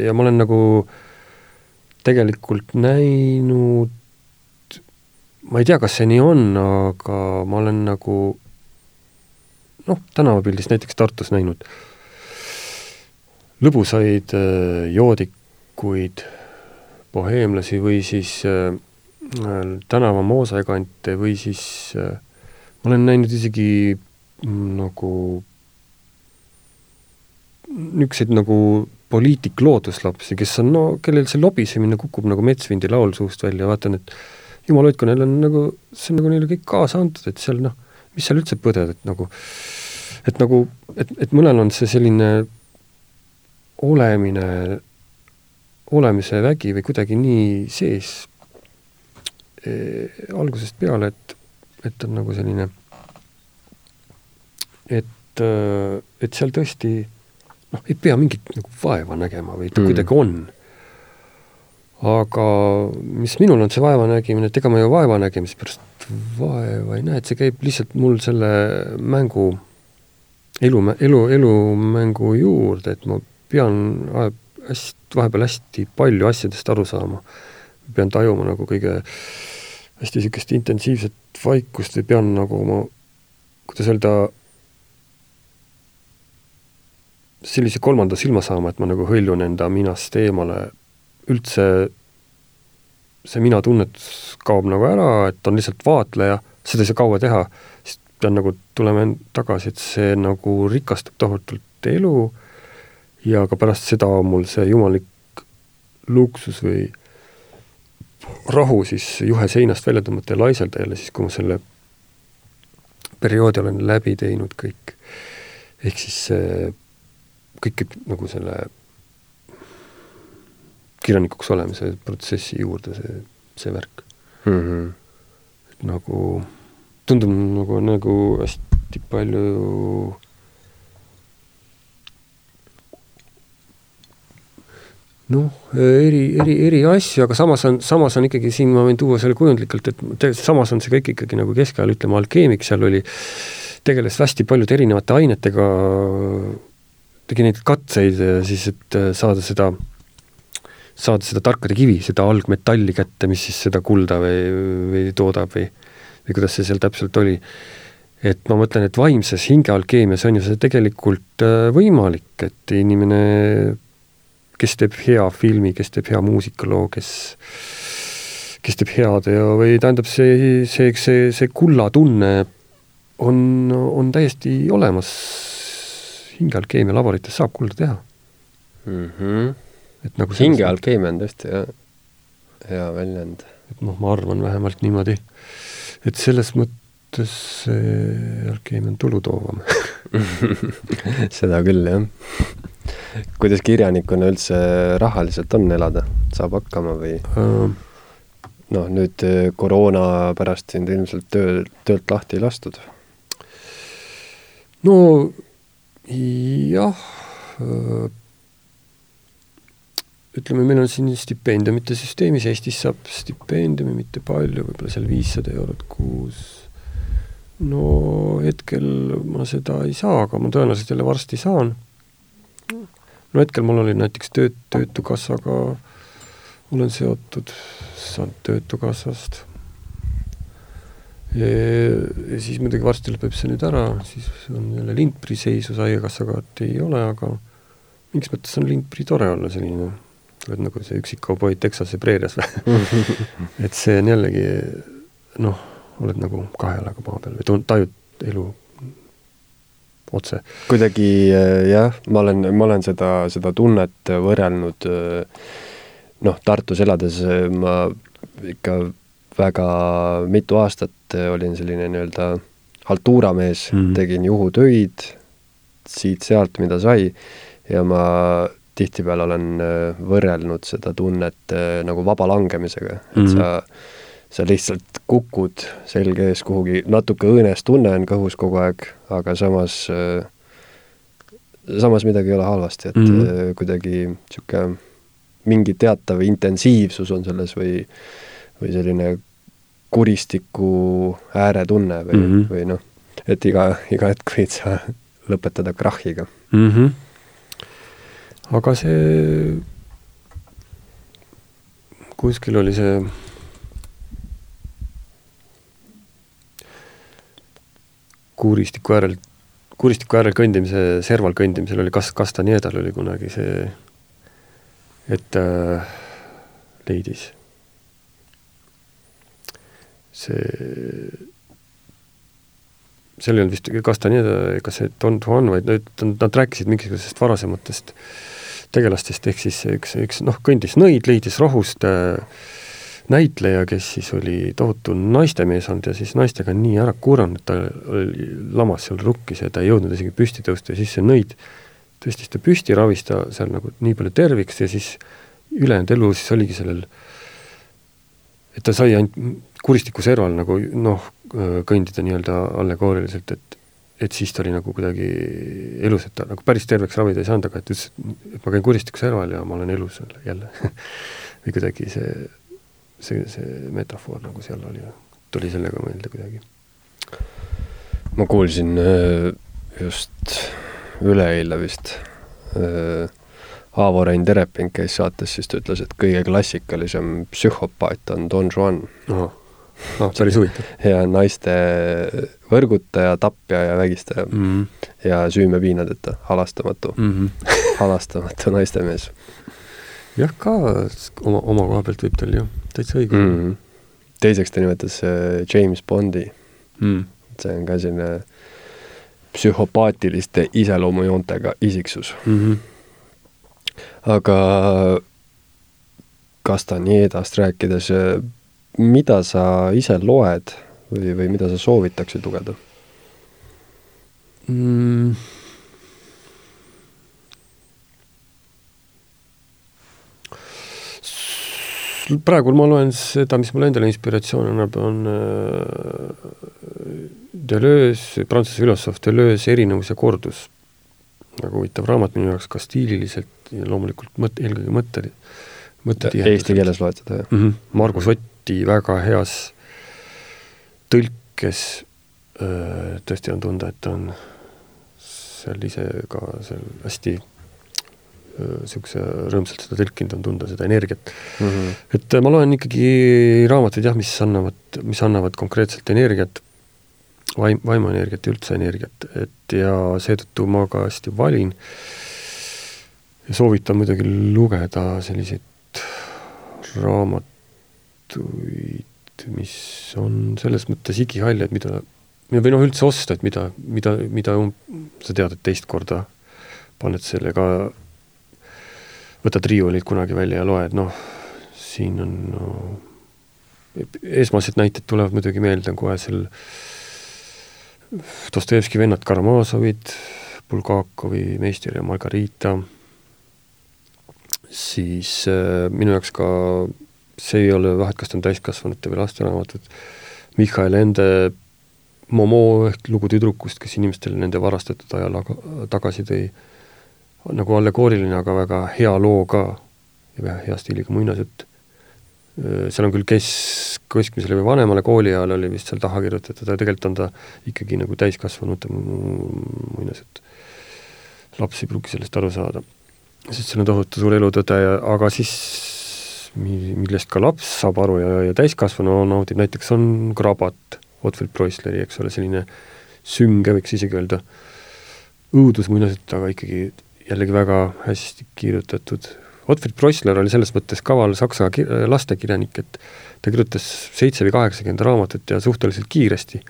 ja ma olen nagu äh, tegelikult näinud, ma ei tea, kas see nii on, aga ma olen nagu noh, tänavapildis näiteks Tartus näinud lõbusaid äh, joodikuid, boheemlasi või siis äh, tänava moosaekante või siis äh, ma olen näinud isegi mm, nagu niisuguseid nagu poliitik looduslapsi, kes on no, kellel see lobisemine kukub nagu metsvindi laul suust välja, vaatan, et jumal hoidku, neil on nagu, see on nagu neile kõik kaasa antud, et seal noh, mis seal üldse põded, et nagu, et nagu, et, et mõnel on see selline olemine, olemise vägi või kuidagi nii sees e, algusest peale, et, et on nagu selline, et, et seal tõesti noh, ei pea mingit nagu vaeva nägema või ta mm. kuidagi on. aga mis minul on see vaevanägemine, et ega ma ju vaevanägemise pärast vaeva ei näe, et see käib lihtsalt mul selle mängu, elu, elu, elumängu juurde, et ma pean hästi, vahepeal hästi palju asjadest aru saama. pean tajuma nagu kõige hästi niisugust intensiivset vaikust või pean nagu oma, kuidas öelda, sellise kolmanda silma saama, et ma nagu hõljun enda minast eemale, üldse see mina tunnetus kaob nagu ära, et on lihtsalt vaatleja, seda ei saa kaua teha, siis pean nagu tulema tagasi, et see nagu rikastab tohutult elu ja ka pärast seda on mul see jumalik luksus või rahu siis juhe seinast välja tõmmata ja laiselda jälle siis, kui ma selle perioodi olen läbi teinud kõik. ehk siis see kõik käib nagu selle kirjanikuks olemise protsessi juurde, see, see värk mm. -hmm. et nagu tundub nagu, nagu hästi palju noh, eri, eri, eri asju, aga samas on, samas on ikkagi siin ma võin tuua selle kujundlikult, et tegelikult samas on see kõik ikkagi nagu keskajal, ütleme, alkeemik seal oli, tegeles hästi paljude erinevate ainetega tegi neid katseid siis, et äh, saada seda, saada seda tarkade kivi, seda algmetalli kätte, mis siis seda kulda või, või toodab või, või kuidas see seal täpselt oli, et ma mõtlen, et vaimses hingealkeemias on ju see tegelikult äh, võimalik, et inimene, kes teeb hea filmi, kes teeb hea muusikaloo, kes kes teeb hea teo või tähendab, see, see, see, see kullatunne on, on täiesti olemas. Hingealkeemia laborites saab kulda teha mm. -hmm. et nagu hingealkeemia on tõesti jah, hea väljend. et noh, ma arvan vähemalt niimoodi, et selles mõttes see alkeemia on tulutoovam [laughs] seda küll, jah. kuidas kirjanikuna üldse rahaliselt on elada, saab hakkama või uh,? noh, nüüd äh, koroona pärast sind ilmselt töö, töölt lahti ei lastud? no jah, äh, ütleme, meil on siin stipendiumite süsteemis, Eestis saab stipendiumi mitte palju, võib-olla seal viissada eurot kuus. no hetkel ma seda ei saa, aga ma tõenäoliselt jälle varsti saan. no hetkel mul oli näiteks tööt-, Töötukassaga olen seotud saanud Töötukassast. Ja siis muidugi varsti lõpeb see nüüd ära, siis on jälle lindprii seisus, Haigekassaga ei ole, aga mingis mõttes on lindprii tore olla selline, oled nagu see üksik kauboid Texase preerias [laughs] et see on jällegi noh, oled nagu kahe jalaga maa peal või tun-, tajud elu otse. kuidagi jah, ma olen, ma olen seda, seda tunnet võrrelnud äh, noh, Tartus elades äh, ma ikka väga mitu aastat olin selline nii-öelda haltuuramees mm, -hmm. tegin juhutöid siit-sealt, mida sai, ja ma tihtipeale olen äh, võrrelnud seda tunnet äh, nagu vaba langemisega, et mm -hmm. sa, sa lihtsalt kukud selge ees kuhugi, natuke õõnes tunne on kõhus kogu aeg, aga samas, samas midagi ei ole halvasti, et mm -hmm. kuidagi niisugune mingi teatav intensiivsus on selles või, või selline kuristiku ääretunne või mm, -hmm. või noh, et iga, iga hetk võid sa lõpetada krahhiga mm. -hmm. aga see, kuskil oli see kuristiku äärel, kuristiku äärel kõndimise, serval kõndimisel oli kas-, Castanedal oli kunagi see et äh, leidis see, seal ei olnud vist Castaneda ega see Don Juan, vaid nad, nad rääkisid mingisugusest varasematest tegelastest, ehk siis üks, üks noh, kõndis nõid, leidis rohust äh, näitleja, kes siis oli tohutu naistemees olnud ja siis naistega nii ära kuranud, ta oli, lamas seal rukkis ja ta ei jõudnud isegi püsti tõusta ja siis see nõid tõstis ta püsti, ravis ta seal nagu nii palju terviks ja siis ülejäänud elu siis oligi sellel, et ta sai ainult kuristiku serval nagu noh, kõndida nii-öelda allegooriliselt, et et siis ta oli nagu kuidagi elus, et ta nagu päris terveks ravida ei saanud, aga et ütles, et ma käin kuristiku serval ja ma olen elus jälle [laughs] või kuidagi see, see, see metafoor nagu seal oli, tuli sellega meelde kuidagi. ma kuulsin äh, just üleeile vist äh, Aavo Rein Tereping käis saates, siis ta ütles, et kõige klassikalisem psühhopaat on Don Juan. ah, päris huvitav. ja naiste võrgutaja, tapja ja vägistaja mm. -hmm. ja süümepiinadeta, halastamatu mm, -hmm. [laughs] halastamatu naistemees. jah, ka oma, oma koha pealt võib tal ju täitsa õige mm. -hmm. teiseks ta nimetas äh, James Bondi mm.. see on ka selline psühhopaatiliste iseloomujoontega isiksus mm. -hmm. Aga Castanedast rääkides, mida sa ise loed või, või mida sa soovitaksid lugeda mm.? praegu ma loen seda, mis mulle endale inspiratsiooni annab, on äh, Deleuze, prantsuse filosoof Deleuze Erinevus ja kordus. Väga huvitav raamat minu jaoks ka stiililiselt ja loomulikult mõt-, eelkõige mõtte, mõttetiheduselt. Eesti keeles loed seda, jah mm? -hmm. Margus Otti väga heas tõlkes tõesti on tunda, et ta on seal ise ka seal hästi niisuguse rõõmsalt seda tõlkinud, on tunda seda energiat mm. -hmm. et ma loen ikkagi raamatuid jah, mis annavad, mis annavad konkreetselt energiat, vaim, vaimuenergiat ja üldse energiat, et ja seetõttu ma ka hästi valin ja soovitan muidugi lugeda selliseid raamatuid, mis on selles mõttes igihaljad, mida või noh, üldse osta, et mida, mida, mida um, sa tead, et teist korda paned selle ka, võtad riiulilt kunagi välja ja loed, noh, siin on no, esmased näited tulevad muidugi meelde kohe seal Dostojevski vennad Karamaasovid, Bulgakovi Meister ja Margarita, siis äh, minu jaoks ka see ei ole vahet, kas ta on täiskasvanute või laste raamatud, Mihhail Ende Momo ehk lugu tüdrukust, kes inimestele nende varastatud ajal aga, tagasi tõi, nagu allegooriline, aga väga hea loo ka ja hea stiiliga muinasjutt. Seal on küll kesk, keskmisele või vanemale kooliajal oli vist seal taha kirjutatud, aga tegelikult on ta ikkagi nagu täiskasvanute muinasjutt. laps ei pruugi sellest aru saada, sest seal on tohutu suur elutõde ja, aga siis millest ka laps saab aru ja, ja täiskasvanu naudib, näiteks on krabat Otfrid Preusleri, eks ole, selline sünge, võiks isegi öelda, õudusmuinasjutt, aga ikkagi jällegi väga hästi kirjutatud. Otfrid Preusler oli selles mõttes kaval saksa lastekirjanik, et ta kirjutas seitse või kaheksakümmend raamatut ja suhteliselt kiiresti.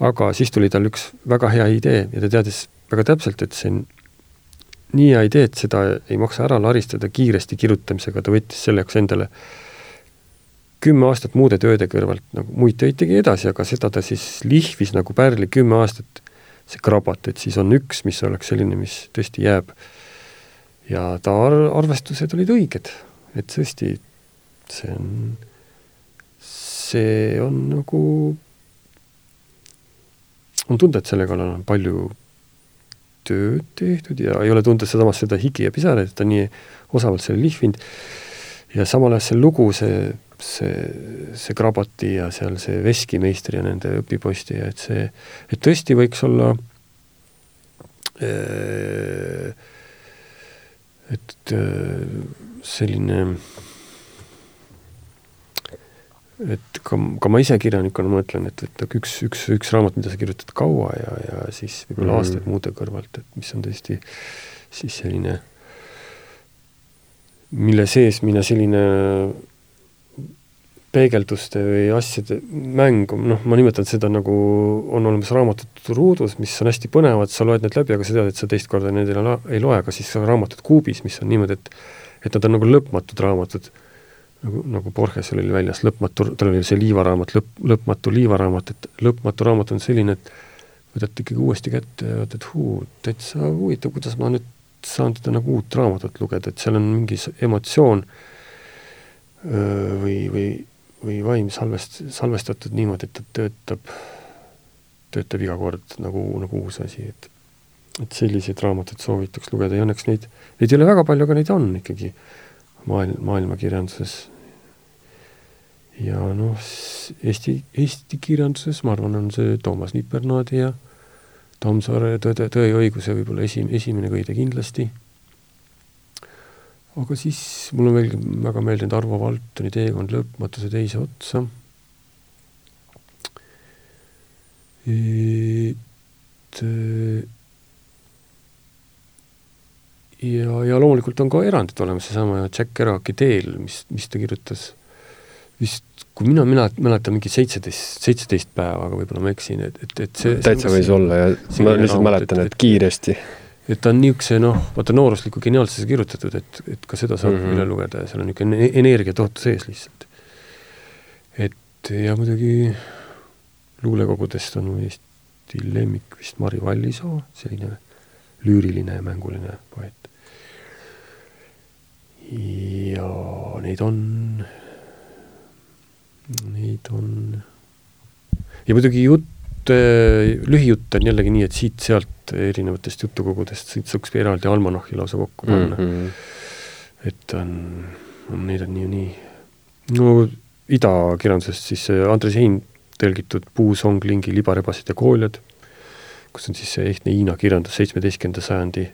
aga siis tuli tal üks väga hea idee ja ta teadis väga täpselt, et see on nii hea idee, et seda ei maksa ära laristada kiiresti kirjutamisega, ta võttis selle jaoks endale kümme aastat muude tööde kõrvalt nagu muid töid tegi edasi, aga seda ta siis lihvis nagu pärli kümme aastat, see krabat, et siis on üks, mis oleks selline, mis tõesti jääb. Ja ta ar-, arvestused olid õiged, et tõesti, see on, see on nagu, on tunda, et selle kallal on palju tööd tehtud ja ei ole tunda samas seda higi ja pisaraid, et ta nii osavalt selle lihvinud. Ja samal ajal see lugu, see see, see Krabati ja seal see veskimeistri ja nende õpiposti ja et see, et tõesti võiks olla äh, et äh, selline et ka, ka ma ise kirjanikuna mõtlen, et, et üks, üks, üks raamat, mida sa kirjutad kaua ja, ja siis võib-olla mm. aastaid muude kõrvalt, et mis on tõesti siis selline, mille sees mina selline peegelduste või asjade mängu, noh, ma nimetan seda nagu, on olemas raamatud ruudus, mis on hästi põnevad, sa loed need läbi, aga sa tead, et sa teist korda neid ei loe, aga siis raamatud kuubis, mis on niimoodi, et et nad on nagu lõpmatud raamatud, nagu, nagu Borgesel oli väljas lõpmatu, tal oli see liivaraamat, lõpp, lõpmatu liivaraamat, et lõpmatu raamat on selline, et võtad ikkagi uuesti kätte ja vaatad, huu, täitsa huvitav, kuidas ma nüüd saan teda nagu uut raamatut lugeda, et seal on mingi emotsioon või, või või vaim salvest-, salvestatud niimoodi, et ta töötab, töötab iga kord nagu, nagu uus asi, et et selliseid raamatuid soovitaks lugeda ja õnneks neid, neid ei ole väga palju, aga neid on ikkagi maailm, maailmakirjanduses. ja noh, Eesti, Eesti kirjanduses ma arvan, on see Toomas Nipernaadi ja Tammsaare Tõe, Tõe ja õiguse võib-olla esi, esimene kõide kindlasti aga siis mul on veel väga meeldinud Arvo Valtoni Teekond lõpmatuse teise otsa. et ja, ja loomulikult on ka erandid olemas, seesama Jack Kerouaci Teel, mis, mis ta kirjutas. Vist, kui mina, mina mäletan mingi seitseteist, seitseteist päeva, aga võib-olla ma eksin, et, et, et see täitsa võis olla ja ma lihtsalt mäletan, et kiiresti et ta on niisuguse noh, vaata noorusliku geniaalsuse kirjutatud, et, et ka seda saab mm -hmm. üle lugeda ja seal on niisugune energia tohutu sees lihtsalt. et ja muidugi luulekogudest on Eesti lemmik vist Mari Vallisoo, selline lüüriline ja mänguline poeet. ja neid on, neid on ja muidugi jutt jutt, lühijutt on jällegi nii, et siit-sealt erinevatest jutukogudest saaks eraldi almanahhi lausa kokku panna mm. -hmm. et on, on, neid on nii ja nii. no idakirjandusest siis Andres Hein tõlgitud Puu Songlingi Libarebased ja kooljad, kus on siis see ehtne Hiina kirjandus seitsmeteistkümnenda sajandi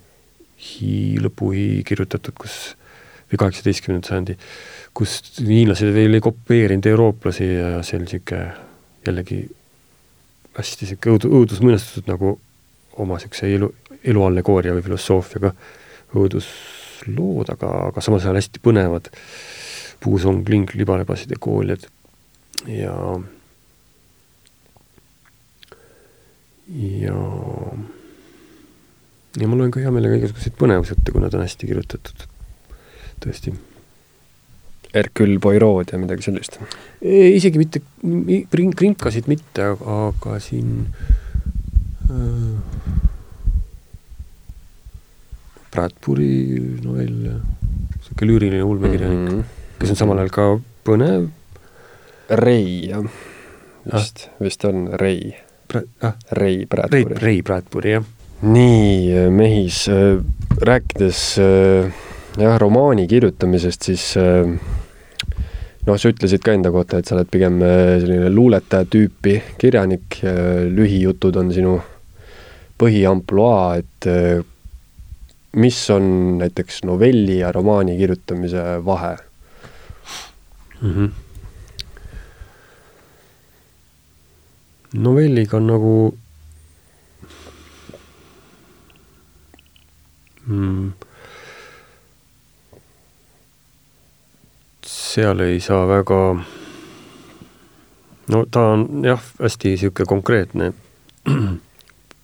hi-, lõpuhi kirjutatud, kus, või kaheksateistkümnenda sajandi, kus hiinlased veel ei kopeerinud eurooplasi ja see oli niisugune jällegi hästi niisugune õud-, õudusmõnestatud nagu oma niisuguse elu, eluallegooria või filosoofiaga õuduslood, aga, aga samas ajal hästi põnevad. puusong, ling, libalebasid ja kooljad ja ja ja ma loen ka hea meelega igasuguseid põnevusjutte, kuna ta on hästi kirjutatud, tõesti. Hercule Poirot ja midagi sellist? isegi mitte, krinkasid mitte, aga, siin äh, Bradbury novell, niisugune lüüriline ulmekirjanik mm, -hmm. kes on samal ajal ka põnev. Ray, jah. vist ah., vist on Ray Bra. Ah. Ray Bradbury. Ray Bradbury, jah. nii, Mehis, äh, rääkides äh, jah, romaani kirjutamisest, siis äh, noh, sa ütlesid ka enda kohta, et sa oled pigem selline luuletaja tüüpi kirjanik, lühijutud on sinu põhiampluaa, et mis on näiteks novelli ja romaani kirjutamise vahe mm? -hmm. novelliga on nagu mm, seal ei saa väga, no ta on jah, hästi niisugune konkreetne.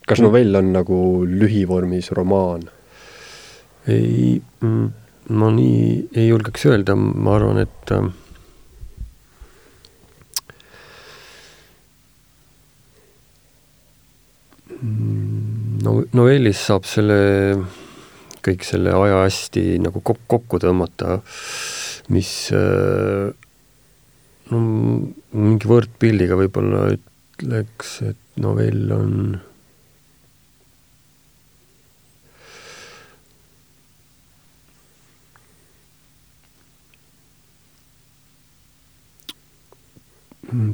kas novell on nagu lühivormis romaan? ei, mm, ma nii ei julgeks öelda, ma arvan, et äh, no novellis saab selle, kõik selle aja hästi nagu kok-, kokku tõmmata, mis äh, no mingi võrdpildiga võib-olla ütleks, et novell on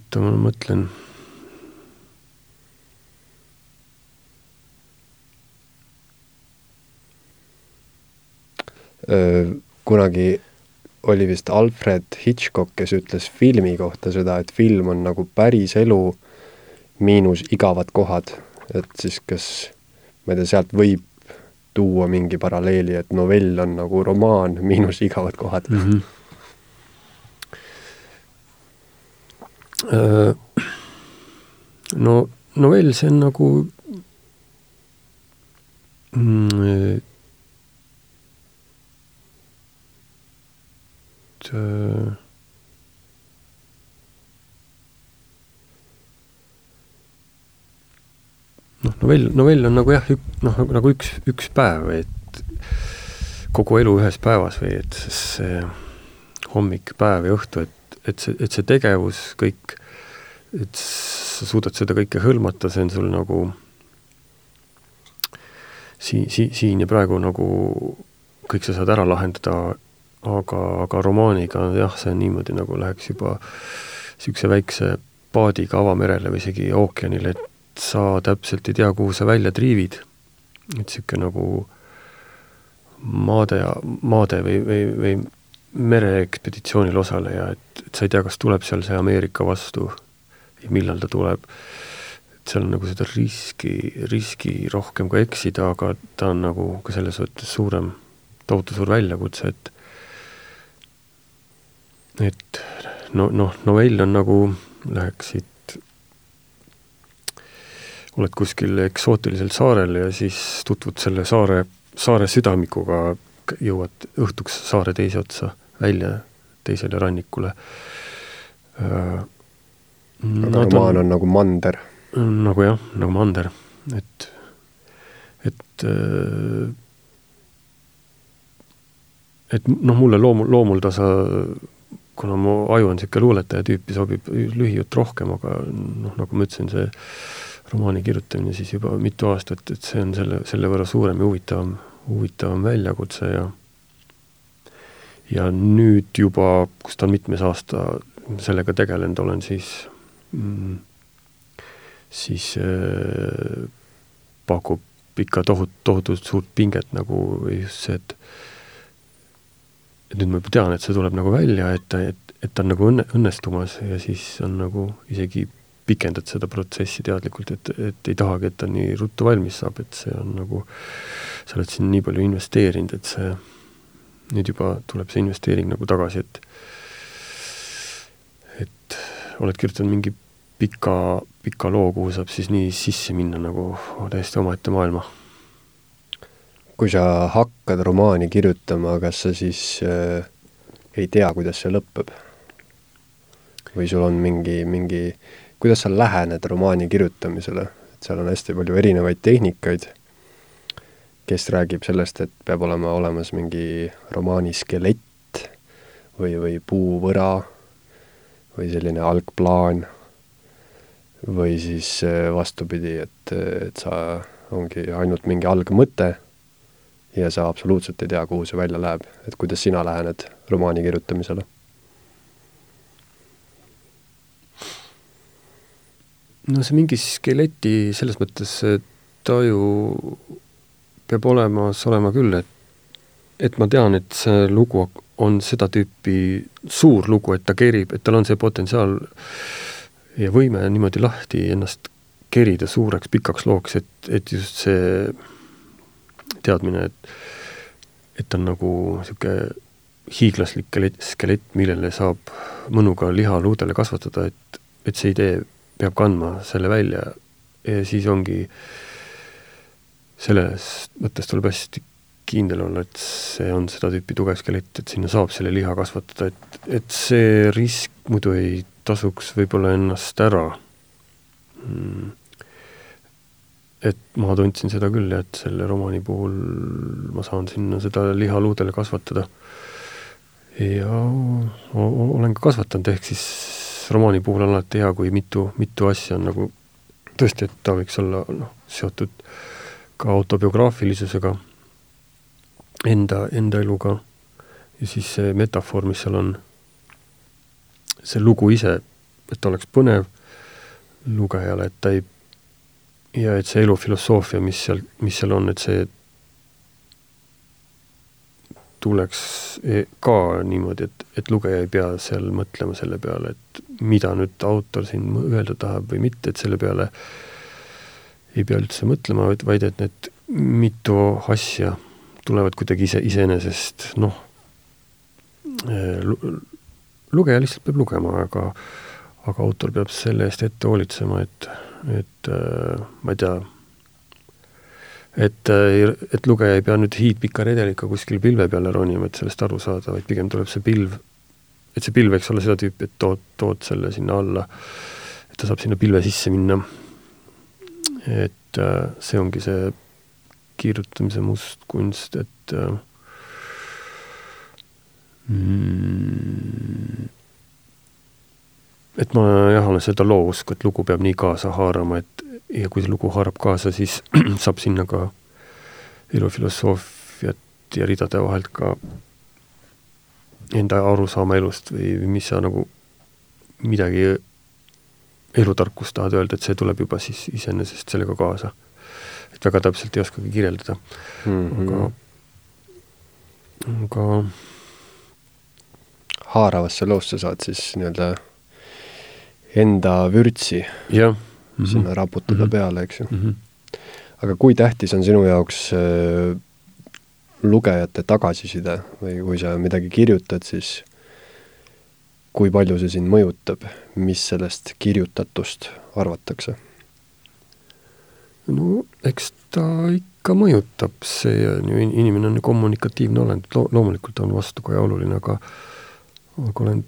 oota, ma mõtlen. Kunagi oli vist Alfred Hitchcock, kes ütles filmi kohta seda, et film on nagu päris elu miinus igavad kohad, et siis kas, ma ei tea, sealt võib tuua mingi paralleeli, et novell on nagu romaan [laughs] miinus igavad kohad mm. -hmm no novell, see on nagu mm, et äh, noh, novell, novell on nagu jah, noh, nagu üks, üks päev, et kogu elu ühes päevas või et see hommik, päev ja õhtu, et et see, et see tegevus kõik, et sa suudad seda kõike hõlmata, see on sul nagu siin, siin, siin ja praegu nagu kõik sa saad ära lahendada, aga, aga romaaniga jah, see on niimoodi, nagu läheks juba niisuguse väikse paadiga avamerele või isegi ookeanile, et sa täpselt ei tea, kuhu sa välja triivid. et niisugune nagu maade maade või, või, või mereekspeditsioonil osaleja, et, et sa ei tea, kas tuleb seal see Ameerika vastu ja millal ta tuleb. et seal on nagu seda riski, riski rohkem kui eksida, aga ta on nagu ka selles mõttes suurem, tohutu suur väljakutse, et et no, noh, novell on nagu, läheksid, oled kuskil eksootilisel saarel ja siis tutvud selle saare, saare südamikuga jõuad õhtuks saare teise otsa välja, teisele rannikule. Äh, aga romaan on, on nagu mander. nagu jah, nagu mander, et, et äh, et noh, mulle loomul, loomuldasa, kuna mu aju on niisugune luuletaja tüüpi, sobib lühijutt rohkem, aga noh, nagu ma ütlesin, see romaani kirjutamine siis juba mitu aastat, et see on selle, selle võrra suurem ja huvitavam huvitavam väljakutse ja ja nüüd juba, kus ta on mitmes aasta sellega tegelenud olen, siis mm, siis äh, pakub ikka tohut-, tohutult suurt pinget nagu just see, et nüüd ma tean, et see tuleb nagu välja, et, et, et ta on nagu õnne, õnnestumas ja siis on nagu isegi pikendad seda protsessi teadlikult, et, et ei tahagi, et ta nii ruttu valmis saab, et see on nagu, sa oled siin nii palju investeerinud, et see, nüüd juba tuleb see investeering nagu tagasi, et et oled kirjutanud mingi pika, pika loo, kuhu saab siis nii sisse minna nagu täiesti omaette maailma. Kui sa hakkad romaani kirjutama, kas sa siis äh, ei tea, kuidas see lõpeb? või sul on mingi, mingi, kuidas sa lähened romaani kirjutamisele, et seal on hästi palju erinevaid tehnikaid, kes räägib sellest, et peab olema olemas mingi romaani skelett või, või puuvõra või selline algplaan või siis äh, vastupidi, et, et sa, ongi ainult mingi algmõte ja sa absoluutselt ei tea, kuhu see välja läheb, et kuidas sina lähened romaani kirjutamisele? no see mingi skeleti selles mõttes taju peab olemas olema küll, et et ma tean, et see lugu on seda tüüpi suur lugu, et ta kerib, et tal on see potentsiaal ja võime niimoodi lahti ennast kerida suureks pikaks looks, et, et just see teadmine, et et on nagu niisugune hiiglaslik skelett, millele saab mõnuga liha luudele kasvatada, et, et see idee peab kandma selle välja. Ja siis ongi, selles mõttes tuleb hästi kindel olla, et see on seda tüüpi tugev skelett, et sinna saab selle liha kasvatada, et, et see risk muidu ei tasuks võib-olla ennast ära. Mm.. Et ma tundsin seda küll, et selle romaani puhul ma saan sinna seda liha luudele kasvatada. ja olen ka kasvatanud, ehk siis romaani puhul on alati hea, kui mitu, mitu asja on nagu tõesti, et ta võiks olla noh, seotud ka autobiograafilisusega enda, enda eluga ja siis see metafoor, mis seal on, see lugu ise, et ta oleks põnev lugejale, et ta ei, ja et see elufilosoofia, mis seal, mis seal on, et see tuleks e, ka niimoodi, et, et lugeja ei pea seal mõtlema selle peale, et mida nüüd autor siin öelda tahab või mitte, et selle peale ei pea üldse mõtlema, vaid et need mitu asja tulevad kuidagi ise, iseenesest, noh, eh, lugeja lihtsalt peab lugema, aga aga autor peab selle eest ette hoolitsema, et, et äh, ma ei tea, et, äh, et lugeja ei pea nüüd hiidpika redeliga kuskil pilve peale ronima, et sellest aru saada, vaid pigem tuleb see pilv, et see pilv võiks olla seda tüüpi, et tood, tood selle sinna alla, et ta saab sinna pilve sisse minna. et äh, see ongi see kirjutamise must kunst, et mm, et ma jah, olen seda loo usku, et lugu peab nii kaasa haarama, et ja kui see lugu haarab kaasa, siis [clears throat] saab sinna ka elufilosoofiat ja ridade vahelt ka enda arusaama elust või, või mis sa nagu midagi elutarkust tahad öelda, et see tuleb juba siis iseenesest sellega kaasa et väga täpselt ei oskagi kirjeldada mm. -hmm. aga, aga haaravasse loosse saad siis nii-öelda enda vürtsi ja. mm -hmm. sinna raputada mm -hmm. peale, eks ju mm. -hmm. aga kui tähtis on sinu jaoks äh, lugejate tagasiside või kui sa midagi kirjutad, siis kui palju see sind mõjutab, mis sellest kirjutatust arvatakse? no eks ta ikka mõjutab, see on ju, inimene on ju kommunikatiivne olend, lo-, loomulikult on vastukaja oluline, aga aga olen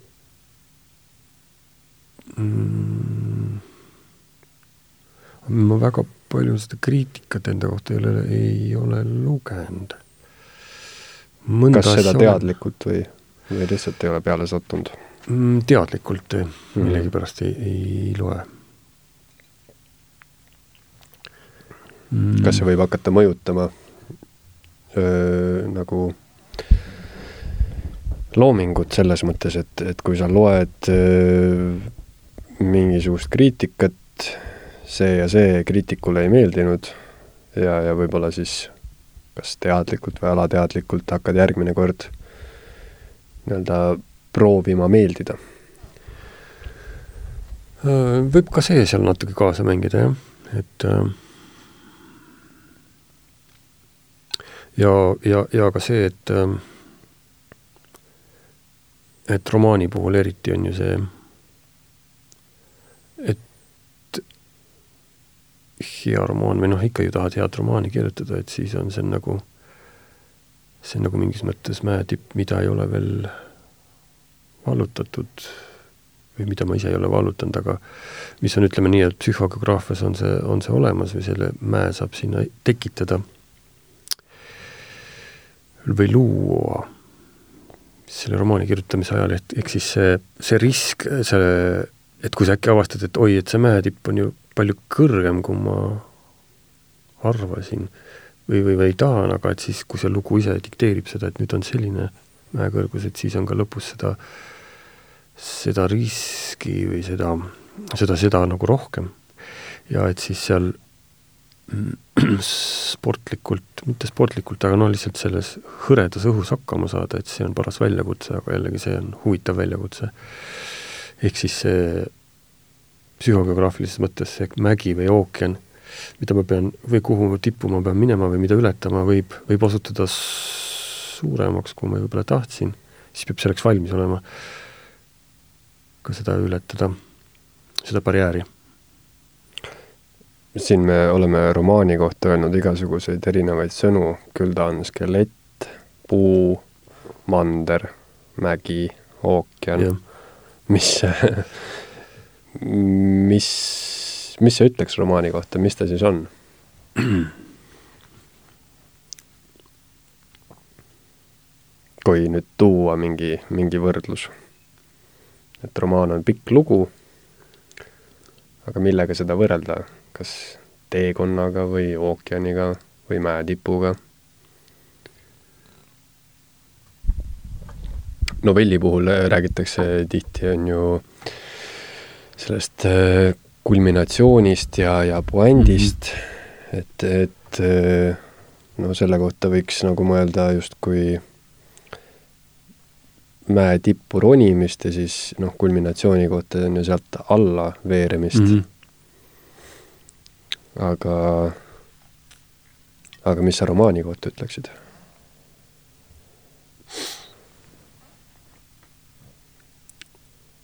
mm, ma väga palju seda kriitikat enda kohta ei ole, ei ole lugenud. kas seda teadlikult või, või lihtsalt ei ole peale sattunud mm,? Teadlikult millegipärast mm. ei, ei loe mm.. kas see võib hakata mõjutama öö, nagu loomingut selles mõttes, et, et kui sa loed öö, mingisugust kriitikat, see ja see kriitikule ei meeldinud ja, ja võib-olla siis kas teadlikult või alateadlikult hakkad järgmine kord nii-öelda proovima meeldida. võib ka see seal natuke kaasa mängida, jah, et äh, ja, ja, ja ka see, et äh, et romaani puhul eriti on ju see, et hea romaan või noh, ikka ju tahad head romaani kirjutada, et siis on see nagu, see on nagu mingis mõttes mäetipp, mida ei ole veel vallutatud või mida ma ise ei ole vallutanud, aga mis on, ütleme nii, et psühhogeograafias on see, on see olemas või selle mäe saab sinna tekitada või luua. Selle romaani kirjutamise ajal, et ehk siis see, see risk, see, et kui sa äkki avastad, et oi, et see mäetipp on ju palju kõrgem, kui ma arvasin või, või, või tahan, aga et siis, kui see lugu ise dikteerib seda, et nüüd on selline mäekõrgus, et siis on ka lõpus seda, seda riski või seda, seda, seda nagu rohkem. ja et siis seal [clears throat] sportlikult, mitte sportlikult, aga noh, lihtsalt selles hõredas õhus hakkama saada, et see on paras väljakutse, aga jällegi see on huvitav väljakutse. Ehk siis see psühhogeograafilises mõttes see mägi või ookean, mida ma pean või kuhu tippu ma pean minema või mida ületama, võib, võib osutuda suuremaks, kui ma võib-olla tahtsin, siis peab selleks valmis olema. Ka seda ületada, seda barjääri. Siin me oleme romaani kohta öelnud igasuguseid erinevaid sõnu, küll ta on skelett, puu, mander, mägi, ookean. Mis [laughs] mis, mis sa ütleks romaani kohta, mis ta siis on? [clears throat] kui nüüd tuua mingi, mingi võrdlus. et romaan on pikk lugu, aga millega seda võrrelda kas teekonnaga või ookeaniga või mäetipuga. Novelli puhul räägitakse tihti, on ju, sellest äh, kulminatsioonist ja, ja puändist mm, -hmm. et, et äh, no selle kohta võiks nagu mõelda justkui mäe tippu ronimist ja siis noh, kulminatsiooni kohta on ju sealt alla veeremist mm. -hmm aga, aga mis sa romaani kohta ütleksid?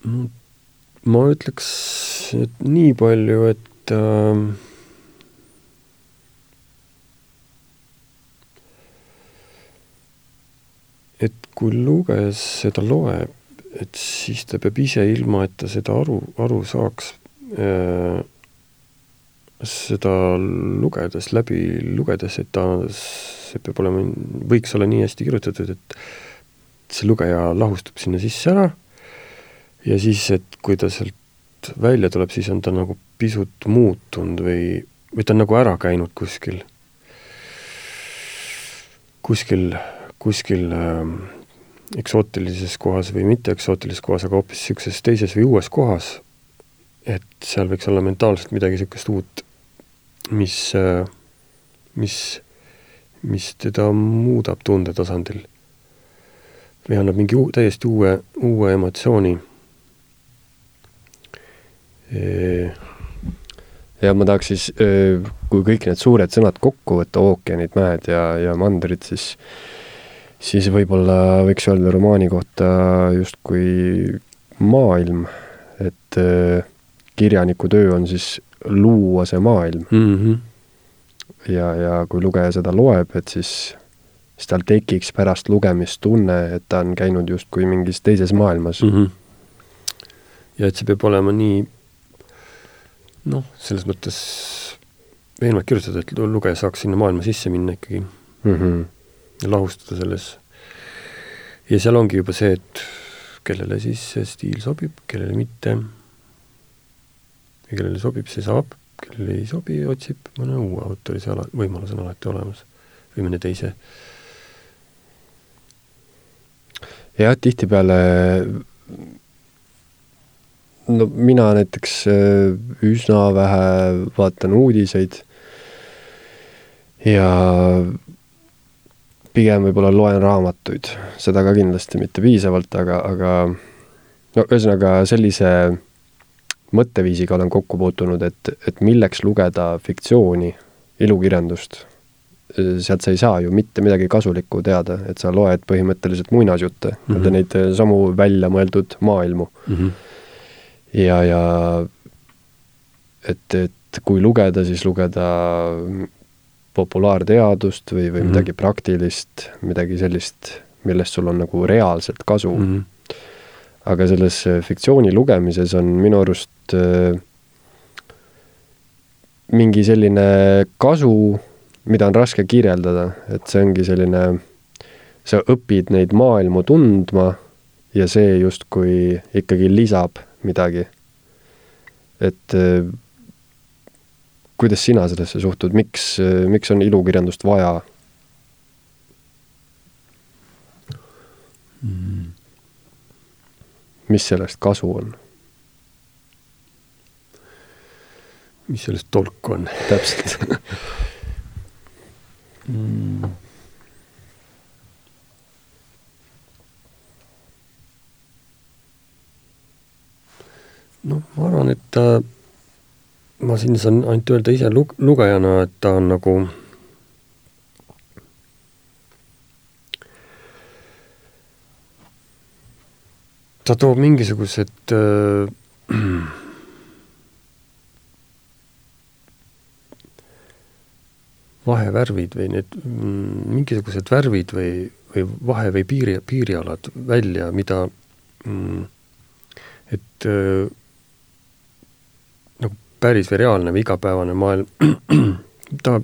Ma ütleks, nii palju, et äh, et kui lugeja seda loeb, et siis ta peab ise, ilma et ta seda aru, aru saaks äh,, seda lugedes, läbi lugedes, et ta, see peab olema, võiks olla nii hästi kirjutatud, et see lugeja lahustub sinna sisse ära ja siis, et kui ta sealt välja tuleb, siis on ta nagu pisut muutunud või, või ta on nagu ära käinud kuskil, kuskil, kuskil äh, eksootilises kohas või mitte eksootilises kohas, aga hoopis niisuguses teises või uues kohas, et seal võiks olla mentaalselt midagi niisugust uut mis, mis, mis teda muudab tundetasandil või annab mingi uu, täiesti uue, uue emotsiooni. Ja ma tahaks siis, kui kõik need suured sõnad kokku võtta, ookeanid, mäed ja, ja mandrid, siis siis võib-olla võiks öelda romaani kohta justkui maailm, et kirjaniku töö on siis luua see maailm mm. -hmm. ja, ja kui lugeja seda loeb, et siis, siis tal tekiks pärast lugemist tunne, et ta on käinud justkui mingis teises maailmas mm. -hmm. ja et see peab olema nii noh, selles mõttes veenvalt kirjutatud, et lugeja saaks sinna maailma sisse minna ikkagi mm. -hmm. ja lahustada selles. ja seal ongi juba see, et kellele siis see stiil sobib, kellele mitte ja kellele sobib, see saab, kellele ei sobi, otsib mõne uue autori, see ala, võimalus on alati olemas. või mõne teise. jah, tihtipeale no mina näiteks äh, üsna vähe vaatan uudiseid ja pigem võib-olla loen raamatuid, seda ka kindlasti mitte piisavalt, aga, aga no ühesõnaga sellise mõtteviisiga olen kokku puutunud, et, et milleks lugeda fiktsiooni, ilukirjandust. sealt sa ei saa ju mitte midagi kasulikku teada, et sa loed põhimõtteliselt muinasjutte mm, -hmm. neid samu väljamõeldud maailmu mm. -hmm. Ja, ja et, et kui lugeda, siis lugeda populaarteadust või, või mm -hmm. midagi praktilist, midagi sellist, millest sul on nagu reaalselt kasu mm. -hmm. aga selles fiktsiooni lugemises on minu arust äh, mingi selline kasu, mida on raske kirjeldada, et see ongi selline, sa õpid neid maailmu tundma ja see justkui ikkagi lisab midagi. et äh, kuidas sina sellesse suhtud, miks, miks on ilukirjandust vaja mm.? mis sellest kasu on? mis sellest tolku on? täpselt [laughs] mm.. Noh, ma arvan, et ta ma siin saan ainult öelda ise lug-, lugejana, et ta on nagu ta toob mingisugused äh, vahevärvid või need mm, mingisugused värvid või, või vahe- või piiri, piirialad välja, mida mm, et äh, päris või reaalne või igapäevane maailm, [clears throat] ta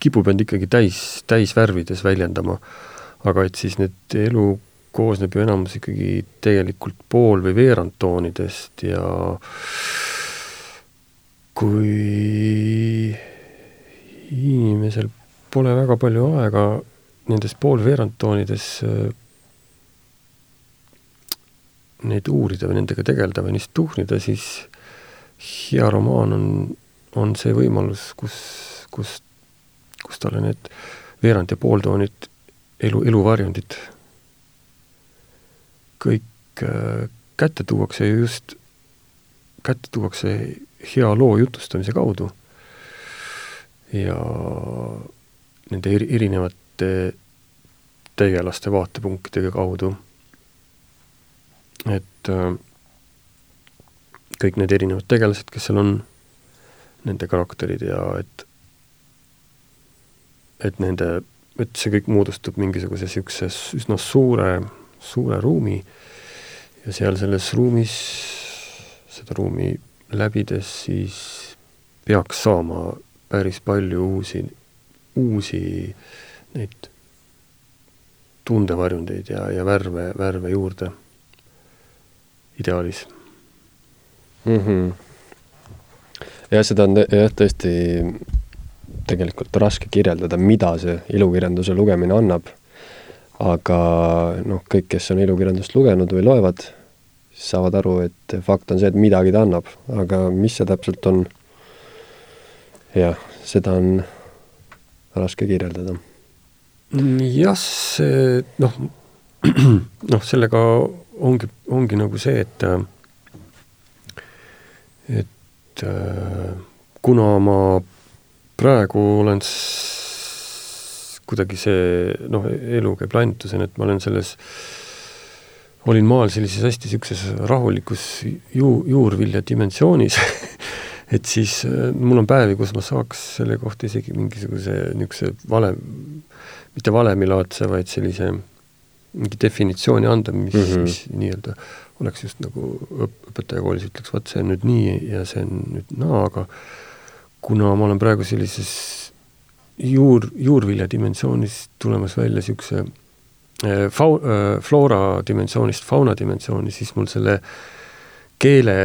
kipub end ikkagi täis, täisvärvides väljendama. aga et siis need elu koosneb ju enamus ikkagi tegelikult pool- või veerandtoonidest ja kui inimesel pole väga palju aega nendes pool-veerandtoonides äh, neid uurida või nendega tegeleda või neist tuhnida, siis hea romaan on, on see võimalus, kus, kus, kus talle need veerand- ja pooltoonid, elu, eluvarjundid kõik äh, kätte tuuakse ja just kätte tuuakse hea loo jutustamise kaudu. ja nende eri, erinevate tegelaste vaatepunktide kaudu. et äh, kõik need erinevad tegelased, kes seal on, nende karakterid ja et et nende, et see kõik moodustub mingisuguse niisuguse üsna suure, suure ruumi ja seal selles ruumis, seda ruumi läbides siis peaks saama päris palju uusi, uusi neid tundevarjundeid ja, ja värve, värve juurde ideaalis mm. -hmm. jah, seda on jah, tõesti tegelikult raske kirjeldada, mida see ilukirjanduse lugemine annab. aga noh, kõik, kes on ilukirjandust lugenud või loevad, saavad aru, et fakt on see, et midagi ta annab, aga mis see täpselt on, jah, seda on raske kirjeldada. jah, see noh, [clears throat] noh, sellega ongi, ongi nagu see, et et äh, kuna ma praegu olen kuidagi see noh, elu käib lainetusena, et ma olen selles, olin maal sellises hästi niisuguses rahulikus ju-, juurvilja dimensioonis [laughs] et siis äh, mul on päevi, kus ma saaks selle kohta isegi mingisuguse niisuguse vale, mitte valemilaadse, vaid sellise mingi definitsiooni anda, mis mm, -hmm. mis nii-öelda oleks just nagu õp-, õpetaja koolis ütleks, vot see on nüüd nii ja see on nüüd naa, aga kuna ma olen praegu sellises juur, juurvilja dimensioonis tulemas välja niisuguse äh, fau-, äh, floora dimensioonist fauna dimensiooni, siis mul selle keele,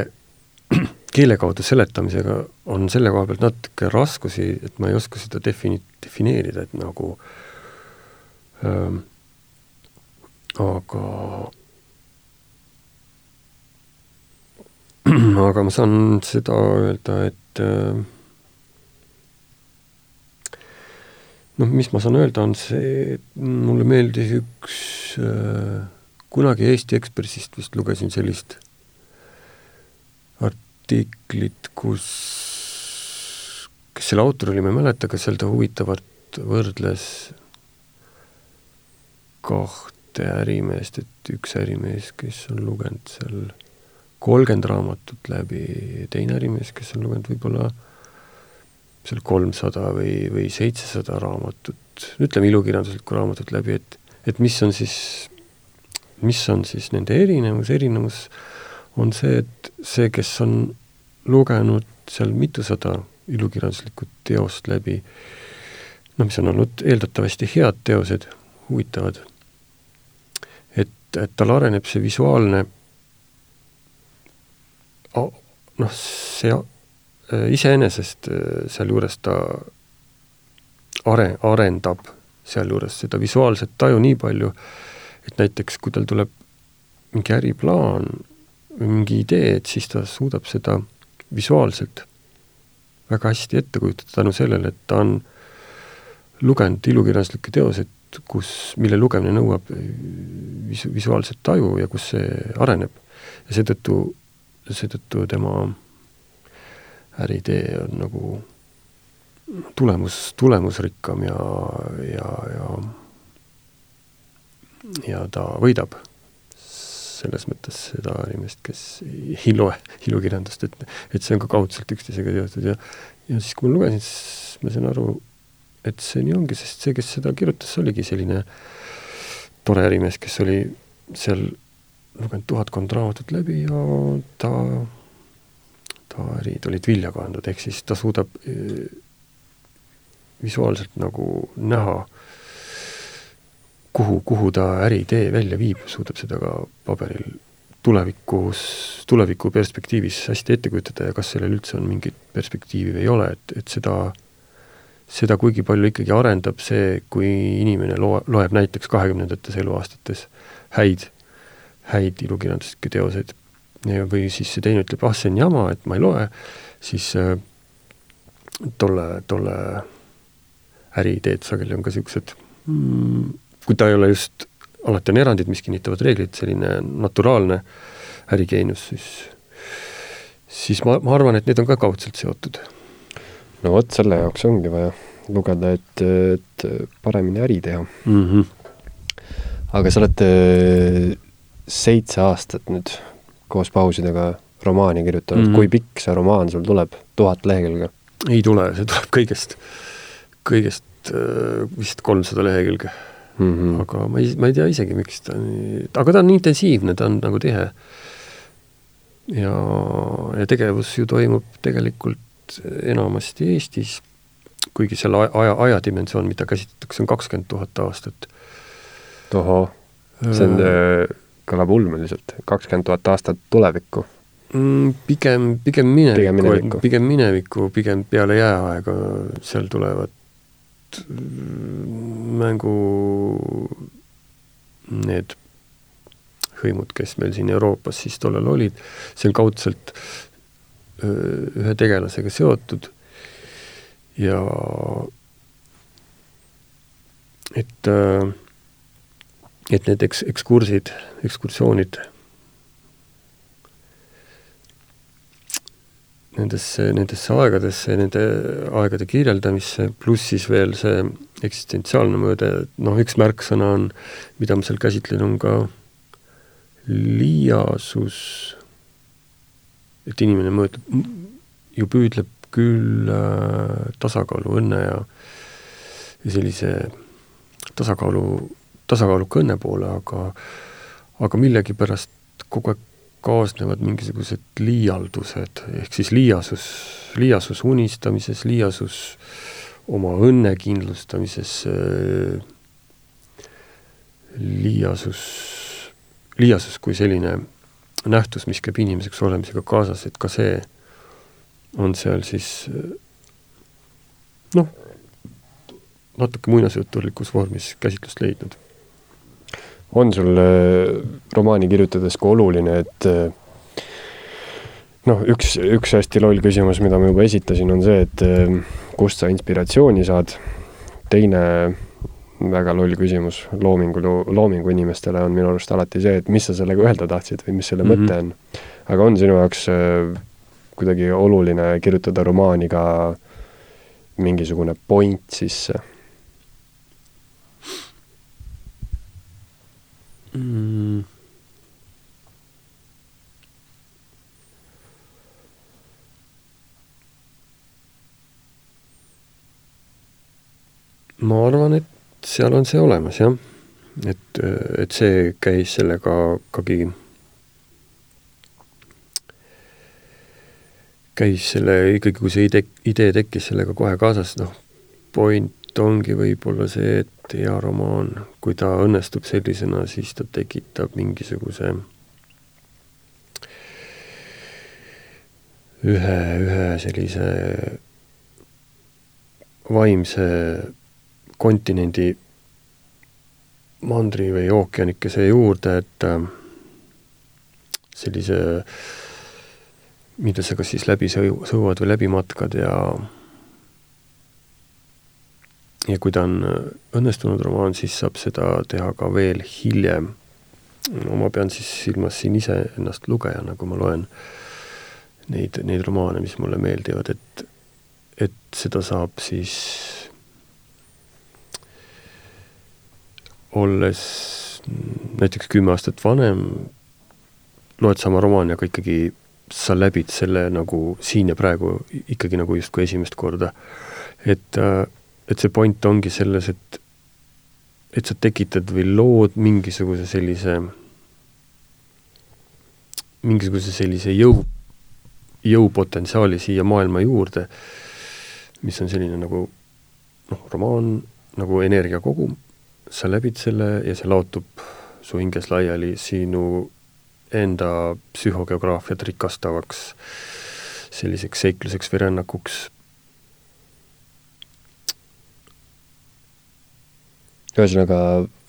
[clears throat] keele kaudu seletamisega on selle koha pealt natuke raskusi, et ma ei oska seda defini-, defineerida, et nagu ähm, aga [clears throat] aga ma saan seda öelda, et äh, noh, mis ma saan öelda, on see, et mulle meeldis üks äh, kunagi Eesti Ekspressist vist lugesin sellist artiklit, kus, kes selle autor oli, ma ei mäleta, aga seal ta huvitavalt võrdles kahte ärimeest, et üks ärimees, kes on lugenud seal kolmkümmend raamatut läbi, teine ärimees, kes on lugenud võib-olla seal kolmsada või, või seitsesada raamatut, ütleme ilukirjanduslikku raamatut läbi, et, et mis on siis, mis on siis nende erinevus, erinevus on see, et see, kes on lugenud seal mitusada ilukirjanduslikku teost läbi, noh, mis on olnud eeldatavasti head teosed, huvitavad, et, et tal areneb see visuaalne noh, see Äh, iseenesest äh, sealjuures ta are-, arendab sealjuures seda visuaalset taju nii palju, et näiteks kui tal tuleb mingi äriplaan või mingi idee, et siis ta suudab seda visuaalselt väga hästi ette kujutada tänu sellele, et ta on lugenud ilukirjanduslikke teoseid, kus, mille lugemine nõuab visu-, visuaalset taju ja kus see areneb. ja seetõttu, seetõttu tema äriidee on nagu tulemus, tulemusrikkam ja, ja, ja ja ta võidab selles mõttes seda inimest, kes ei loe ilukirjandust, et, et see on ka kaudselt üksteisega seotud ja ja siis, kui ma lugesin, siis ma sain aru, et see nii ongi, sest see, kes seda kirjutas, oligi selline tore ärimees, kes oli seal lugenud tuhatkond raamatut läbi ja ta ärid olid vilja kandnud, ehk siis ta suudab eh, visuaalselt nagu näha, kuhu, kuhu ta äriidee välja viib, suudab seda ka paberil tulevikus, tuleviku perspektiivis hästi ette kujutada ja kas sellel üldse on mingit perspektiivi või ei ole, et, et seda, seda kuigi palju ikkagi arendab see, kui inimene loe, loeb näiteks kahekümnendates eluaastates häid, häid ilukirjanduslikke teoseid või siis see teine ütleb, ah, see on jama, et ma ei loe, siis äh, tolle, tolle äriideed sageli on ka niisugused mm,, kui ta ei ole just, alati on erandid, mis kinnitavad reeglit, selline naturaalne ärigeenius, siis siis ma, ma arvan, et need on ka kaudselt seotud. no vot, selle jaoks ongi vaja lugeda, et, et paremini äri teha mm. -hmm. aga sa oled seitse aastat nüüd koos pausidega romaani kirjutanud mm, -hmm. kui pikk see romaan sul tuleb, tuhat lehekülge? ei tule, see tuleb kõigest, kõigest äh, vist kolmsada lehekülge mm. -hmm. aga ma ei, ma ei tea isegi, miks ta nii, aga ta on intensiivne, ta on nagu tihe. ja, ja tegevus ju toimub tegelikult enamasti Eestis, kuigi selle aja, ajadimensioon, mida käsitletakse, on kakskümmend tuhat aastat. tohoh, see on äh kõlab ulmeliselt, kakskümmend tuhat aastat tulevikku. Mm,? Pigem, pigem minevikku, pigem minevikku, pigem peale jääaega, seal tulevad mm, mängu need hõimud, kes meil siin Euroopas siis tollal olid, see on kaudselt ühe tegelasega seotud. Ja et äh, et need eks-, ekskursid, ekskursioonid nendesse, nendesse aegadesse, nende aegade kirjeldamisse, pluss siis veel see eksistentsiaalne mõõde, noh, üks märksõna on, mida ma seal käsitlen, on ka liiasus, et inimene mõõtleb, ju püüdleb küll äh, tasakaalu, õnne ja, ja sellise tasakaalu tasakaaluka õnne poole, aga aga millegipärast kogu aeg kaasnevad mingisugused liialdused, ehk siis liiasus, liiasus unistamises, liiasus oma õnne kindlustamises, liiasus, liiasus kui selline nähtus, mis käib inimeseks olemisega kaasas, et ka see on seal siis noh, natuke muinasjutulikus vormis käsitlust leidnud on sul romaani kirjutades ka oluline, et noh, üks, üks hästi loll küsimus, mida ma juba esitasin, on see, et kust sa inspiratsiooni saad, teine väga loll küsimus loomingu, loomingu inimestele on minu arust alati see, et mis sa sellega öelda tahtsid või mis selle mm -hmm. mõte on. aga on sinu jaoks äh, kuidagi oluline kirjutada romaani ka mingisugune point sisse mm.? ma arvan, et seal on see olemas, jah. et, et see käis sellega ikkagi, käis selle ikkagi, kui see idee, idee tekkis sellega kohe kaasas, noh, point ongi võib-olla see, et hea romaan, kui ta õnnestub sellisena, siis ta tekitab mingisuguse ühe, ühe sellise vaimse kontinendi mandri või ookeanikese juurde, et äh, sellise, mida sa kas siis läbi sõu-, sõuad või läbi matkad ja ja kui ta on õnnestunud romaan, siis saab seda teha ka veel hiljem. no ma pean siis silmas siin iseennast lugejana, kui ma loen neid, neid romaane, mis mulle meeldivad, et et seda saab siis olles näiteks kümme aastat vanem, loed sama romaani, aga ikkagi sa läbid selle nagu siin ja praegu ikkagi nagu justkui esimest korda. et, et see point ongi selles, et, et sa tekitad või lood mingisuguse sellise, mingisuguse sellise jõu, jõupotentsiaali siia maailma juurde, mis on selline nagu noh, romaan nagu energiakogum sa läbid selle ja see laotub su hinges laiali sinu enda psühhogeograafiat rikastavaks selliseks seikluseks või rännakuks. Ühesõnaga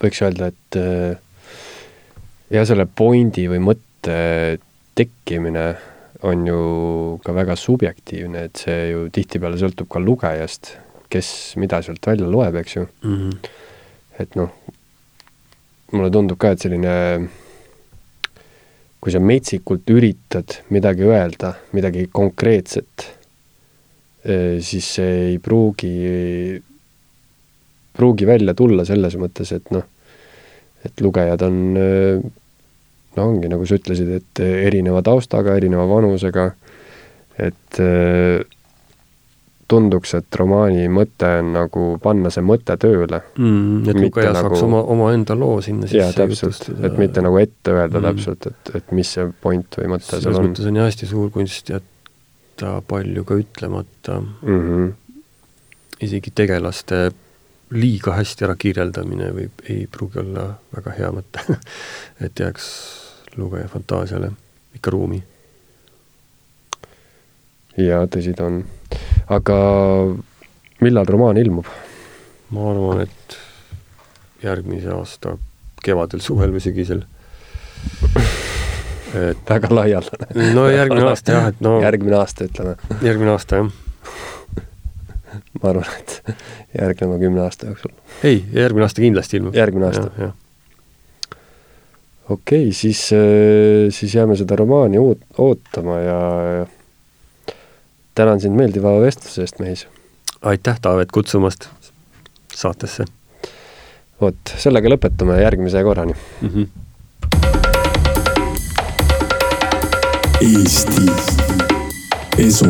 võiks öelda, et ja selle pointi või mõtte tekkimine on ju ka väga subjektiivne, et see ju tihtipeale sõltub ka lugejast, kes mida sealt välja loeb, eks ju mm. -hmm et noh, mulle tundub ka, et selline, kui sa metsikult üritad midagi öelda, midagi konkreetset, eh, siis see ei pruugi, pruugi välja tulla selles mõttes, et noh, et lugejad on, no ongi, nagu sa ütlesid, et erineva taustaga, erineva vanusega, et tunduks, et romaani mõte on nagu panna see mõte tööle mm,. et lugeja nagu, saaks oma, omaenda loo sinna sisse täpselt, et mitte nagu ette öelda mm. täpselt, et, et mis see point või mõte seal on. selles mõttes on jah hästi suur kunst jätta palju ka ütlemata mm. -hmm. isegi tegelaste liiga hästi ära kirjeldamine võib, ei pruugi olla väga hea mõte [laughs] et jääks lugeja fantaasiale ikka ruumi. jaa, tõsi ta on aga millal romaan ilmub? ma arvan, et järgmise aasta kevadel, suvel või sügisel. et [laughs] väga laialdane. no järgmine aasta jah, et no [laughs] järgmine aasta, ütleme. järgmine aasta, jah. [laughs] ma arvan, et järgneva kümne aasta jooksul. ei, järgmine aasta kindlasti ilmub. järgmine aasta? okei siis, äh, siis jääme seda romaani oot-, ootama ja, ja tänan sind meeldiva vestluse eest, Mehis! aitäh, Taavet, kutsumast saatesse! vot, sellega lõpetame, järgmise korrani mm! -hmm. Eesti Esu